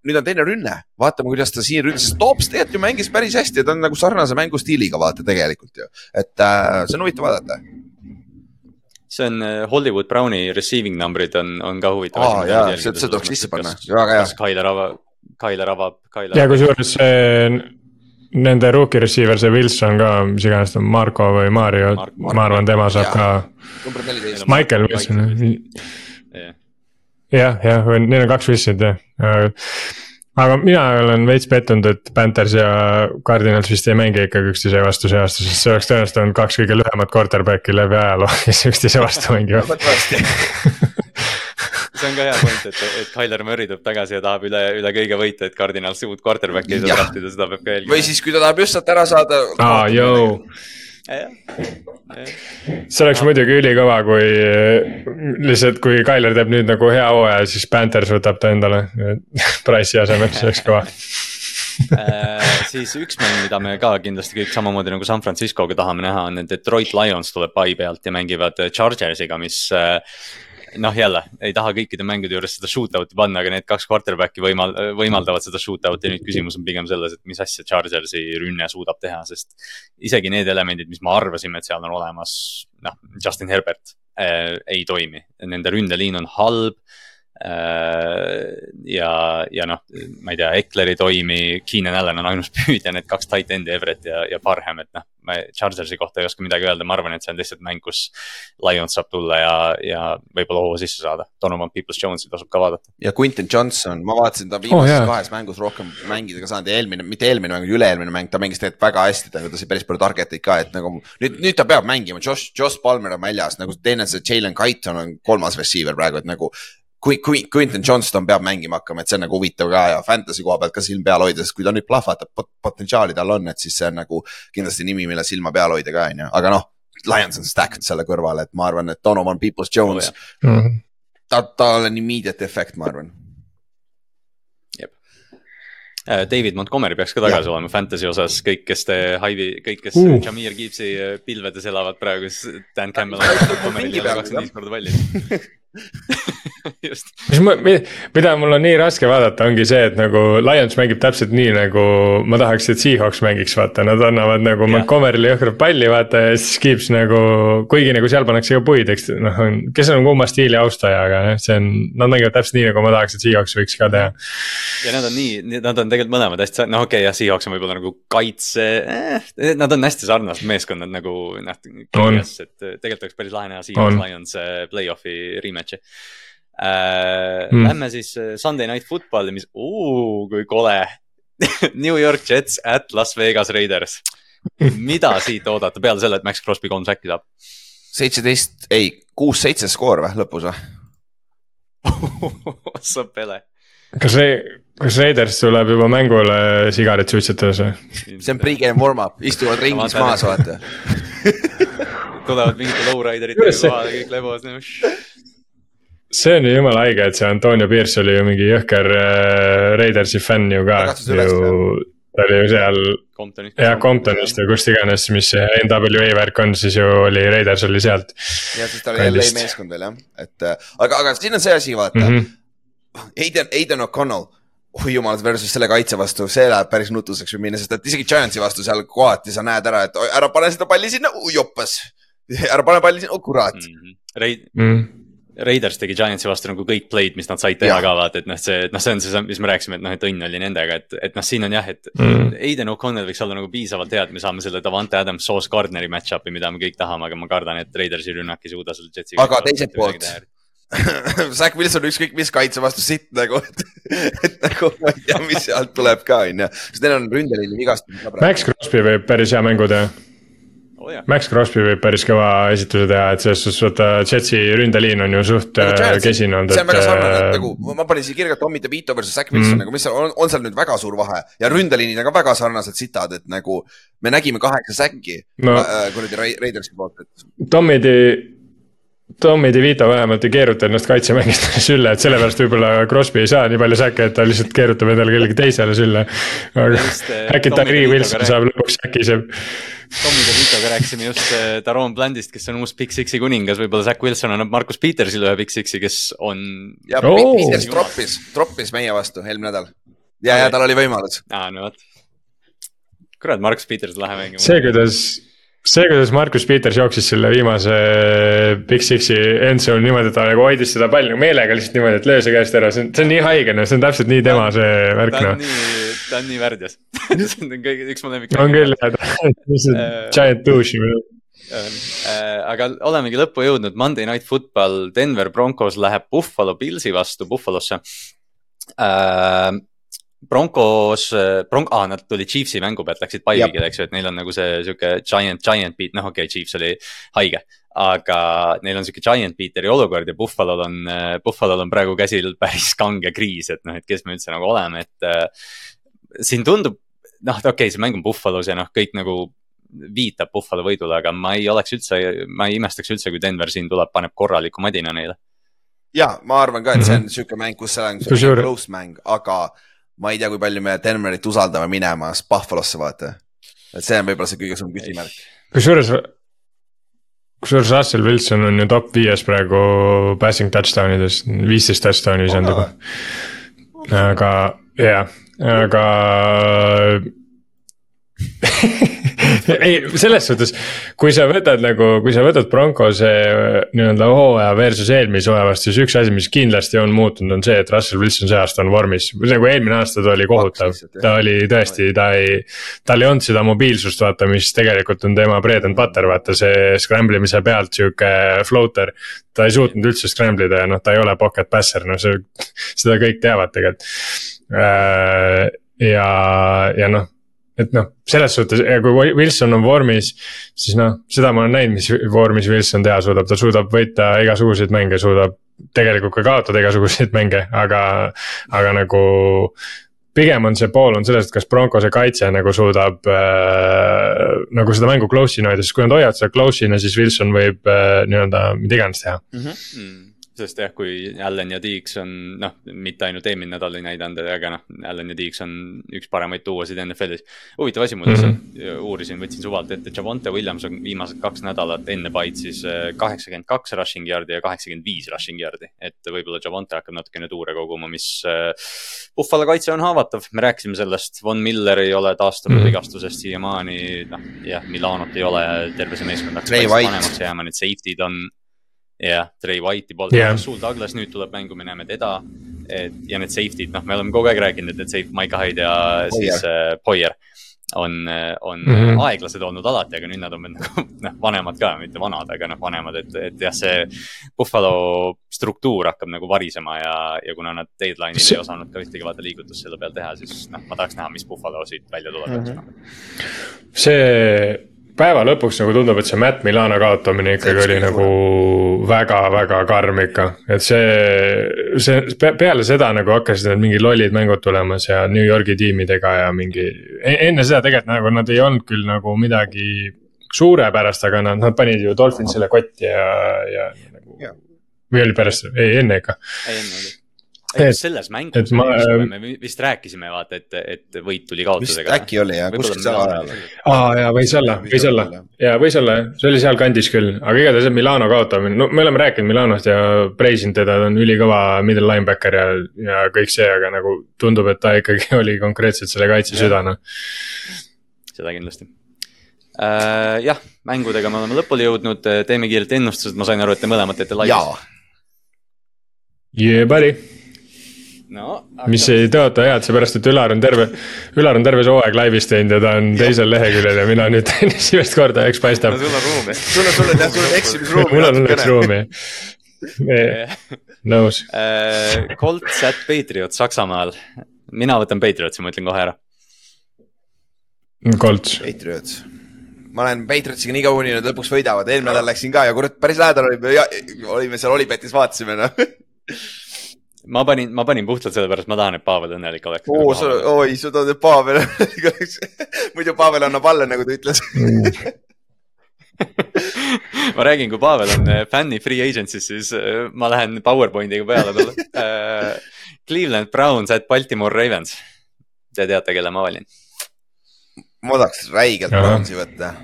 Speaker 3: nüüd on teine rünne, vaatame, kuidas ta siin ründas, Tops tegelikult ju mängis päris hästi ja ta on nagu sarnase mängustiiliga vaata tegelikult ju, et äh, see on huvitav vaadata
Speaker 2: see on äh, Hollywood Browni receiving numbrid on, on ka huvitav
Speaker 3: oh,. see, see tuleks sisse panna, väga hea.
Speaker 2: kas Tyler avab, Tyler avab.
Speaker 4: ja kusjuures see nende rookie receiver, see Wilson ka, mis iganes ta on, Marko või Mario, ma arvan, tema saab ja. ka. Michael Wilson jah, jah, neil on kaks Wilsonit jah aga mina olen veits pettunud, et Panthers ja Cardinals vist ei mängi ikkagi üksteise vastu see aasta, sest see oleks tõenäoliselt olnud kaks kõige lühemat quarterback'i läbi ajaloo, kes üksteise vastu mängivad
Speaker 2: see on ka hea point, et, et Tyler Murray tuleb tagasi ja tahab üle, üle kõige võita, et Cardinals uut quarterback'i ei saa draftida, seda peab ka jälgima.
Speaker 3: või siis, kui ta tahab just sealt ära saada.
Speaker 4: aa, jõu. see oleks muidugi ülikõva, kui lihtsalt, kui Tyler teeb nüüd nagu hea hooaja, siis Panthers võtab ta endale. Price'i asemel, see oleks kõva.
Speaker 2: Äh, siis üks mäng, mida me ka kindlasti kõik samamoodi nagu San Francisco'ga tahame näha, on Detroit Lions tuleb pai pealt ja mängivad Chargersiga, mis äh, noh, jälle ei taha kõikide mängude juures seda shootout'i panna, aga need kaks quarterback'i võimal-, võimaldavad seda shootout'i. nüüd küsimus on pigem selles, et mis asja Chargersi rünne suudab teha, sest isegi need elemendid, mis me arvasime, et seal on olemas, noh, Justin Herbert äh, ei toimi. Nende ründeliin on halb ja, ja noh, ma ei tea, Ekler ei toimi, Keenan Allan on ainus püüdja, need kaks tight end'i, Everett ja, ja Parham, et noh. ma Chargersi kohta ei oska midagi öelda, ma arvan, et see on lihtsalt mäng, kus Lions saab tulla ja, ja võib-olla hoovu sisse saada. Donovan Peoples-Jones'i tasub ka vaadata.
Speaker 3: ja Quinton Johnson, ma vaatasin ta viimases oh, yeah. kahes mängus rohkem mängida ka saanud ja eelmine, mitte eelmine mäng, üle-eelmine mäng, ta mängis tegelikult väga hästi, ta sai päris palju target'id ka, et nagu nüüd, nüüd ta peab mängima, Josh, Josh Palmer on väljas, nagu teine see Jalen Kighton on kolmas receiver praegu, et nagu kui, kui Quinton Johnston peab mängima hakkama, et see on nagu huvitav ka ja fantasy koha pealt ka silm peal hoida, sest kui ta nüüd plahvatab pot, potentsiaali tal on, et siis see on nagu kindlasti nimi, mille silma peal hoida ka, on ju, aga noh. Lions on stacked selle kõrval, et ma arvan, et Donovan Peoples-Jones oh,, mm -hmm. ta, tal on immediate efekt, ma arvan.
Speaker 2: Äh, David Montgomery peaks ka tagasi ja. olema fantasy osas, kõik, kes te Hive'i, kõik, kes uh. Jamir Gibbsi pilvedes elavad praegu, siis Dan Campbell on kakskümmend viis korda valmis
Speaker 4: just. mida mul on nii raske vaadata, ongi see, et nagu Lions mängib täpselt nii, nagu ma tahaks, et Seahawks mängiks, vaata, nad annavad nagu. Montgomery'le jõhkrat palli, vaata ja siis Gibbs nagu. kuigi nagu seal pannakse ka puid, eks noh, kes on kumma stiili austaja, aga jah, see on, nad mängivad täpselt nii, nagu ma tahaks, et Seahawks võiks ka teha.
Speaker 2: ja nad on nii, nad on tegelikult mõlemad hästi, noh, okei okay,, jah, Seahawks on võib-olla nagu kaitse eh,, nad on hästi sarnased meeskonnad nagu noh. et tegelikult oleks päris lahe näha Seahawks Lions play-off'i rematch'i äh, mm.. Lähme siis äh, Sunday Night Footballi, mis, kui kole New York Jets at Las Vegas Raiders. mida siit oodata peale selle, et Max Crosby kolm säkki saab?
Speaker 3: seitseteist, ei, kuus-seitse skoor või lõpus või?
Speaker 2: sa pele.
Speaker 4: kas see, kas Raiders tuleb juba mängule sigaret suitsetades või?
Speaker 3: see on pre-game warm-up, istuvad ringis maas, vaata
Speaker 2: tulevad mingite lowriderite kohale, kõik lebos nagu
Speaker 4: see on ju jumala haige, et see Antonio Pierce oli ju mingi jõhker äh, Raidersi fänn ju ka, ju. ta oli ju seal, jah, Comptonist või kust iganes, mis see NWA värk on, siis ju oli, Raiders oli sealt.
Speaker 3: ja siis ta oli LA meeskond veel jah, et äh, aga, aga siin on see asi, vaata mm. -hmm. Aiden, Aiden O'Connell oi jumal versus selle kaitse vastu, see läheb päris nutuseks võib minna, sest et isegi Giantsi vastu seal kohati sa näed ära, et ära pane seda palli sinna, joppas. ära pane palli sinna, oh kurat mm.
Speaker 2: -hmm. Reid mm. -hmm Raiders tegi Giantsi vastu nagu kõik play'd, mis nad said teha ja. ka vaata, et noh, see, noh, see on see, mis me rääkisime, et noh, et õnn oli nendega, et, et noh, siin on jah, et mm. Aiden O'Connell võiks olla nagu piisavalt hea, et me saame selle Davante Adams, Sauce Gardneri match-up'i, mida me kõik tahame, aga ma kardan, et Raidersi rünnak ei suuda selle Jetsiga.
Speaker 3: aga teiselt poolt Zack Wilson ükskõik mis kaitse vastu sitt nagu, et, et nagu ma ei tea, mis sealt tuleb ka, on ju, sest neil on ründeliini vigastused.
Speaker 4: Max Crosby võib päris hea mängu teha. Max Crosby võib päris kõva esituse teha, et selles suhtes vaata Jetsi ründeliin on ju suht äh, kesine olnud.
Speaker 3: see on väga sarnane äh,, nagu ma panin siia kirja Tommy DeVito versus Zack Wilson mm., nagu mis seal on, on seal nüüd väga suur vahe ja ründeliinid on ka väga sarnased sitad, et nagu me nägime kaheksa säkki no, äh, kuradi Raidersi poolt, et.
Speaker 4: Tommy De Tommy DeVito vähemalt ei keeruta ennast kaitsemängist sülle, et sellepärast võib-olla Crosby ei saa nii palju säkke, et ta lihtsalt keerutab endale kellelegi teisele sülle. aga äh, äkki Tari Wilson saab lõpuks säki, see
Speaker 2: Tommy DeVitoga rääkisime just Daron Blandist, kes on uus Big Six'i kuningas, võib-olla Zack Wilson annab Markus Petersile ühe Big Six'i, kes on.
Speaker 3: ja oh. Peters troppis, troppis meie vastu eelmine nädal. ja, ja tal oli võimalus.
Speaker 2: aa, no vot. kurat, Markus Peters lahe mängima.
Speaker 4: see, kuidas see, kuidas Markus Peters jooksis selle viimase Big Six'i endzone niimoodi, et ta nagu hoidis seda palli meelega lihtsalt niimoodi, et löö see käest ära, see on, see on nii haige, noh, see on täpselt nii tema see värk, noh.
Speaker 2: ta on nii värdjas. See on kõige, üks mu lemmik.
Speaker 4: on küll, jah, ta on giant douche
Speaker 2: äh, aga olemegi lõppu jõudnud, Monday Night Football, Denver Broncos läheb Buffalo Pillsi vastu Buffalosse. Äh, Broncos, Bronc-, aa, nad tulid Chiefsi mängu pealt, läksid Paivikile, eks ju, et neil on nagu see sihuke giant, giant beat, noh, okei okay,, Chiefs oli haige. aga neil on sihuke giant beater'i olukord ja Buffalo'l on, Buffalo'l on praegu käsil päris kange kriis, et noh, et kes me üldse nagu oleme, et äh,. siin tundub, noh, okei okay,, see mäng on Buffalo's ja noh, kõik nagu viitab Buffalo võidule, aga ma ei oleks üldse, ma ei imestaks üldse, kui Denver siin tuleb, paneb korraliku madina neile.
Speaker 3: ja ma arvan ka, et see on sihuke mäng, kus see on
Speaker 4: Mhm.
Speaker 3: Close mäng, aga ma ei tea, kui palju me Denverit usaldame minema Buffalosse, vaata. et see on võib-olla see kõige suurem küsimärk.
Speaker 4: kusjuures, kusjuures Russell Wilson on ju top viies praegu passing touchdown ides, viisteist touchdown'i visanud juba. aga jah, aga ei, selles suhtes, kui sa võtad nagu, kui sa võtad Broncose nii-öelda hooaja versus eelmise hooaja vastu, siis üks asi, mis kindlasti on muutunud, on see, et Russell Wilson see aasta on vormis. nagu eelmine aasta ta oli kohutav ta oli tõesti, ta ei, tal ei olnud seda mobiilsust, vaata, mis tegelikult on tema bread and butter, vaata see scramble imise pealt sihuke floater. ta ei suutnud üldse scramble ida ja noh, ta ei ole pocket passer, no see, seda kõik teavad tegelikult. ja, ja noh et noh, selles suhtes, kui Wilson on vormis, siis noh, seda ma olen näinud, mis vormis Wilson teha suudab, ta suudab võita igasuguseid mänge, suudab tegelikult ka kaotada igasuguseid mänge, aga, aga nagu pigem on see pool on selles, et kas Broncose kaitse nagu suudab äh, nagu seda mängu close'ina hoida, sest kui nad hoiavad seda close'ina, siis Wilson võib äh, nii-öelda mida iganes teha.
Speaker 2: Mm. Sest jah, kui Allan ja Deeks on noh, mitte ainult eelmine nädal ei näidanud, aga noh, Allan ja Deeks on üks paremaid tuuasid NFL-is. huvitav asi, lihtsalt mm -hmm. uurisin, võtsin suvalt ette, Javonte Williams on viimased kaks nädalat enne Byte siis äh, kaheksakümmend kaks rushing yard'i ja kaheksakümmend viis rushing yard'i. et võib-olla Javonte hakkab natukene tuure koguma, mis äh, Buffalo kaitse on haavatav, me rääkisime sellest, Von Miller ei ole taastunud mm. -hmm. vigastusest siiamaani, noh jah, Milanot ei ole, terve see meeskond
Speaker 3: White.
Speaker 2: vanemaks jääma, need safety'd on jah, Trey White'i poolt yeah., Sul Douglas nüüd tuleb mängu, me näeme teda. et ja need safety'd, noh, me oleme kogu aeg rääkinud, et need safe, Mike Hyde ja siis äh, Poyer on, on mm. -hmm. aeglased olnud alati, aga nüüd nad on nagu noh, vanemad ka, mitte vanad, aga noh, vanemad, et, et jah, see Buffalo struktuur hakkab nagu varisema ja, ja kuna nad deadline'il
Speaker 4: See-
Speaker 2: ei osanud ka ühtegi vaata liigutust selle peal teha, siis noh, ma tahaks näha, mis Buffalo siit välja tuleb mm. -hmm.
Speaker 4: see päeva lõpuks nagu tundub, et see Matt Milano kaotamine ikkagi oli nagu väga-väga karm ikka, et see, see pe- peale seda nagu hakkasid need mingid lollid mängud tulema seal New Yorgi tiimidega ja mingi. enne seda tegelikult nagu nad ei olnud küll nagu midagi suurepärast, aga nad, nad panid ju Dolphinsile kotti ja, ja nagu või oli pärast, ei enne ikka.
Speaker 2: ei enne oli.
Speaker 4: Et-
Speaker 2: selles
Speaker 4: et
Speaker 2: mängus
Speaker 4: ma-
Speaker 2: me vi- vist rääkisime vaata, et, et võit tuli kaotusega.
Speaker 3: äkki oli jah, kuskil seal ajal.
Speaker 4: aa jaa, võis olla, võis olla ja võis olla jah, see oli sealkandis küll, aga igatahes see Milano kaotamine, no me oleme rääkinud Milanost ja preisinud teda, ta on ülikõva middle linebacker ja, ja kõik see, aga nagu tundub, et ta ikkagi oli konkreetselt selle kaitse süda noh.
Speaker 2: seda kindlasti. Äh,. jah, mängudega me oleme lõpule jõudnud, teeme kiirelt ennustused, ma sain aru, et te mõlemad teete laivis
Speaker 3: jaa..
Speaker 4: Yeah buddy,
Speaker 2: no,
Speaker 4: mis ei tõota head, seepärast et Ülar on terve, Ülar on terve see hooaeg laivis teinud ja ta on teisel leheküljel ja mina nüüd teen esimest korda, eks paistab.
Speaker 2: sul on ruumi.
Speaker 3: sul on, sul on jah, sul on eksimisruumi
Speaker 4: mul on õnneks. ruumi. nõus,
Speaker 2: Colts at Patriots Saksamaal. mina võtan Patriotsi, ma ütlen kohe ära.
Speaker 4: Colts,
Speaker 3: Patriots. ma olen Patriotsiga nii kaua uninud, lõpuks võidavad, eelmine nädal läksin ka ja kurat, päris lähedal olime, olime seal Olipetis, vaatasime noh.
Speaker 2: ma panin, ma panin puhtalt sellepärast, ma tahan, et Pavel õnnelik oleks.
Speaker 3: oo, sa, oi, sa tood Pavel, muidu Pavel annab alla, nagu ta ütles.
Speaker 2: ma räägin, kui Pavel on äh, fänni free agency's, siis äh, ma lähen PowerPointiga peale talle. Cleveland Browns at Baltimore Ravens. Te teate, kelle ma valin?
Speaker 3: ma tahaks räigelt. Brownsi võtta.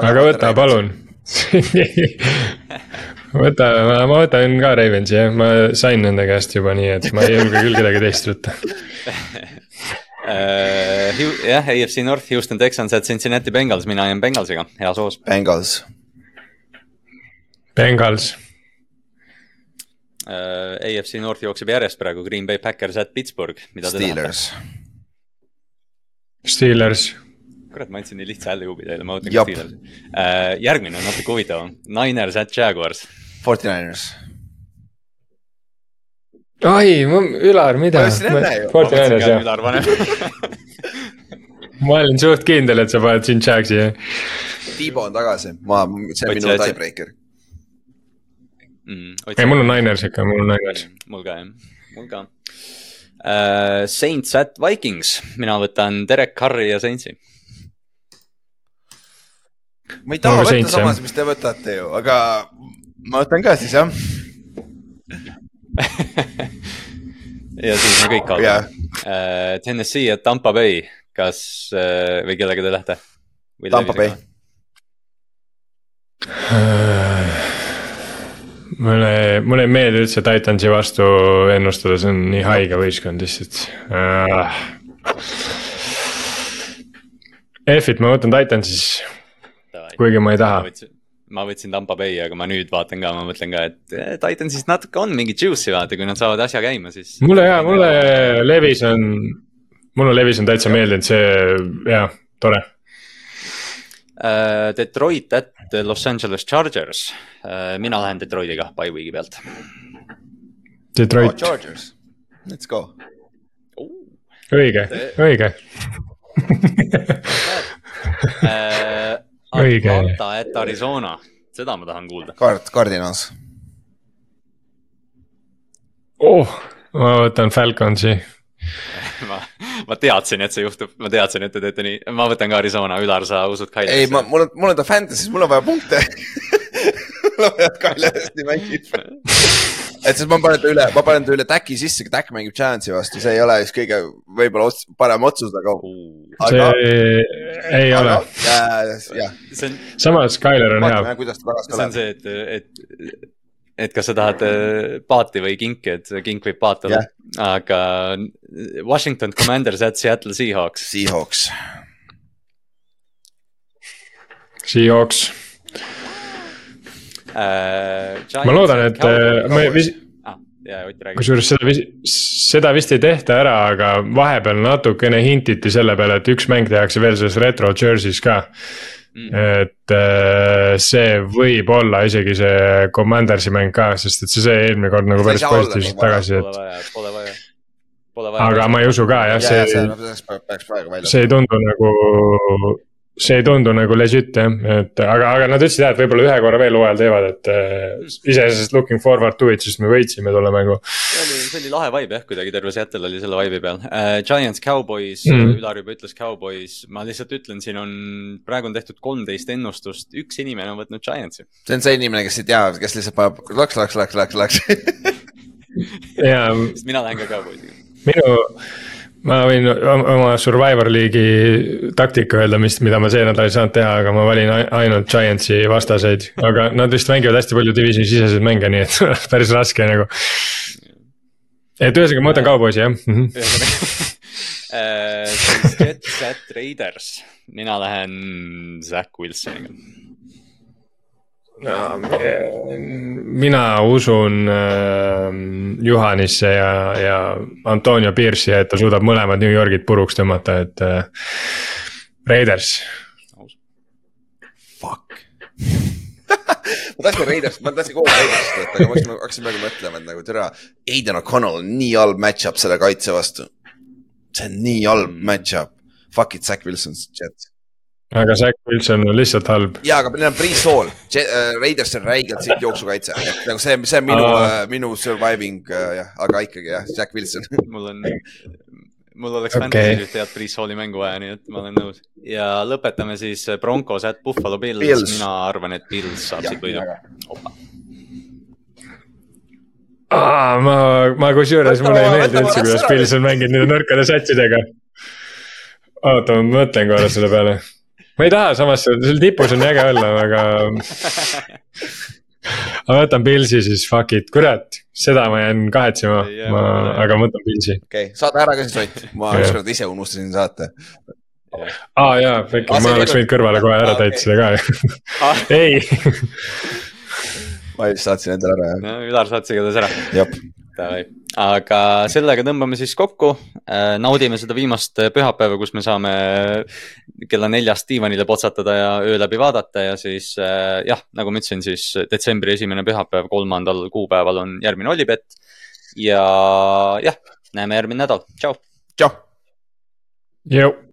Speaker 4: aga võta. palun. võta, ma võtan ka Ravensi jah, ma sain nende käest juba nii, et ma ei julge küll kedagi teist võtta.
Speaker 2: Äh, jah, AFC North, Houston Texans at Cincinnati Bengals, mina jään Bengalsiga, hea soos.
Speaker 3: Bengals,
Speaker 4: Bengals,
Speaker 2: AFC North jookseb järjest praegu, Green Bay Packers at Pittsburgh, mida te tahate?
Speaker 3: Steelers,
Speaker 4: Steelers,
Speaker 2: kurat, ma andsin nii lihtsa häälejuubi teile, ma võtan
Speaker 3: Jop.
Speaker 2: ka Steelers. järgmine on natuke huvitavam, Niners at Jaguars.
Speaker 3: Forty Niners.
Speaker 4: ai, Ülar, mida
Speaker 3: Ma ütlesin enne ju.?
Speaker 4: Fortinanders jah,
Speaker 2: Ülar paneb.
Speaker 4: ma olin suht kindel, et sa paned siin Jagsi jah.
Speaker 3: Tiibo on tagasi, ma, see on minu tiebreaker.
Speaker 2: Mm,
Speaker 4: ei, mul on Niners ikka, mul on Niners.
Speaker 2: mul ka jah, mul ka uh,. Saints at Vikings, mina võtan Derek Carri ja Saintsi.
Speaker 3: Ma ei taha
Speaker 4: Nagu
Speaker 3: võtta samas, mis te võtate ju, aga ma võtan ka siis jah.
Speaker 2: ja siis me kõik kaotame. Tennessee ja Tampa Bay, kas äh, või kellega te lähete?
Speaker 3: Tampa Bay.
Speaker 4: mulle, mulle ei meeldi üldse Titansi vastu ennustada, see on nii haige võistkond lihtsalt uh,. F-it ma võtan Titansis, kuigi ma ei taha.
Speaker 2: ma võtsin Tampa Bay, aga ma nüüd vaatan ka, ma mõtlen ka, et eh, Titansis natuke on mingi juice'i vaata, kui nad saavad asja käima, siis.
Speaker 4: mulle ja, mulle Levis on, mulle Levis on täitsa meeldinud, see ja tore.
Speaker 2: Uh, Detroit at Los Angeles Chargers uh,, mina lähen Detroitiga by week'i pealt
Speaker 4: Detroit,
Speaker 3: Oh, Chargers, let's go.
Speaker 4: õige, õige.
Speaker 2: Atlanta at Arizona, seda ma tahan kuulda.
Speaker 3: kaart, Cardinals.
Speaker 4: oh, ma võtan Falconsi.
Speaker 2: ma, ma teadsin, et see juhtub, ma teadsin, et te teete nii, ma võtan ka Arizona, Ülar, sa usud
Speaker 3: ei,
Speaker 2: Kailerisse
Speaker 3: ma, mul on, mul on ta Fantasy's, mul on vaja punkte. mul on vaja, et Kaile hästi mängib. Et siis ma panen ta üle, ma panen ta üle Täki sisse, Täk mängib Giantsi vastu, see ei ole just kõige võib-olla ots- parem otsus, aga.
Speaker 4: see
Speaker 3: aga,
Speaker 4: ei ole
Speaker 3: aga,
Speaker 2: on,
Speaker 4: samas Skyler on hea.
Speaker 2: see on see, et, et, et kas sa tahad äh, paati või kinki, et kink võib paat olla
Speaker 3: Jah.
Speaker 2: aga Washington Commanders at Seattle Seahawks.
Speaker 3: Seahawks,
Speaker 4: Seahawks, ma loodan, et äh, ma
Speaker 2: ah,. räägib.
Speaker 4: kusjuures seda seda vist ei tehta ära, aga vahepeal natukene hintiti selle peale, et üks mäng tehakse veel selles retro jersey's ka.
Speaker 2: Mm.
Speaker 4: et äh, see võib olla isegi see Commandersi mäng ka, sest et see sai eelmine kord nagu
Speaker 3: ei
Speaker 4: päris positiivselt tagasi, et.
Speaker 2: vaja, pole vaja, pole vaja.
Speaker 4: aga ma ei usu ka jah,
Speaker 3: ja, ja see
Speaker 4: see, see ei tundu nagu, see ei tundu nagu legit jah, et aga, aga nad ütlesid jah, et võib-olla ühe korra veel hooajal teevad, et äh, iseenesest looking forward to it, sest me võitsime tolle mängu.
Speaker 2: see oli, see oli lahe vibe jah, kuidagi terve Seattle oli selle vibe'i peal uh,. Giants, Cowboys
Speaker 4: Mm.
Speaker 2: mm., Ülar juba ütles Cowboys, ma lihtsalt ütlen, siin on, praegu on tehtud kolmteist ennustust, üks inimene on võtnud Giantsi.
Speaker 3: see on see inimene, kes ei tea, kes lihtsalt paneb laks, laks, laks, laks, laks.
Speaker 4: ja
Speaker 2: sest mina lähen ka Cowboysiga.
Speaker 4: minu, ma võin oma Survivor League'i taktika öelda, mis, mida ma see nädal ei saanud teha, aga ma valin ai- ainult Giantsi vastaseid, aga nad vist mängivad hästi palju divisioni siseseid mänge, nii et päris raske nagu. et ühesõnaga, ma võtan Cowboysi jah mm. -hmm.
Speaker 2: siis Jets at Raiders, mina lähen Zack Wilsoniga.
Speaker 4: Mina usun äh, Juhanisse ja, ja Antonio Pierce'i, et ta suudab mõlemad New Yorgid puruks tõmmata, et äh, Raiders.
Speaker 3: Fuck. ma tahtsin Raiders, ma tahtsin kogu Raidersist võtta, aga ma hakkasin, hakkasin praegu mõtlema, et nagu türa, Aiden O'Connell on nii halb match-up selle kaitse vastu. see on nii halb match-up. Fuck it, Zack Wilson, Jets.
Speaker 4: Aga Zack Wilson on lihtsalt halb.
Speaker 3: ja, aga neil on Priis Hall, Raiders on räigelt siit jooksukaitse, nagu see, see on minu
Speaker 4: Aa.,
Speaker 3: minu surviving äh, jah, aga ikkagi jah, Zack Wilson.
Speaker 2: mul on, mul oleks okay. Fantasy's ühte head Priis Halli mängu vaja, nii et ma olen nõus. ja lõpetame siis Broncos at Buffalo Bills,
Speaker 3: Bills.
Speaker 2: Bills., mina arvan, et Bills saab siit võidu.
Speaker 4: Aa, ma, ma kusjuures mulle ei meeldi üldse, kuidas Pils on mänginud nende nõrkade satsidega. oota, ma mõtlen korra selle peale. Ma ei taha, samas seal tipus on äge olla, aga. ma võtan Pilsi siis, fuck it, kurat, seda ma jään kahetsema ma aga ma võtan Pilsi.
Speaker 3: okei okay,, saada ära ka siis Ott, ma
Speaker 4: Jah.
Speaker 3: ükskord ise unustasin saata.
Speaker 4: aa jaa, äkki ma oleks võinud kõrvale kohe ära
Speaker 3: okei.
Speaker 4: täita seda ka.
Speaker 2: Ah.
Speaker 4: ei,
Speaker 3: ma just saatsin endale ära
Speaker 2: no Ülar saatis igatahes ära.
Speaker 3: jah,
Speaker 2: aga sellega tõmbame siis kokku. naudime seda viimast pühapäeva, kus me saame kella neljast diivanile potsatada ja öö läbi vaadata ja siis äh, jah, nagu ma ütlesin, siis detsembri esimene pühapäev, kolmandal kuupäeval on järgmine Olipet. ja jah, näeme järgmine nädal, tšau.
Speaker 3: tšau.